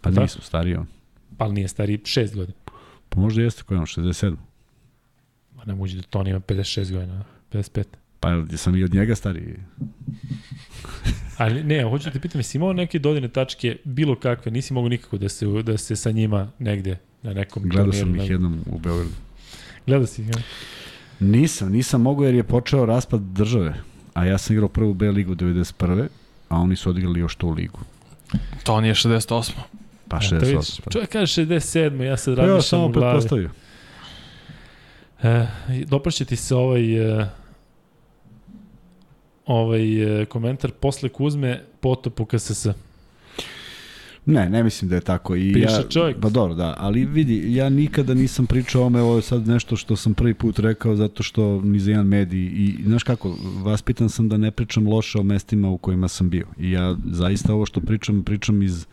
Pa da? nisu, stariji on. Pa nije stariji, šest godina. Pa možda jeste koji on, 67. Ma ne moći da Toni ima 56 godina, 55. Pa ja sam i od njega stariji. [laughs] Ali ne, hoću da te pitam, jesi imao neke dodine tačke, bilo kakve, nisi mogu nikako da se, da se sa njima negde na nekom Gledao sam ih jednom u Beogradu. Gledao si? Ja? Nisam, nisam mogu jer je počeo raspad države. A ja sam igrao prvu B ligu 91. A oni su odigrali još tu ligu. To on je 68. Pa 68. Pa. Čovjek kaže 67. Ja sad razmišljam ja, samo u glavi. pretpostavio. E, dopraće ti se ovaj... E, ovaj e, komentar posle Kuzme potop u KSS. Ne, ne mislim da je tako. I Piše ja, čovjek. Pa dobro, da, ali vidi, ja nikada nisam pričao o ome, ovo je sad nešto što sam prvi put rekao zato što ni za jedan medij i znaš kako, vaspitan sam da ne pričam loše o mestima u kojima sam bio. I ja zaista ovo što pričam, pričam iz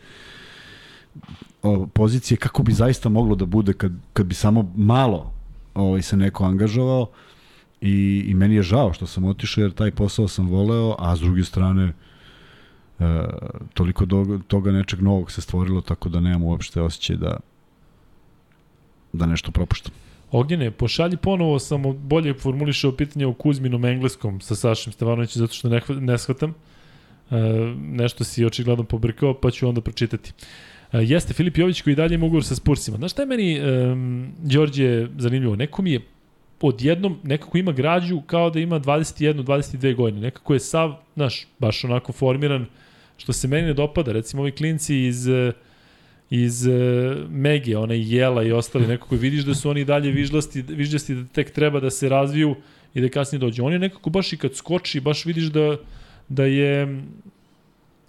o, pozicije kako bi zaista moglo da bude kad, kad bi samo malo ovaj, se neko angažovao i, i meni je žao što sam otišao jer taj posao sam voleo, a s druge strane e, toliko do, toga nečeg novog se stvorilo, tako da nemam uopšte osjećaj da, da nešto propuštam. Ognjene, pošalji ponovo samo bolje formulišao pitanje o Kuzminom engleskom sa Sašem Stevanovićem, zato što ne, ne shvatam. E, nešto si očigledno pobrkao, pa ću onda pročitati. E, jeste Filip Jović koji dalje ima ugovor sa Spursima. Znaš šta je meni, e, Đorđe, zanimljivo? Neko mi je odjednom nekako ima građu kao da ima 21, 22 godine. Nekako je sav, znaš, baš onako formiran, što se meni ne dopada. Recimo ovi klinci iz iz Mege, onaj Jela i ostali, nekako vidiš da su oni dalje vižlasti, vižlasti da tek treba da se razviju i da kasnije dođe. On je nekako baš i kad skoči, baš vidiš da, da je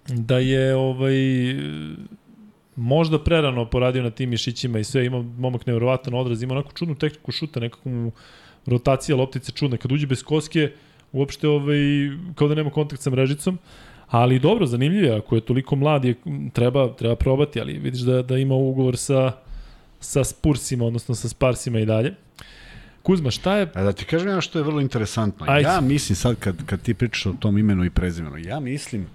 da je ovaj možda prerano poradio na tim mišićima i sve, ima momak nevjerovatan odraz, ima onako čudnu tehniku šuta, nekako mu rotacija loptice čudna. Kad uđe bez koske, uopšte ovaj, kao da nema kontakt sa mrežicom, ali dobro, zanimljivo je, ako je toliko mlad, je, treba, treba probati, ali vidiš da, da ima ugovor sa, sa Spursima, odnosno sa Sparsima i dalje. Kuzma, šta je... A da ti kažem ja što je vrlo interesantno. Ajde. Ja mislim sad kad, kad ti pričaš o tom imenu i prezimenu, ja mislim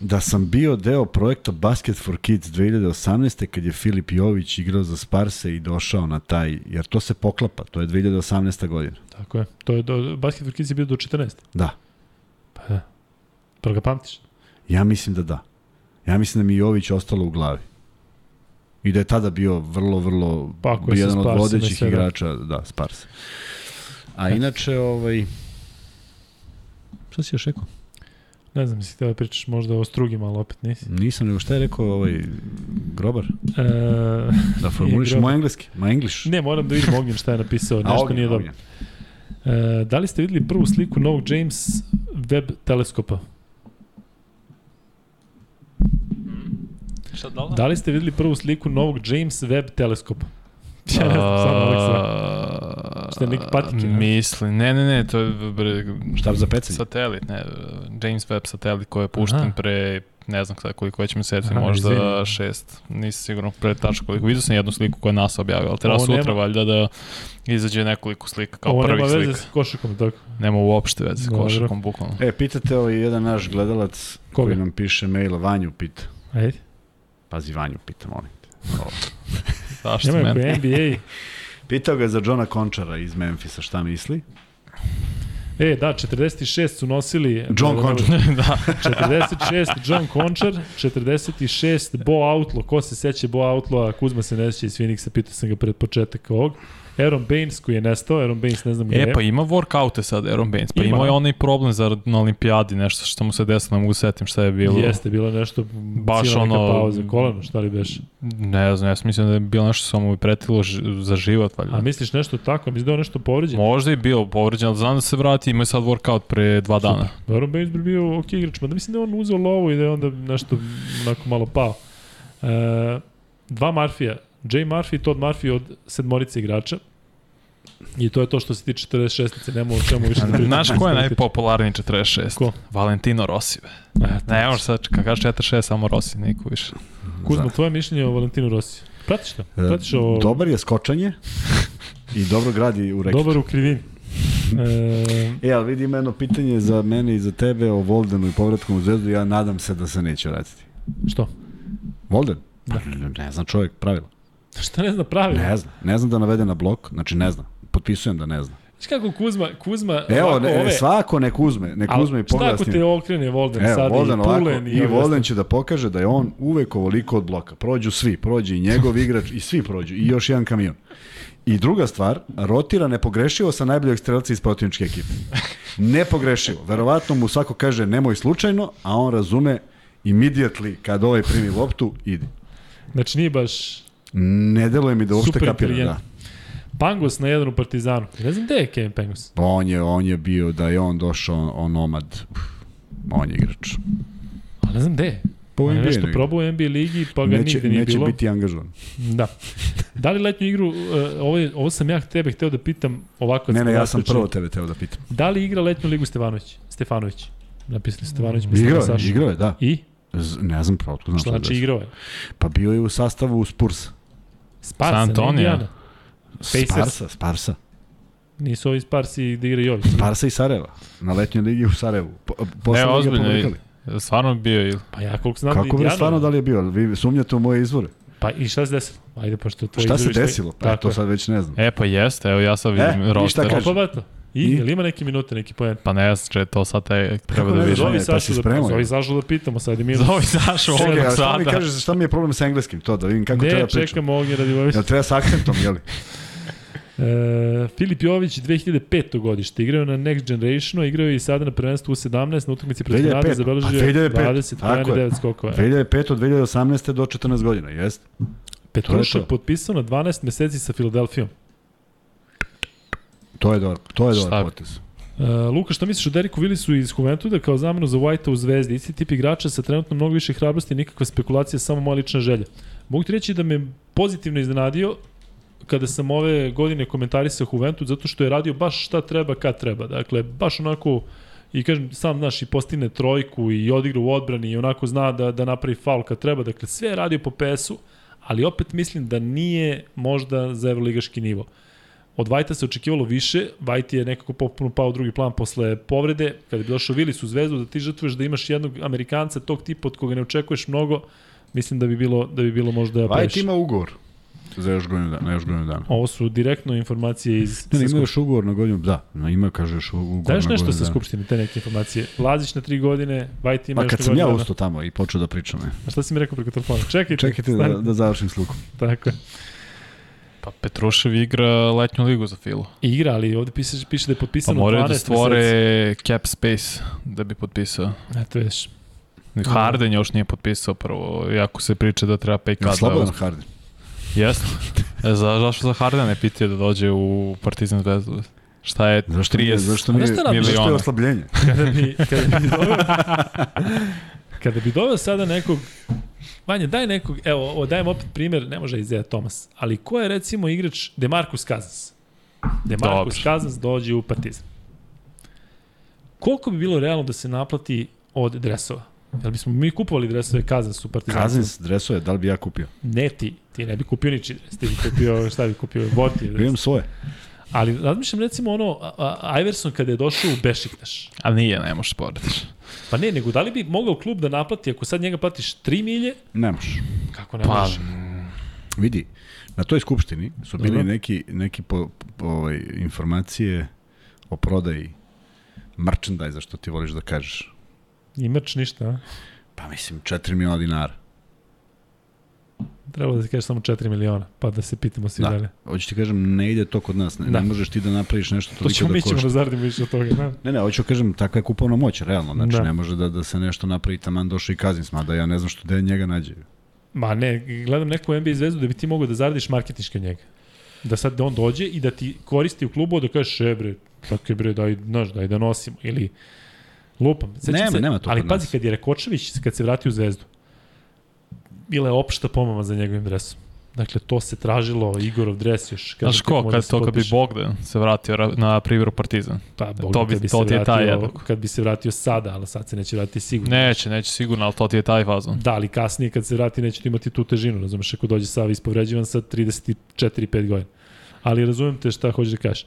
da sam bio deo projekta Basket for Kids 2018. kad je Filip Jović igrao za Sparse i došao na taj, jer to se poklapa, to je 2018. godina. Tako je. To je do, Basket for Kids je bio do 14. Da. Pa da. Pa ga pamtiš? Ja mislim da da. Ja mislim da mi Jović ostalo u glavi. I da je tada bio vrlo, vrlo pa, bio jedan od vodećih igrača, da, Spars. A inače, ovaj... Šta si još rekao? Ne znam, si htio da pričaš možda o strugima, ali opet nisi. Nisam, nego šta je rekao ovaj Grobar? E, da [laughs] formuliš moj engleski, moj english. Ne, moram da vidim Ognjen šta je napisao, [laughs] nešto ognjen, nije dobro. E, da li ste videli prvu sliku novog James Webb teleskopa? Šta, da, li? da li ste videli prvu sliku novog James Webb teleskopa? [laughs] Ja ne znam, samo Aleksandar. Šta je patike? Misli, ne, ne, ne, to je bre, štab za pecanje. Satelit, ne, James Webb satelit koji je pušten Aha. pre ne znam kada koliko već meseci, Aha, možda izvini. šest, nisam sigurno pre tačno koliko. Vidio sam jednu sliku koju je NASA objavila, ali treba sutra nema... valjda da izađe nekoliko slika kao prvih slika. Ovo nema veze s košakom, tako? Nema uopšte veze s košakom, bukvalno. E, pitate ovaj jedan naš gledalac Koga? koji nam piše maila, Vanju pita. Ajde. Pazi, Vanju pita, molim te. [laughs] Zašto Nema meni? NBA. [laughs] Pitao ga za Johna Končara iz Memfisa, šta misli? E, da, 46 su nosili... John Končar. [laughs] da. 46 John Končar, 46 Bo Outlaw. Ko se seća Bo Outlaw? Kuzma se ne seća iz Phoenixa, pitao sam ga pred početak ovog. Aaron Baines koji je nestao, Aaron Baines ne znam gde E, pa ima workoute sad Aaron Baines, pa ima, ima je onaj problem za, na olimpijadi, nešto što mu se desilo, ne mogu setim šta je bilo. Jeste, bilo nešto, baš ono, pauza, koleno, šta li beš? Ne znam, ja mislim da je bilo nešto samo mu pretilo za život, valjda. A misliš nešto tako, misliš da je nešto povređen? Možda je bio povređen, ali znam da se vrati, ima je sad workout pre dva dana. Super. Aaron Baines bi bio ok igrač, da mislim da je on uzeo lovu i da je onda nešto onako malo pao. E, dva Marfija, Jay Murphy i Todd Murphy od sedmorice igrača. I to je to što se tiče 46-ice, nema o čemu više da pričam. Znaš ko je najpopularniji 46? Ko? Valentino Rossi. Ne, ne, možeš sad, kad kažeš 46, samo Rossi, niko više. Kuzma, tvoje mišljenje o Valentinu Rossi? Pratiš to? E, Pratiš o... Dobar je skočanje i dobro gradi u reketu. Dobar u krivini. E, e ali vidi ima jedno pitanje za mene i za tebe o Voldenu i povratkom u Zvezdu. Ja nadam se da se neće vratiti. Što? Volden? Da. Ne znam čovjek, pravilo. [laughs] Šta ne zna pravilo? Ne znam. Ne znam da navede na blok, znači ne znam. Potpisujem da ne znam. Znaš kako Kuzma, Kuzma Evo, ne, ove... svako nek uzme, nek uzme i pogleda Šta ako te okrene Volden Evo, sad Volden i Pulen i, i Volden će da pokaže da je on uvek ovoliko od bloka. Prođu svi, prođe i njegov igrač i svi prođu i još jedan kamion. I druga stvar, rotira nepogrešivo sa najboljeg strelca iz protivničke ekipe. Nepogrešivo. Verovatno mu svako kaže nemoj slučajno, a on razume immediately kad ovaj primi loptu, idi. Znači nije baš... Ne deluje mi da uopšte kapira, da. Pangos na jedan u Partizanu. Ne znam gde je Kevin Pangos. On je, on je bio, da je on došao, on nomad. On je igrač. A ne znam gde je. Pa u NBA nešto probao u NBA ligi, pa ga neće, nigde nije neće bilo. Neće biti angažovan. Da. Da li letnju igru, uh, ovo, je, ovo sam ja tebe hteo da pitam ovako. Ne, ne, ja sam prvo tebe hteo da pitam. Da li igra letnju ligu Stefanović? Stefanović. Napisali Stefanović. Igrao je, igrao je, da. I? Z, ne znam pravo, znam znači igrao je. Pa bio je u sastavu Spurs. Sparsa, San Antonio. Sparsa, Sparsa. Nisu ovi Sparsi da igra Jović. Sparsa i Sarajeva. Na letnjoj ligi u Sarajevu. Po, ne, ozbiljno. Stvarno bio ili? Pa ja koliko znam Kako bi stvarno da li je bio? Vi sumnjate u moje izvore? Pa i šta se desilo? Ajde, pošto to Šta se desilo? Pa to sad već ne znam. E, pa jeste, evo ja sad vidim e, roster. E, šta kažeš? I, I? ili ima neke minute, neki poen? Pa ne če to sad te, treba da vidim. Zovi Sašu, da, zovi Sašu da pitamo sad. I minus. Zovi Sašu ovog sada. Šta mi kažeš, šta mi je problem sa engleskim? To da vidim kako ne, treba pričam. Ne, čekamo ovdje radi Jel treba sa akcentom, jeli? E, Filip Jović 2005. godište, igrao na Next Generationu, igrao je i sada na prvenstvu u 17, na utakmici protiv Nade zabeležio 20 9 skokova. 2005. od 2018. do 14 godina, jest? Petrušak potpisao na 12 meseci sa Filadelfijom. To je dobro, to je dobar potez. Uh, Luka, šta misliš o Deriku Willisu iz Juventuda kao zamenu za Whitea u Zvezdi? Isti tip igrača sa trenutno mnogo više hrabrosti i nikakva spekulacija, samo moja lična želja. Mogu ti reći da me pozitivno iznenadio kada sam ove godine komentarisao Juventus zato što je radio baš šta treba kad treba. Dakle, baš onako i kažem, sam znaš i postigne trojku i odigra u odbrani i onako zna da, da napravi faul kad treba. Dakle, sve je radio po PS-u, ali opet mislim da nije možda za evroligaški nivo. Od Vajta se očekivalo više, Vajt je nekako popuno pao u drugi plan posle povrede, kada bi došao Vilis u zvezdu, da ti žrtvuješ da imaš jednog Amerikanca tog tipa od koga ne očekuješ mnogo, mislim da bi bilo, da bi bilo možda Vajt ima ugovor za još godinu dana, još godinu dana. Ovo su direktno informacije iz... Ne, ne ima još ugovor na godinu, da, no, ima, kaže još ugovor da još nešto sa Skupštine, te neke informacije. Lazić na tri godine, Vajt ima pa, još kad sam ja ustao tamo i počeo da pričam. Je. A šta si mi rekao preko telefona? Čekajte. Čekajte da, da završim s Lukom. Tako je. Pa Petrušev igra letnju ligu za Filu. Igra, ali ovde piše, piše da je potpisano pa 12 meseci. da stvore meseci. cap space da bi potpisao. Eto viš. Harden još nije potpisao prvo, jako se priča da treba pay cut. Ja, slobodan Harden. Jeste. E, za, zašto za Harden ne pitio da dođe u Partizan zvezdu? Šta je zašto 30 nije, zašto nije, miliona? Zašto je oslabljenje? Kada bi, kada bi doveo, kada bi doveo sada nekog Vanja, daj nekog, evo, o, dajem opet primer, ne može Izea Thomas, ali ko je recimo igrač Demarcus Cousins? Demarcus Dobre. Cousins dođe u Partizan. Koliko bi bilo realno da se naplati od dresova? Jel bismo mi kupovali dresove Cousins u Partizanu? Cousins dresove, da li bi ja kupio? Ne ti, ti ne bi kupio niči dres, ti bi kupio, šta bi kupio, Boti dres. Imam svoje. Ali razmišljam recimo ono, a, a, Iverson kada je došao u Bešiktaš. Ali nije, ne možeš porediš. Pa ne, nego da li bi mogao klub da naplati ako sad njega platiš 3 milje? Ne možeš. Kako ne pa, možeš? Vidi, na toj skupštini su bili Dobro. neki, neki po, po, ovaj, informacije o prodaji merchandise, što ti voliš da kažeš. I merch ništa, a? Pa mislim, 4 miliona dinara. Trebalo da ti kažeš samo 4 miliona, pa da se pitamo svi da. dalje. Hoću ti kažem, ne ide to kod nas. Ne, da. ne možeš ti da napraviš nešto toliko to ćemo, da košta. To ćemo mi ćemo da zaradimo više od toga. Da. Ne, ne, hoću kažem, takva je kupovna moć, realno. Znači, da. ne može da, da se nešto napravi taman došao i kazim, mada ja ne znam što da njega nađe. Ma ne, gledam neku NBA zvezdu da bi ti mogao da zaradiš marketinške njega. Da sad da on dođe i da ti koristi u klubu da kažeš, e bre, čakaj bre, daj, znaš, daj da nosimo. Ili lupam. nema, se, nema to Ali pazi, kad je Rekočević, kad se vrati u zvezdu, bila je opšta pomama za njegovim dresom. Dakle, to se tražilo, Igorov dres još. Znaš ko, kad, to kad bi Bogdan se vratio na Priviru Partizan? Pa, Bogdan, to bi, bi to ti je taj. Kad bi se vratio sada, ali sad se neće vratiti sigurno. Neće, neće sigurno, ali to ti je taj fazon. Da, ali kasnije kad se vrati neće imati tu težinu, razumeš, ako dođe Sava ispovređivan sa 34-5 godina. Ali razumem te šta hoćeš da kažeš.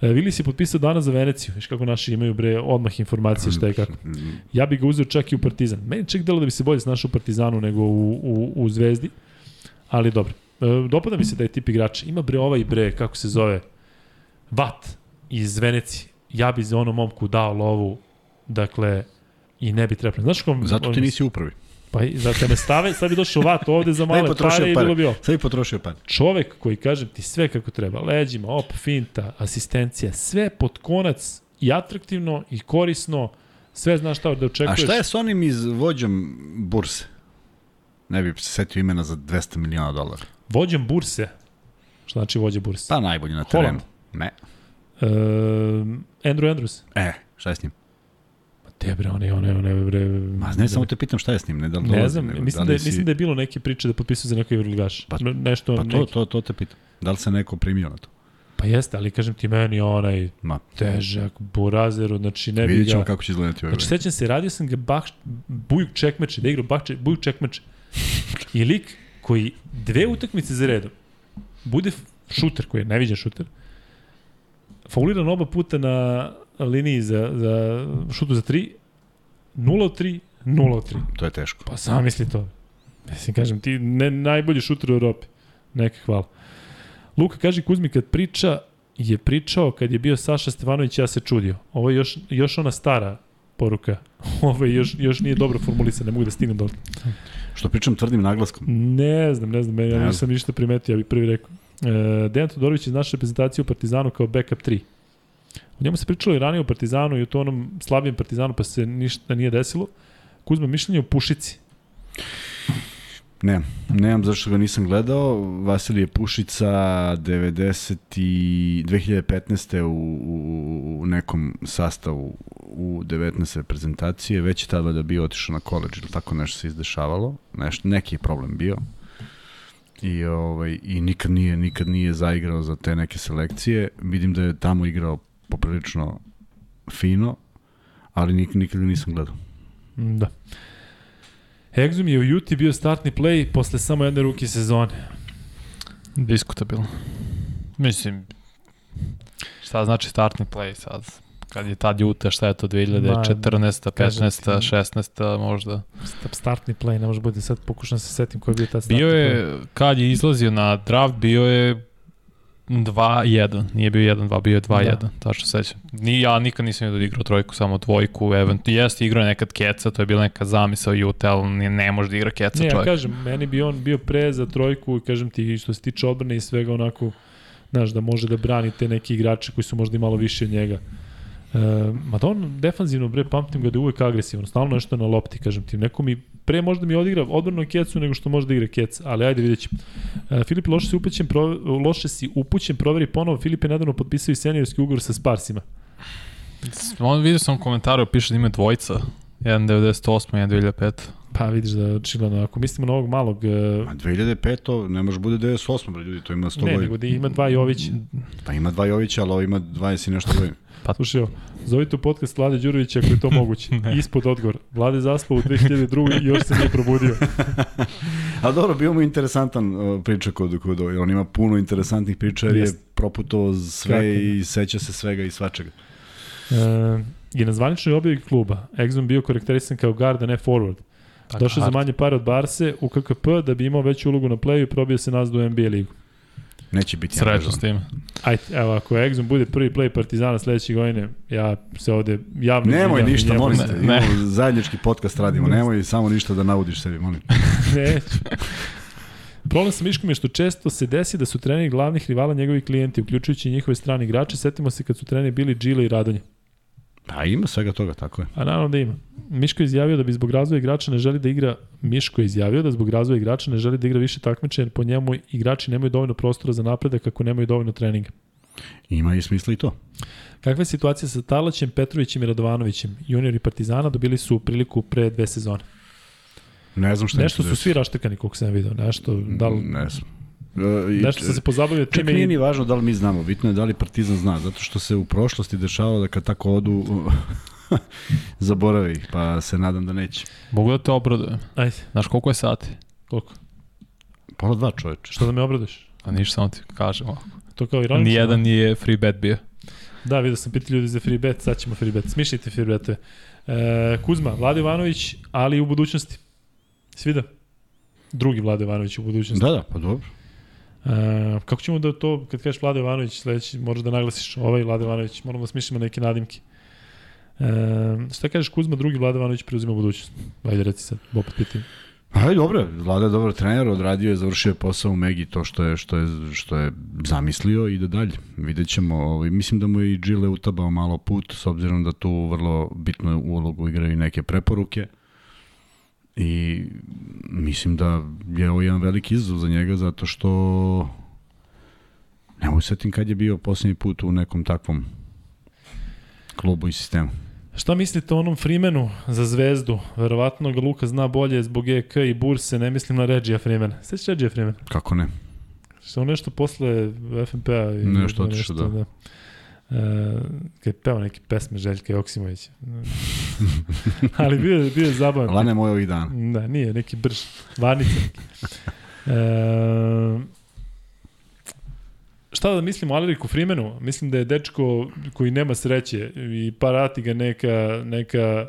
E, Vili si potpisao danas za Veneciju, viš kako naši imaju bre odmah informacije šta je kako. Ja bih ga uzeo čak i u Partizan. Meni čak delo da bi se bolje snašao u Partizanu nego u, u, u Zvezdi, ali dobro. E, dopada mi se da je tip igrača. Ima bre ovaj bre, kako se zove, Vat iz Venecije. Ja bi za onom momku dao lovu, dakle, i ne bi trebalo. Znaš kom... Zato ti nisi upravi. Pa i zato me stave, sad bi došao Vat ovde za male pare i bilo bi ovo. Sad bi potrošio pare. Čovek koji, kažem ti, sve kako treba, leđima, op, finta, asistencija, sve pod konac i atraktivno i korisno, sve znaš šta da očekuješ. A šta je s onim iz vođom burse? Ne bih se setio imena za 200 miliona dolara. Vođom burse? Šta znači vođa burse? Pa najbolji na terenu. Holland. Ne. Uh, Andrew Andrews. E, šta je s njim? Te bre, one, one, one, bre... Ma ne, samo te pitam šta je s njim, ne da li Ne znam, nego, mislim, da, da, si... mislim da je bilo neke priče da potpisuje za neko Evroligaš. Pa, nešto, pa to, neki... to, to te pitam. Da li se neko primio na to? Pa jeste, ali kažem ti meni onaj Ma. težak burazer, znači ne Vidjet ćemo ga... kako će izgledati ovaj. Znači sećam se, radio sam ga bak, bujuk čekmeče, da igrao bujuk čekmeče. I lik koji dve utakmice za redom bude šuter, koji je najviđen šuter, fauliran oba puta na liniji za, za šutu za 3, 0-3, 0-3. To je teško. Pa sam misli to. Mislim, kažem, ti ne, najbolji šuter u Europi. Neka hvala. Luka kaže Kuzmi kad priča je pričao kad je bio Saša Stefanović, ja se čudio. Ovo je još, još ona stara poruka. [laughs] Ovo je još, još nije dobro formulisan, ne mogu da stignem do Što pričam tvrdim naglaskom? Ne znam, ne znam, ja nisam ništa primetio, ja bih prvi rekao. E, Dejan Todorović iz naše reprezentacije u Partizanu kao backup 3. O njemu se pričalo i ranije u Partizanu i u to onom slabijem Partizanu, pa se ništa nije desilo. Kuzma, mišljenje o Pušici. Ne, nemam zašto ga nisam gledao. Vasilije Pušica 90 i 2015. U, u, u nekom sastavu u 19. reprezentacije, već je tada da bio otišao na koleđ ili tako nešto se izdešavalo. Nešto, neki je problem bio. I, ovaj, I nikad nije, nikad nije zaigrao za te neke selekcije. Vidim da je tamo igrao poprilično fino, ali nik, nikad ga nisam gledao. Da. Exum je u Juti bio startni play posle samo jedne ruke sezone. Diskutabilno. Mislim, šta znači startni play sad? Kad je tad Juta, šta je to, 2014. 15. 16. možda? Startni play, ne može bude sad, pokušam se setim koji je bio tad startni Bio je, play. kad je izlazio na draft, bio je 2-1, nije bio 1-2, bio je 2-1, da. tačno sećam. Ni, ja nikad nisam da igrao trojku, samo dvojku, event, jeste igrao nekad keca, to je bila neka zamisao Utah, ali ne, ne može da igra keca ne, čovjek. Ne, ja kažem, meni bi on bio pre za trojku, kažem ti, što se tiče obrne i svega onako, znaš, da može da brani te neki igrače koji su možda i malo više od njega. E, ma da on defanzivno, bre, pamtim ga da je uvek agresivan, stalno nešto na lopti, kažem ti, neko mi pre možda mi odigra odbranu kecu nego što može da igra kec, ali ajde vidjet ćemo. E, Filip loše si upućen, pro, loše si upućen, proveri ponovo, Filip je nedavno potpisao i seniorski ugovor sa Sparsima. On vidio sam u komentaru, piše da ima dvojica, 1.98, 1.2005. Pa vidiš da očigledno, ako mislimo na ovog malog... Uh... A 2005 ne može bude 98, bre ljudi, to ima 100 godina. Ne, nego da ima dva Jovića. Pa ima dva Jovića, ali ovo ima 20 i nešto godina. [laughs] Pa slušaj, zovite u podcast Vlade Đurovića ako je to [laughs] moguće. Ispod odgovor. Vlade zaspao u 2002. i još se nije probudio. [laughs] A dobro, bio mu interesantan uh, priča kod, kod on ima puno interesantnih priča jer je proputovao sve Kako? i seća se svega i svačega. E, I na zvaničnoj objavi kluba Exum bio karakterisan kao guard, a ne forward. Tako, Došao za manje pare od Barse u KKP da bi imao veću ulogu na playu i probio se nazad u NBA ligu. Neće biti Srećno s tim. Ajde, evo, ako Exum bude prvi play Partizana sledeće godine, ja se ovde javno... Nemoj izvinjam, ništa, molim te, ne. zajednički podcast radimo, nemoj samo ništa da naudiš sebi, molim. [laughs] Neću. Problem sa Miškom je što često se desi da su treneri glavnih rivala njegovi klijenti, uključujući njihove strane igrače. Setimo se kad su treneri bili Džile i Radonje. Pa ima svega toga, tako je. A naravno da ima. Miško je izjavio da bi zbog razvoja igrača ne želi da igra, Miško je izjavio da zbog razvoja igrača ne želi da igra više takmiče, jer po njemu igrači nemaju dovoljno prostora za napredak kako nemaju dovoljno treninga. Ima i smisla i to. Kakva je situacija sa Talaćem, Petrovićem i Radovanovićem? Juniori Partizana dobili su priliku pre dve sezone. Ne znam šta Nešto su svi raštekani, koliko sam vidio. Nešto, da li... Ne znam. Uh, nešto sam se pozabavio time. Čak nije ni važno da li mi znamo, bitno je da li Partizan zna, zato što se u prošlosti dešavalo da kad tako odu [laughs] zaborave ih, pa se nadam da neće. Mogu da te obradujem. Ajde. Znaš koliko je sati? Koliko? Pola dva čoveče. Što da me obraduješ? A ništa, samo ti kažem ovako. To kao ironično. Nijedan nije free bet bio. Da, vidio sam pitali ljudi za free bet, sad ćemo free bet. Smišljite free betove. E, Kuzma, Vlade Ivanović, ali u budućnosti. Svida? Drugi Vlade Ivanović u budućnosti. Da, da, pa dobro. E, kako ćemo da to, kad kažeš Vlade Ivanović, sledeći, moraš da naglasiš ovaj Vlade Ivanović, moramo da smišljamo neke nadimke. E, šta kažeš Kuzma, drugi Vlade Ivanović preuzima budućnost? Ajde, reci sad, opet pitim. Ajde, dobro, Vlada je dobar trener, odradio je, završio je posao u Megi, to što je, što je, što je zamislio, ide dalje. Vidjet ćemo, ovaj, mislim da mu je i Gile utabao malo put, s obzirom da tu vrlo bitnu ulogu igraju neke preporuke. I mislim da je ovo jedan veliki izazov za njega, zato što ne mogu setim kad je bio poslednji put u nekom takvom klubu i sistemu. Šta mislite o onom Freemanu za zvezdu? Verovatno ga Luka zna bolje zbog EK i Burse, ne mislim na Regija Freemana. Sveći Regija Freemana? Kako ne? Što nešto posle FNP-a i nešto otišao, da. da. Uh, kad je peo neke pesme Željka Joksimovića. [laughs] Ali bio, je, bio je zabavan. Lane moj ovih dana. Da, nije, neki brž. Varnica. uh, šta da mislim o Aleriku Frimenu? Mislim da je dečko koji nema sreće i parati ga neka, neka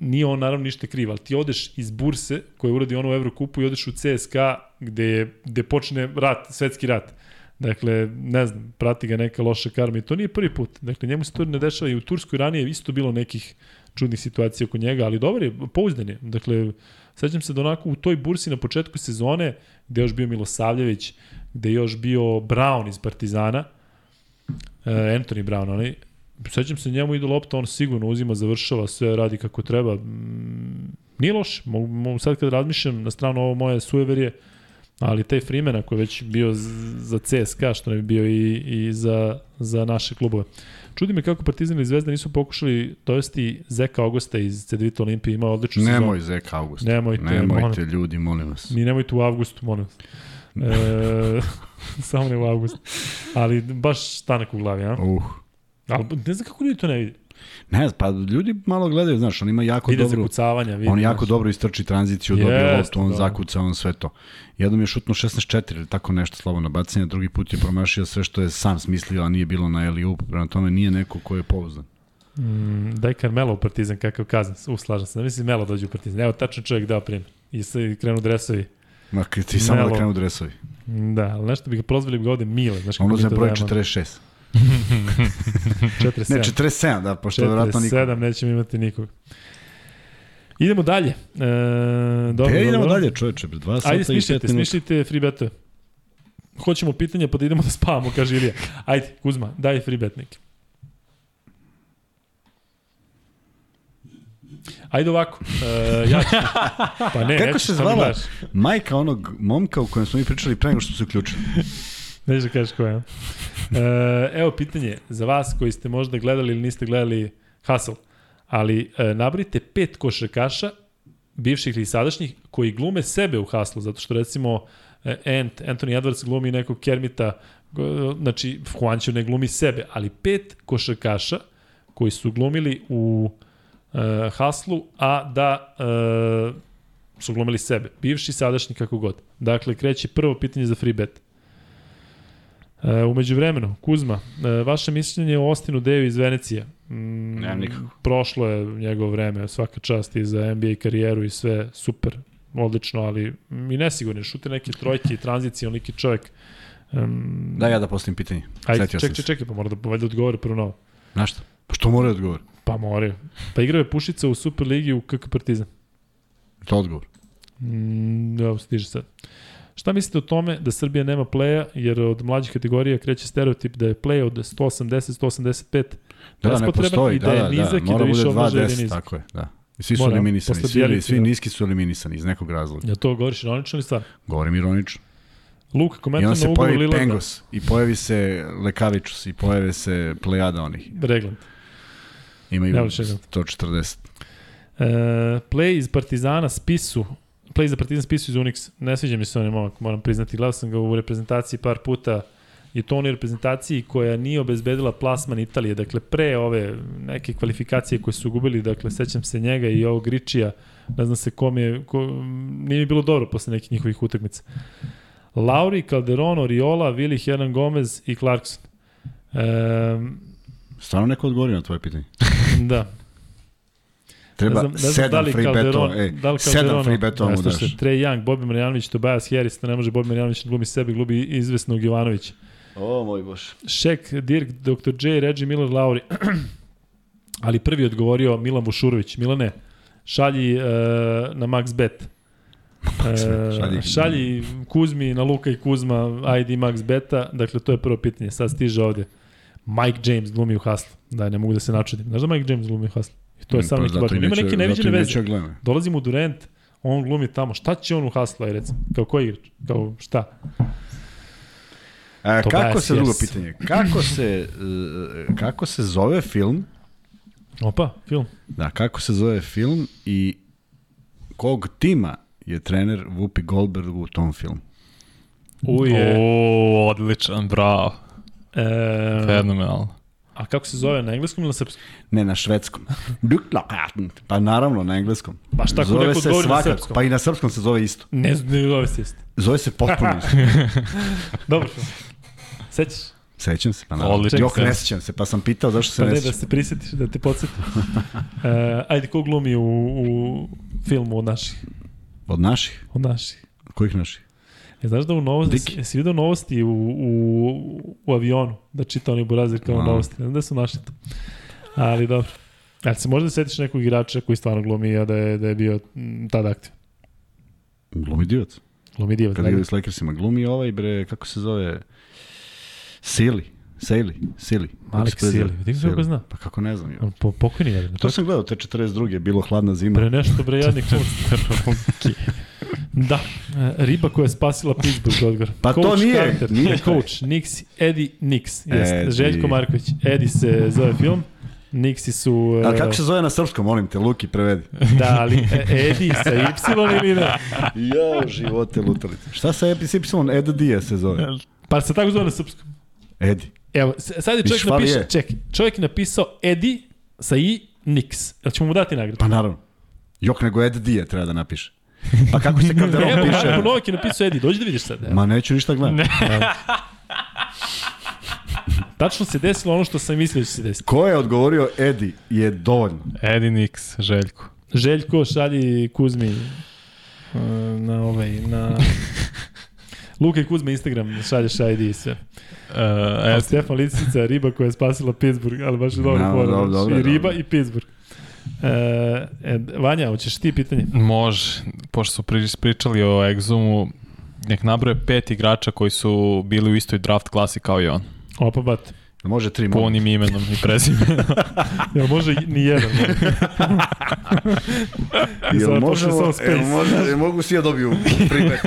nije on naravno ništa kriv, ali ti odeš iz Burse koja uradi ono u Evrokupu i odeš u CSKA gde, je, gde počne rat, svetski rat. Dakle, ne znam, prati ga neka loša karma i to nije prvi put. Dakle, njemu se to ne dešava i u Turskoj ranije isto bilo nekih čudnih situacija oko njega, ali dobar je, pouzdan je. Dakle, sećam se da onako u toj bursi na početku sezone, gde još bio Milosavljević, gde još bio Brown iz Partizana, uh, Anthony Brown, onaj, sećam se njemu ide lopta, on sigurno uzima, završava, sve radi kako treba. Nije loš, mogu sad kad razmišljam na stranu ovo moje sueverije, ali taj Freeman ako je već bio za CSKA, što ne bi bio i, i za, za naše klubove. Čudi me kako Partizan i Zvezda nisu pokušali dovesti Zeka Augusta iz Cedevita Olimpije, ima odličnu sezonu. Nemoj Zeka Augusta. Nemojte, Nemojte molim. ljudi, molim vas. Mi nemojte u avgustu, molim vas. e, [laughs] samo ne u avgustu. Ali baš stanak u glavi, a? Uh. Ali ne znam kako ljudi to ne vidi. Ne, pa ljudi malo gledaju, znaš, on ima jako vide dobru... zakucavanja, vidi. On jako znaš. dobro istrči tranziciju, yes, dobije loptu, on da. zakuca, on sve to. Jednom je šutno 16-4 ili tako nešto slobodno bacanje, drugi put je promašio sve što je sam smislio, a nije bilo na Eliup, prema tome nije neko ko je pouzdan. Mm, daj Carmelo u Partizan kakav kazan, uslažem se. Mislim, Melo dođe u Partizan. Evo, tačno čovjek dao primjer. I se krenu dresovi. Ma, ti samo Melo. da krenu dresovi. Da, ali nešto bi ga prozvali bi ga ovde Mile. Znaš, on uzme broj 46. [laughs] 47. Ne, 47, da, pošto 47, vjerojatno niko. 47, nećemo imati nikog. Idemo dalje. E, dobro, Gde idemo dalje, čoveče, 2 sata Ajde, smišljite, smišljite free betove. Hoćemo pitanja pa da idemo da spavamo, kaže Ilija. Ajde, Kuzma, daj free bet neki. Ajde ovako, uh, ja ću... [laughs] Pa ne, Kako se zvala majka onog momka u kojem smo mi pričali pre nego što se uključili? Nećeš da kažeš koja. [laughs] E, evo pitanje za vas koji ste možda gledali ili niste gledali Hustle, ali e, nabrite pet košarkaša, bivših ili sadašnjih, koji glume sebe u Hustle, zato što recimo e, Ant, Anthony Edwards glumi nekog Kermita, znači Juancho ne glumi sebe, ali pet košarkaša koji su glumili u uh, a da uh, su glumili sebe. Bivši, sadašnji, kako god. Dakle, kreće prvo pitanje za free bet. E, umeđu vremenu, Kuzma, e, vaše mišljenje o Ostinu Deju iz Venecije? Mm, Nemam nikako. Prošlo je njegov vreme, svaka čast i za NBA karijeru i sve, super, odlično, ali mi nesigurni, šute neke trojke i tranzicije, on neki čovjek. Um, da ja da postavim pitanje. Ajde, čekaj, čekaj, čekaj, pa mora da valjda odgovori prvo novo. Na što? Pa što mora da odgovori? Pa mora. Pa igrao je Pušica u Superligi u KK Partizan. To odgovor. Mm, evo, stiže sad. Šta mislite o tome da Srbija nema pleja, jer od mlađih kategorija kreće stereotip da je play od 180-185 da, da, ne postoji, da, da, da, da, mora da bude 2-10, tako je, da. Svi su Mora, eliminisani, svi, svi niski su eliminisani iz nekog razloga. Ja to govoriš ironično ili stvarno? Govorim ironično. Luka, komentar na Lillarda. I onda se pojavi Pengos, i pojavi se Lekavičus, i pojave se Plejada onih. Regland. Imaju 140. E, play iz Partizana Spisu, play za Partizan Spisu iz Unix, ne sviđa mi se on momak, moram priznati, gledao sam ga u reprezentaciji par puta, i to onoj reprezentaciji koja nije obezbedila plasman Italije, dakle pre ove neke kvalifikacije koje su gubili, dakle sećam se njega i ovog Ričija, ne znam se kom je, ko, nije mi bilo dobro posle nekih njihovih utakmica. Lauri, Calderon, Oriola, Vili, Hernan Gomez i Clarkson. Um, Stvarno neko odgovori na tvoje pitanje? [laughs] da. Treba ne znam, ne znam sedam da free betova. E, da sedam free betova mu daš. Trey Young, Bobby Marjanović, Tobias Harris, ne može Bobby Marjanović da glumi sebe, glumi izvesnog Jovanovića. O, moj bož. Šek, Dirk, Dr. J, Reggie Miller, Lauri. [clears throat] Ali prvi odgovorio Milan Vušurović. Milane, šalji uh, na Max Bet. Uh, šalji Kuzmi na Luka i Kuzma ID Max Beta. Dakle, to je prvo pitanje. Sad stiže ovde. Mike James glumi u Hustlu. Da, ne mogu da se načudim. Znaš da Mike James glumi u Hustlu? I to je pa, sam neki baš. Ima neke neviđene veze. Dolazim u Durant, on glumi tamo. Šta će on u Hustlu, aj recimo? Kao koji igrač? Kao šta? A, kako se, drugo pitanje, kako se, e, kako se zove film? Opa, film. Da, kako se zove film i kog tima je trener Whoopi Goldberg u tom filmu? Uje. O, odličan, bravo. E, Fenomenalno. A kako se zove, na engleskom ili na srpskom? Ne, na švedskom. pa naravno, na engleskom. Pa šta zove neko se na srpskom? Pa i na srpskom se zove isto. Ne, ne zove se isto. [laughs] Zove se potpuno isto. [laughs] Dobro. Sećaš? Sećam se, pa naravno. Jok, ne sećam se, pa sam pitao zašto se pa ne, ne da se prisjetiš, da te podsjetim. uh, [laughs] ajde, ko glumi u, u filmu od naših? Od naših? Od naših. Kojih naših? E, znaš da u novosti, jesi vidio novosti u, u, u avionu, da čita oni burazir kao no. novosti, ne znam da su našli to. Ali dobro. Ali se možda setiš nekog igrača koji stvarno glumi, a da je, da je bio tada aktiv? Glumi divac. Glumi divac, Kada igra s Lakersima, glumi ovaj, bre, kako se zove... Sili. Sili, Sili. Malik Sili, vidim kako zna. Pa kako ne znam. Jo. Po, pokojni je. To sam gledao, te 42. bilo hladna zima. Pre nešto, bre, jadnik [laughs] Da, e, riba koja je spasila Pittsburgh, Odgor. Pa coach to nije, Carter, nije coach, Nix, Eddie Nix, jeste, Željko Marković. Eddie se zove film, Nixi su... Uh... Ali kako se zove na srpskom, molim te, Luki, prevedi. [laughs] da, ali e, Edi sa Y ili ne? Jo, živote lutalice. Šta sa Y? Ed Dija se zove. Pa se tako zove na srpskom. Edi. Evo, sad je čovjek napiše, ček, čovjek je napisao Edi sa i Nix. Jel ćemo mu dati nagradu? Pa naravno. Jok nego Ed Dije treba da napiše. Pa kako se kada [laughs] Evo, piše? Evo, Novak je napisao Edi, dođi da vidiš sad. Evo. Ma neću ništa gledati. [laughs] Tačno se desilo ono što sam mislio da će se desiti. Ko je odgovorio Edi je dovoljno. Edi Nix, Željko. Željko šalji Kuzmi uh, na ovaj, na... [laughs] Luka i Kuzma Instagram šalješ ID i sve. Uh, e, Stefan Licica, riba koja je spasila Pittsburgh, ali baš je dobro no, dobro, dobro, I riba dobro. i Pittsburgh. E, e, Vanja, hoćeš ti pitanje? Može, pošto su pričali o Exumu, nek nabroje pet igrača koji su bili u istoj draft klasi kao i on. Opa, bat. Može tri Po onim imenom i prezimenom. [laughs] Jel može ni jedan? [laughs] jel može, jel može, mogu svi ja dobiju [laughs] primjer.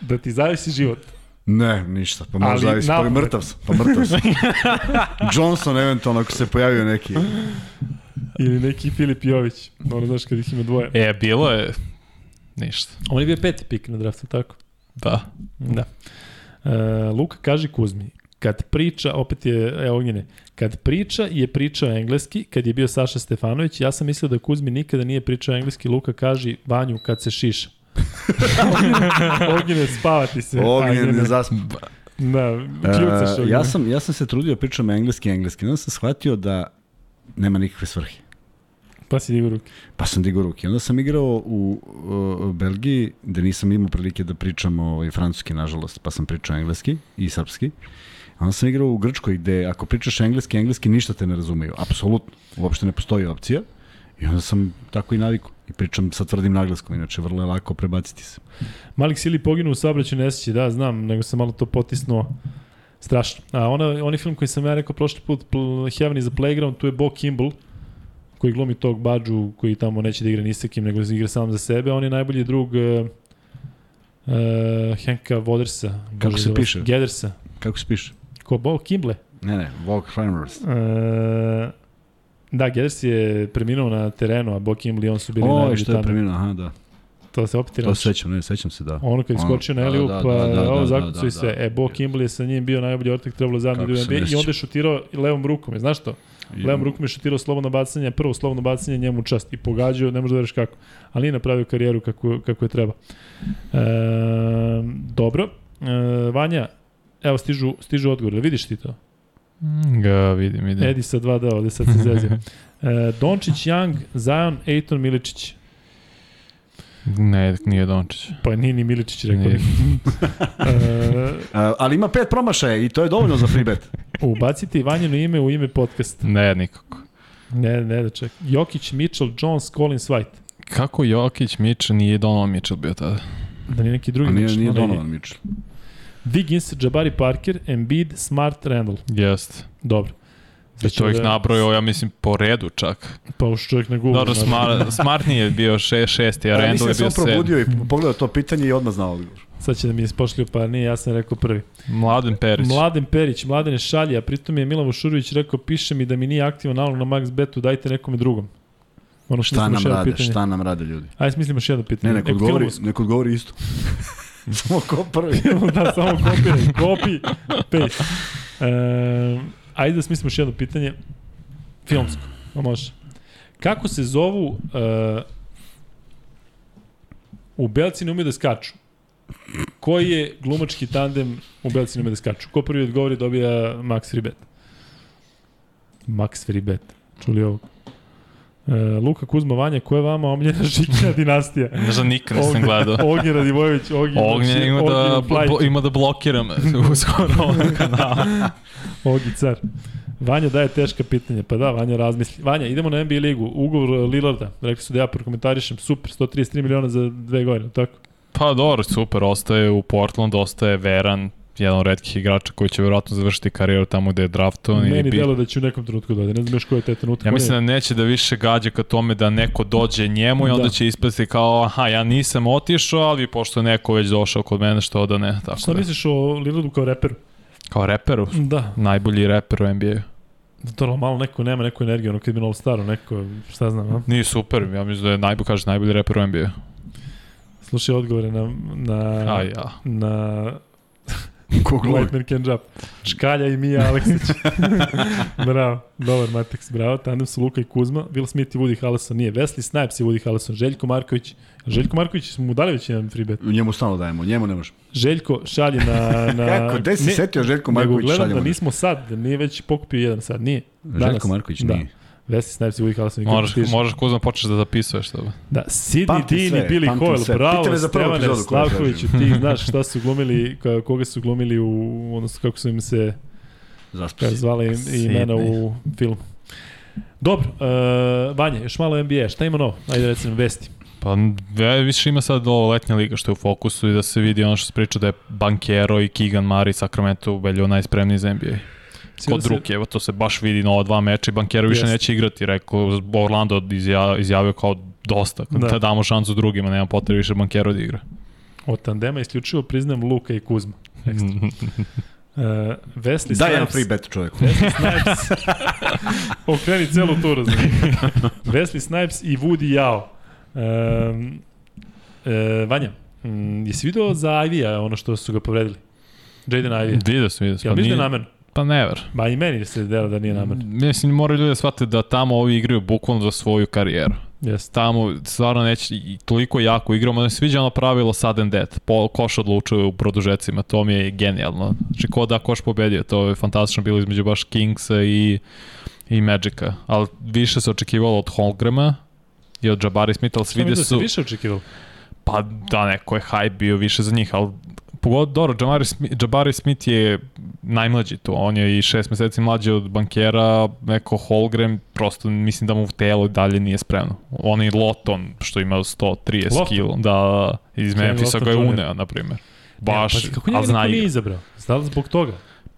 da ti zavisi život. Ne, ništa. Pa može zavisi. Pa mrtav sam. Pa mrtav sam. [laughs] Johnson eventualno ako se pojavio neki. Ili neki Filip Jović. Ono znaš kad ih ima dvoje. E, bilo je ništa. On je bio peti pik na draftu, tako? Da. Da. Uh, Luka, kaži Kuzmi, kad priča, opet je, evo ognjene, kad priča je pričao engleski, kad je bio Saša Stefanović, ja sam mislio da Kuzmi nikada nije pričao engleski, Luka kaži Vanju kad se šiša. [laughs] Ognjene, spavati se. Ognjene, ne zaspa. Da, kljucaš uh, ja, sam, ja sam se trudio da pričam engleski engleski, onda sam shvatio da nema nikakve svrhe. Pa si digao ruke. Pa sam digao ruke. Onda sam igrao u, u Belgiji, gde nisam imao prilike da pričam ovaj, francuski, nažalost, pa sam pričao engleski i srpski. Onda sam igrao u Grčkoj, gde ako pričaš engleski, engleski ništa te ne razumeju. Apsolutno. Uopšte ne postoji opcija. I onda sam tako i naviku. I pričam sa tvrdim naglaskom, inače vrlo je lako prebaciti se. Malik Sili poginuo u saobraćaju nesreći, da, znam, nego sam malo to potisnuo. Strašno. A ona, onaj film koji sam ja rekao prošli put, Heaven is a Playground, tu je Bo Kimball, koji glumi tog Badžu, koji tamo neće da igra ni sa kim, nego da igra sam za sebe. On je najbolji drug uh, uh, Henka Vodersa. Kako se piše? Gedersa. Kako se piše? Ko, Bo Kimble? Ne, ne, Volk Framers. Uh, da, Geders je preminuo na terenu, a Bo Kimble i on su bili o, najbolji što je preminuo, aha, da. To se opet To se sećam, ne, sećam se, da. Ono kad je skočio na da, da, pa da, da, ovo da, zakucu da, i sve. Da. E, Bo Kimble je sa njim bio najbolji ortak, trebalo zadnji da NBA i onda je šutirao levom rukom, je, znaš to? I... Levom rukom je šutirao slobodno bacanje, prvo slobodno bacanje njemu čast i pogađao, ne možeš da veriš kako. Ali nije napravio karijeru kako, kako je treba. E, dobro. E, Vanja, evo stižu, stižu odgovor, vidiš ti to? Mm, ga vidim, vidim. Edi sa 2D, ovde sad se zezio. [laughs] e, Dončić, Young, Zion, Ejton, Miličić. Ne, nije Dončić. Pa nije ni Miličić rekao. Nije. uh, [laughs] ali ima pet promašaja i to je dovoljno za free bet. [laughs] Ubacite Ivanjino ime u ime podcast. Ne, nikako. Ne, ne da ček. Jokić, Mitchell, Jones, Collins, White. Kako Jokić, Mitchell, nije Donovan Mitchell bio tada? Da nije neki drugi A nije, Mitchell. Nije Donovan Mitchell. Wiggins, Jabari Parker, Embiid, Smart, Randall. Jest. Dobro. I to ih da... nabrojao, ja mislim, po redu čak. Pa už čovjek na Google. Dobro, smart, [laughs] smart nije bio še, šesti, a Randall je bio sedmi. Mislim, sam probudio i pogledao to pitanje i odmah znao odgovor. Sad će da mi ispošlju, pa nije, ja sam rekao prvi. Mladen Perić. Mladen Perić, Mladen je šalja, pritom je Milan Vušurović rekao, piše mi da mi nije aktivan nalog na Max Betu, dajte nekome drugom. Ono što šta nam rade, pitanje. šta nam rade ljudi? Ajde, smislimo još jedno pitanje. Ne, neko odgovori, neko odgovori isto. [laughs] [laughs] samo ko prvi. [laughs] da, samo kopiraj. Copy, paste. E, ajde da smislimo još jedno pitanje. Filmsko. No, može. Kako se zovu uh, u Belci ne umiju da skaču? Koji je glumački tandem u Belci ne umiju da skaču? Ko prvi odgovori dobija Max Free Bet? Max Free Bet. Čuli ovo? Uh, Luka Kuzma Vanja, ko je vama omljena [laughs] žikina dinastija? Ne znam, nikad nisam gledao. [laughs] Ognjen Radivojević, Ognjen, Ognjen znači, ima, da, bo, ima da blokiram [laughs] uskoro ovom kanalu. Ogi car. Vanja daje teška pitanja, pa da, Vanja razmisli. Vanja, idemo na NBA ligu, ugovor Lillarda, rekli su da ja prokomentarišem, super, 133 miliona za dve godine, tako? Pa dobro, super, ostaje u Portland, ostaje veran, jedan od redkih igrača koji će verovatno završiti karijeru tamo gde je draftovan. Meni delo da će u nekom trenutku dođe, ne znam još koji je taj trenutak. Ja mislim da neće da više gađa ka tome da neko dođe njemu i onda da. će ispasti kao, aha, ja nisam otišao, ali pošto neko već došao kod mene, što da ne. Tako Šta da. misliš o Lillardu kao reperu? Kao reperu? Da. Najbolji reper u NBA-u. To malo neko nema neku energiju, ono kad bi All Staru, neko, šta znam, a? Nije super, ja mislim da je najbolj, kaže, najbolji reper u NBA. Slušaj odgovore na, na, A ja. na [laughs] White Man Can Jump. Škalja i Mija Aleksić. [laughs] bravo, dobar Matex, bravo. Tandem su Luka i Kuzma. Will Smith i Woody Harrelson nije. Wesley Snipes i Woody Harrelson. Željko Marković. Željko Marković smo mu dali već jedan free bet. Njemu stalno dajemo, njemu ne može. Željko šalje na... na [laughs] Kako, gde si setio Željko Marković šalje? Nego gledam da nismo sad, da nije već pokupio jedan sad, nije. Danas. Željko Marković da. nije. Wesley Snipes i Woody Harrelson. Možeš, možeš Kuzma počeš da zapisuješ to. Da, Sidney Dean i Billy Hoyle, bravo, Stevane Slavković, ti [laughs] znaš šta su glumili, koga su glumili u, odnosno kako su im se Zaspisi. zvali imena u filmu. Dobro, uh, Vanja, još malo NBA, šta ima novo? Ajde recimo vesti. Pa više ima sad ovo letnja liga što je u fokusu i da se vidi ono što se priča da je Bankero i Keegan Mari Sacramento ubedljivo najspremniji za NBA. Kod se... Ruke, evo to se baš vidi na ova dva meča i Bankero više neće igrati, rekao Orlando izjavio kao dosta, da. da damo šansu drugima, nema potrebe više Bankero da igra. Od tandema isključivo priznajem Luka i Kuzma. Uh, Wesley Snipes. Daj jedan free bet čovjek. Wesley Snipes. [laughs] Okreni celu turu. Wesley Snipes i Woody Yao. Um, e, Vanja, mm, jesi vidio za Ivy-a ono što su ga povredili? Jaden Ivy. Vidio sam, vidio sam. Jel pa da namerno? Pa never. Ba i meni se dela da nije namerno. Mislim, moraju ljudi da shvate da tamo ovi igraju bukvalno za svoju karijeru. Yes. Tamo stvarno neće i toliko jako igramo. Ne sviđa ono pravilo sudden death. Po, koš odlučuje u produžecima. To mi je genijalno. Znači, ko da koš pobedio. To je fantastično bilo između baš Kingsa i, i Magica. Ali više se očekivalo od Holgrama i od Jabari Smith, ali svi da su... više očekivalo? Pa da, neko je hype bio više za njih, ali Pogod, dobro, Jabari Smith, Jabari Smith je najmlađi tu, on je i šest meseci mlađi od bankera, neko Holgram, prosto mislim da mu u telo dalje nije spremno. On je Loton, što ima 130 kg, da, iz Memphisa ga je uneo, na primjer. Baš, ja, pa, kako njega niko nije izabrao? Znali zbog toga?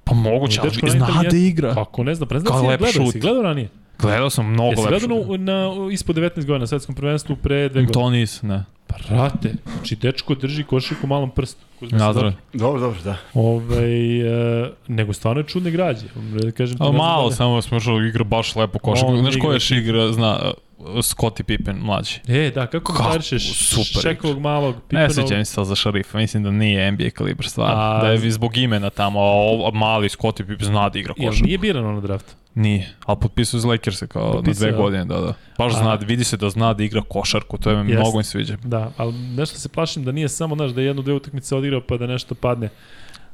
Pa moguće, ali zna da igra. Kako ne zna, pa ne znam si gledao, si gledao ranije? Gledao sam mnogo lepše. Jesi gledao na, na, ispod 19 godina na svetskom prvenstvu pre dve godine? To nis, ne. Pa rate, znači dečko drži košarku u malom prstu. Nazdrav. Dobro, dobro, da. Ove, e, nego stvarno je čudne građe. Da kažem ti, A, malo, da samo smo što igra baš lepo košarku. Znaš ko je igra, zna, Scottie Pippen mlađi. E, da, kako komentarišeš Šekovog malog Pippenovog? Ne sjećam se za šarifa, mislim da nije NBA kalibar stvar. A... Da je zbog imena tamo, a mali Scottie Pippen zna da igra košarku. Jel nije birano na draftu? Nije, ali potpisao za Lakers kao potpisao, na dve godine, da, da. Baš a... zna, vidi se da zna da igra košarku, to je mi mnogo mi sviđa. Da, ali nešto se plašim da nije samo, znaš, da je jednu, dve utakmice odigrao pa da nešto padne.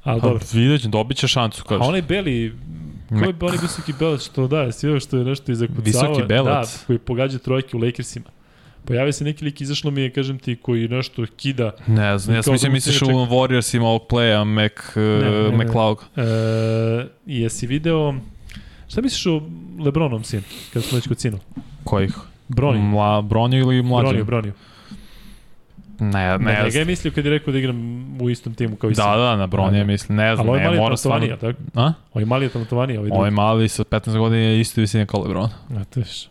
Ali dobro. Vidjet će, dobit će šancu. Kaže. A onaj Beli, Ko je onaj visoki belac što daje, svi što je nešto izakucavao. Visoki belac? Da, koji pogađa trojke u Lakersima. Pojavio se neki lik, izašlo mi je, kažem ti, koji nešto kida. Ne znam, ja sam mislim, misliš u Warriorsima ovog playa, Mac, uh, ne, McLeod. E, jesi video, šta misliš o Lebronom sin, kada smo već kod sinu? Kojih? Broni. Mla, Bronju ili mlađe? Bronju, Bronju. Ne, ne. Ne, ga je mislio kad je rekao da igram u istom timu kao i Da, sam. da, na Bronje je mislio, ne znam, Ali ne, mora stvarno. tako? A? Ovaj mali je talentovaniji, ovaj drugi. Ovaj mali sa 15 godina je isto visine kao Lebron. A, to viš.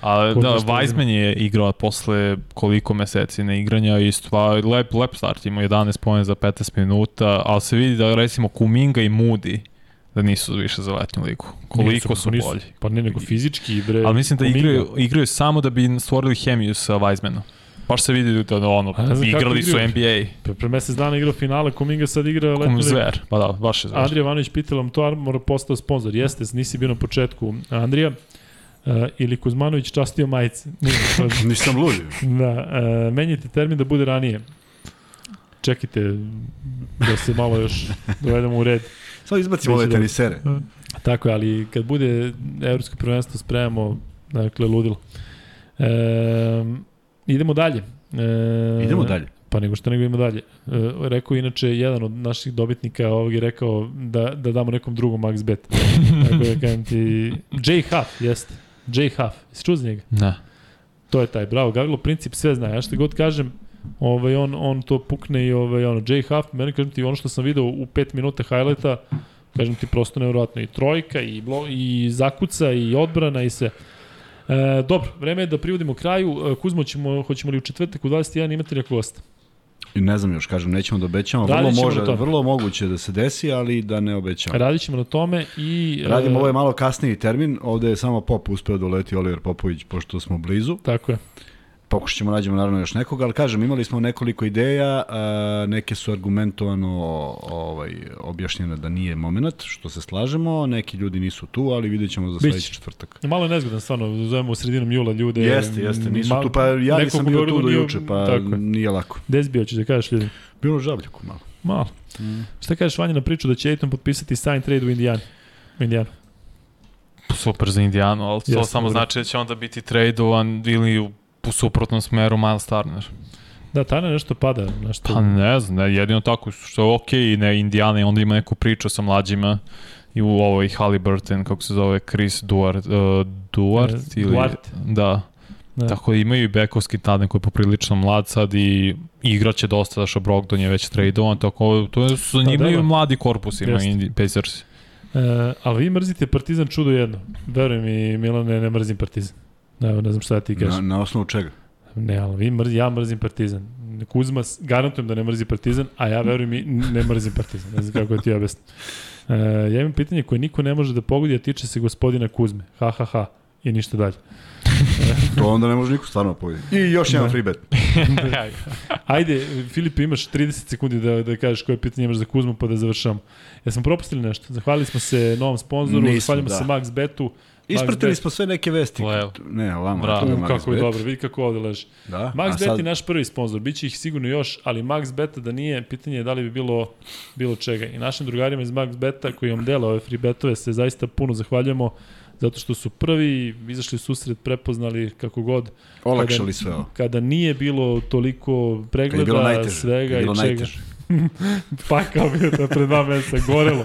A da, Weizmann je igrao posle koliko meseci na igranja i stvar, lep, lep start, ima 11 pojene za 15 minuta, ali se vidi da recimo Kuminga i Moody da nisu više za letnju ligu. Koliko nisu, su nisu, bolji. Pa ne, nego fizički, bre. Ali mislim da igraju, igraju samo da bi stvorili hemiju sa Weizmannom. Baš se vidi da ono, igrali su NBA. Pre, pre mesec dana igrao finale, Kuminga sad igra letnu ligu. Zver, pa da, baš je zver. Andrija Vanović pitala vam to Armor postao sponsor. Jeste, nisi bio na početku. Andrija, Uh, ili Kuzmanović častio majice. [laughs] Nisam [laughs] ludi. Da, uh, menjite termin da bude ranije. Čekajte da se malo još dovedemo u red. Samo izbacimo ove tenisere. Tako je, ali kad bude evropsko prvenstvo spremamo, dakle, ludilo. E, idemo dalje. E, idemo dalje. Pa nego što nego ima dalje. E, rekao inače, jedan od naših dobitnika ovog je rekao da, da damo nekom drugom max bet. [laughs] Tako da kažem ti... Jay Huff, jeste. Jay Huff. Jesi čuo za njega? Da. To je taj, bravo. Gavilo princip sve zna. Ja što god kažem, ovaj, on, on to pukne i ovaj, ono, Jay Huff, meni kažem ti ono što sam video u 5 minuta highlighta, kažem ti prosto nevjerojatno i trojka i, blo, i zakuca i odbrana i sve. E, dobro, vreme je da privodimo kraju. E, Kuzmo, ćemo, hoćemo li u četvrtak u 21 imati neko gosta? I ne znam još, kažem, nećemo da obećamo. Vrlo, može, vrlo moguće da se desi, ali da ne obećamo. Radit ćemo na tome i... Radimo, uh, ovo je malo kasniji termin, ovde je samo Pop uspeo da uleti Oliver Popović, pošto smo blizu. Tako je. Pokušat ćemo nađemo naravno još nekoga, ali kažem, imali smo nekoliko ideja, a, neke su argumentovano ovaj, objašnjene da nije moment, što se slažemo, neki ljudi nisu tu, ali vidjet ćemo za sledeći četvrtak. Malo je nezgodan, stvarno, zovemo u sredinom jula ljude. Jeste, jeste, nisu malo, tu, pa ja nisam bio tu do juče, pa tako. nije lako. Gde si bio, ćeš da kažeš ljudi? Bilo Žabljaku malo. Malo. Mm. Šta kažeš Vanja na priču da će Aiton potpisati sign trade u Indijanu? U Indijanu. Super za Indijanu, ali to Jeste, samo znači da će onda biti tradovan ili u u suprotnom smeru Miles Turner. Da, Turner nešto pada. Nešto... Pa ne znam, ne, jedino tako što je okej, okay, ne Indiana i onda ima neku priču sa mlađima i u ovoj Halliburton, kako se zove, Chris Duart, uh, Duart e, ili... Duart. Da. Da. Tako da imaju i bekovski tadne koji je poprilično mlad sad i igraće dosta, da što Brogdon je već tradovan, tako to su da, zanimljivi da, mladi korpus ima Indi, Pacers. E, ali vi mrzite Partizan čudo jedno. Verujem mi, Milane, ne mrzim Partizan. Ne, ne znam šta ti kažeš. Na, na osnovu čega? Ne, ali vi mrzi, ja mrzim Partizan. Kuzma, garantujem da ne mrzi Partizan, a ja verujem i ne mrzim Partizan. Ne znam kako ti objasnim. E, ja imam pitanje koje niko ne može da pogodi, a tiče se gospodina Kuzme. Ha, ha, ha. I ništa dalje. [laughs] to onda ne može niko stvarno pogoditi. I još jedan free bet. [laughs] Ajde, Filip, imaš 30 sekundi da, da kažeš koje pitanje imaš za Kuzmu pa da završamo. Ja smo propustili nešto. Zahvalili smo se novom sponzoru, zahvaljamo da. se Max Betu. Ispratili smo sve neke vesti. Well. Ne, ovamo. Bravo. Je kako je dobro, vidi kako ovde leži. Da? Max Bet sad... je naš prvi sponsor, biće ih sigurno još, ali Max Beta da nije, pitanje je da li bi bilo bilo čega. I našim drugarima iz Max Beta koji vam dela ove free betove se zaista puno zahvaljujemo zato što su prvi izašli susret, prepoznali kako god. Olakšali sve ovo. Kada nije bilo toliko pregleda, bilo svega i čega. Najteže [laughs] Pakao bio to pred dva meseca, gorelo.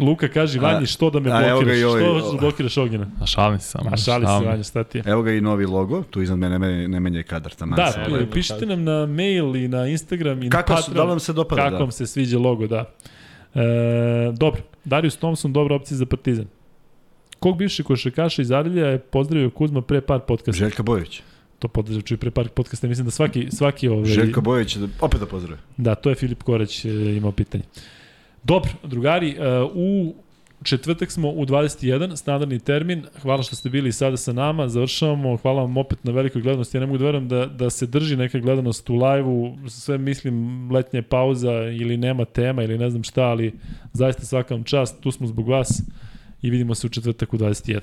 Luka kaže, Vanji, što da me blokiraš? Ovaj, što hoćeš da blokiraš Ognjena? A šalim se samo. A šali se, Vanja, šta ti je? Evo ga i novi logo, tu iznad mene ne, ne menja kadar. Taman da, se. pišite nam na mail i na Instagram i kako na Patreon. Da vam se dopada? Kako da. vam se sviđa logo, da. E, dobro, Darius Thompson, dobra opcija za Partizan. Kog bivši košarkaša iz Arilja je pozdravio Kuzma pre par podcasta? Željka Bojović. To pozdravio čuj pre par podcasta, mislim da svaki, svaki ovaj... Željka Bojović, da, opet da pozdravio. Da, to je Filip Korać e, imao pitanje. Dobro, drugari, e, u četvrtak smo u 21, standardni termin. Hvala što ste bili sada sa nama. Završavamo. Hvala vam opet na velikoj gledanosti. Ja ne mogu da verujem da, da se drži neka gledanost u live-u. Sve mislim letnja pauza ili nema tema ili ne znam šta, ali zaista svaka vam čast. Tu smo zbog vas i vidimo se u četvrtak u 21.